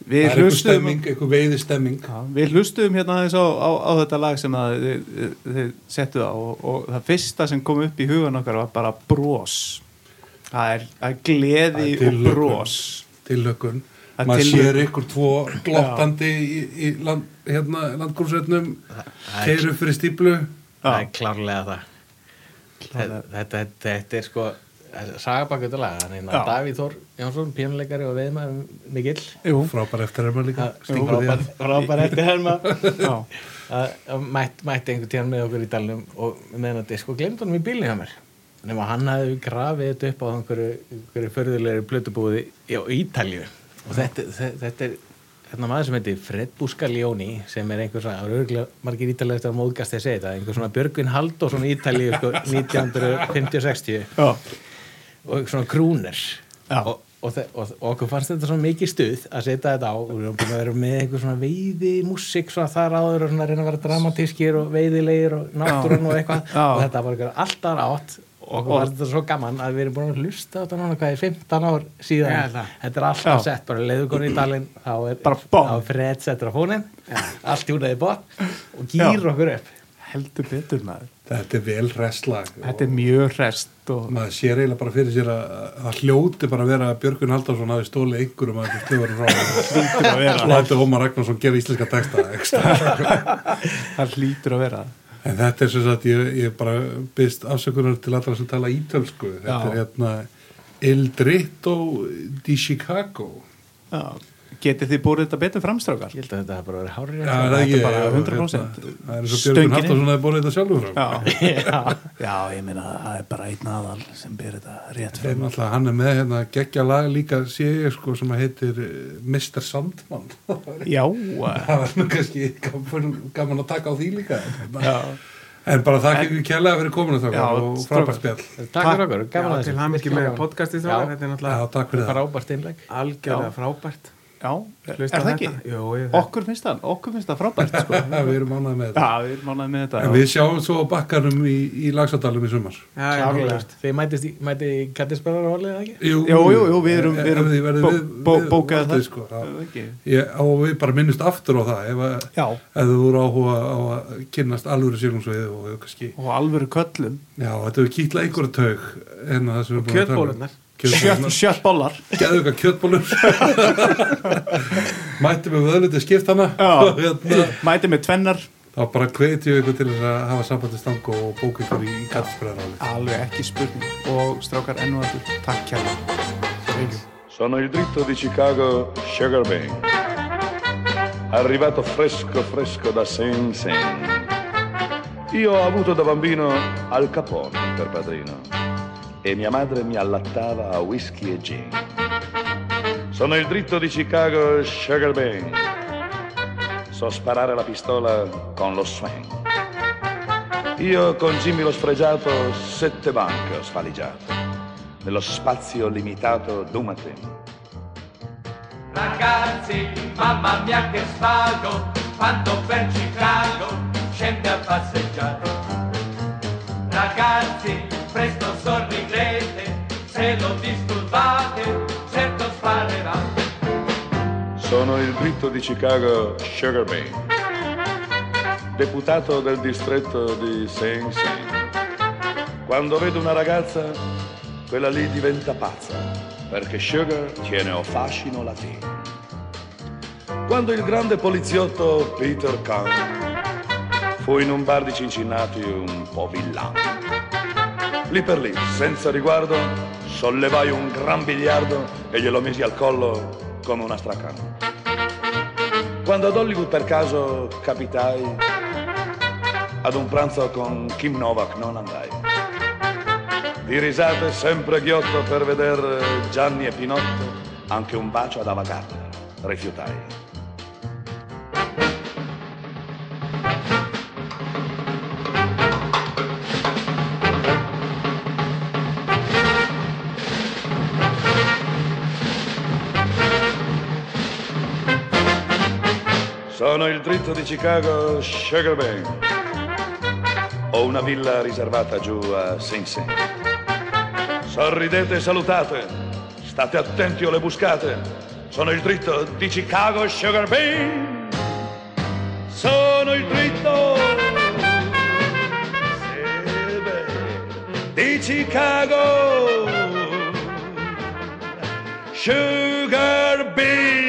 við það er eitthvað hlustuðum stemming, eitthvað veiði stemming Já, við hlustuðum hérna aðeins á, á, á þetta lag sem þið, settu það og, og það fyrsta sem kom upp í hugan okkar var bara bros. Það er, er gleði og tilökun Það er maður sér ykkur tvo glottandi í, í land, hérna, landgúrsveitnum er- keiru fyrir stíplu það er klárlega það. Þetta, þetta, þetta er sko laga þannig að Davíð Þór Jónsson, pínuleikari og veðmaður mikill. Jú, frábær eftir herma líka. Því frábær að frábær eftir herma að- að mætt, mætti einhvern tíðan með okkur í dalnum og með hennar disk. Og glemt honum í bílni hjá mér. Nema hann hafði grafið þetta upp á einhverju, einhverju förðulegri plötubúði á Ítalju og þetta, þetta, er hérna maður sem heitir Fred Buscalioni sem er einhver svona, það eru örgulega margir ítalega eftir að móðgast að segja þetta, einhver svona Björgvin Halldórsson í Ítalju sko, 1950-60 já, og svona krúner og, og, og, og okkur fannst þetta svona mikið stuð að setja þetta á og við erum búin að vera með einhver svona veiði músík svona þar áður og svona reyna að vera dramatískir og veiðilegir og náttúrun og eitthvað. Og þetta var eitthvað alltaf átt fannst þetta svo gaman að við erum búin að hlusta á þetta núna hvað er 15 ár síðan. Já, það. þetta er alltaf Já. sett, bara leiðu konið í dalinn er er settur á fónin allt júnaði bort og gýr okkur upp. Heldur betur maður. Þetta er vel restlag þetta er mjög rest og maður sér eiginlega bara fyrir sér að það hljóti bara að vera að Björgun Haldarsson hafi stólið einhverjum að þetta frá hlýtur að vera. Læti Ómar Ragnarsson gera íslenska texta það hlýtur að vera en þetta er sem sagt ég, ég bara byrst afsökunar til allra sem tala ítölsku þetta Já. er hérna Il Dritto di Chicago Já. Getið þið búið þetta betur framstrákar ég held að þetta hafa bara verið hárið Já, er það er bara ég- 100%. hérna, það. er eins og Björgun. Haldarsson hafi búin þetta sjálfur fram Já. Já, ég meina það er bara einn aðal sem ber þetta rétt fram. Náttúrulega, hann er með hérna geggja lag líka sé ég sko sem að heitir eh, Mr. Sandman. Já, það var nú kannski gaman, að taka á því líka. Já. en bara þakka ykkur kærlega fyrir kominu þakka og frábært spjall. Takk fyrir okkur, Já, gaman að til hann ekki með podcastið þráðar, þetta er náttúrulega það. frábært innleg algjörlega frábært Já, Hlusta er það ekki? þetta? Jú, ég, Okkur finnst það, okkur finnst það frábært sko. við erum ánægð með þetta Já, við með þetta en við sjáum svo á bakkanum í, í lagsadalum í sumar Já, já, þið mætist í, valið eða ekki? jú, Jú, jú, jú, við erum- við erum við- bó- það. sko. Er það ekki? Ég, og við bara minnust aftur á það ef, að, ef þú voru áhuga á að kynnast alvöru sílungsveið og og alvöru köllum já, þetta hefur kýtla einhverju taug en það sem við erum búin að tala um. Kjötbólurnar. Sjött, Kjötbólurnar sjött bollar geðu eitthvað kjötbólur mætti með vöðluti skiptana Já. og hérna Mæti með tvennar þá bara hvetjum við ykkur til að hafa sambandi stang og bóka ykkur í kattisbreðaráli Alveg ekki spurning Og strákar enn og aftur, takk kærlega Sono il dritto di Chicago Sugar Bang. Arrivato fresco fresco da Sing Sing. Io ho avuto da bambino Al Capone per padrino e mia madre mi allattava a whisky e gin. Sono il dritto di Chicago Sugar Bang. So sparare la pistola con lo swing. Io con Jimmy lo sfregiato sette banche ho svaligiato nello spazio limitato d'un mattino. Ragazzi, mamma mia che svago, quando per Chicago scende a passeggiare. Ragazzi, presto sorridete, se lo disturbate, certo sparerà. Sono il dritto di Chicago Sugar Bang, deputato del distretto di Sing Sing. Quando vedo una ragazza, quella lì diventa pazza, perché Sugar tiene o fascino latino. Quando il grande poliziotto Peter Kahn fu in un bar di Cincinnati un po' villano. Lì per lì, senza riguardo, sollevai un gran biliardo e glielo misi al collo come una stracana. Quando ad Hollywood per caso capitai, ad un pranzo con Kim Novak non andai. Di risate sempre ghiotto per veder Gianni e Pinotto, anche un bacio ad Ava Gardner rifiutai. Sono il dritto di Chicago Sugar Bang. Ho una villa riservata giù a Sing Sing. Sorridete e salutate. State attenti o le buscate. Sono il dritto di Chicago Sugar Bang. Sono il dritto di Chicago Sugar Bean.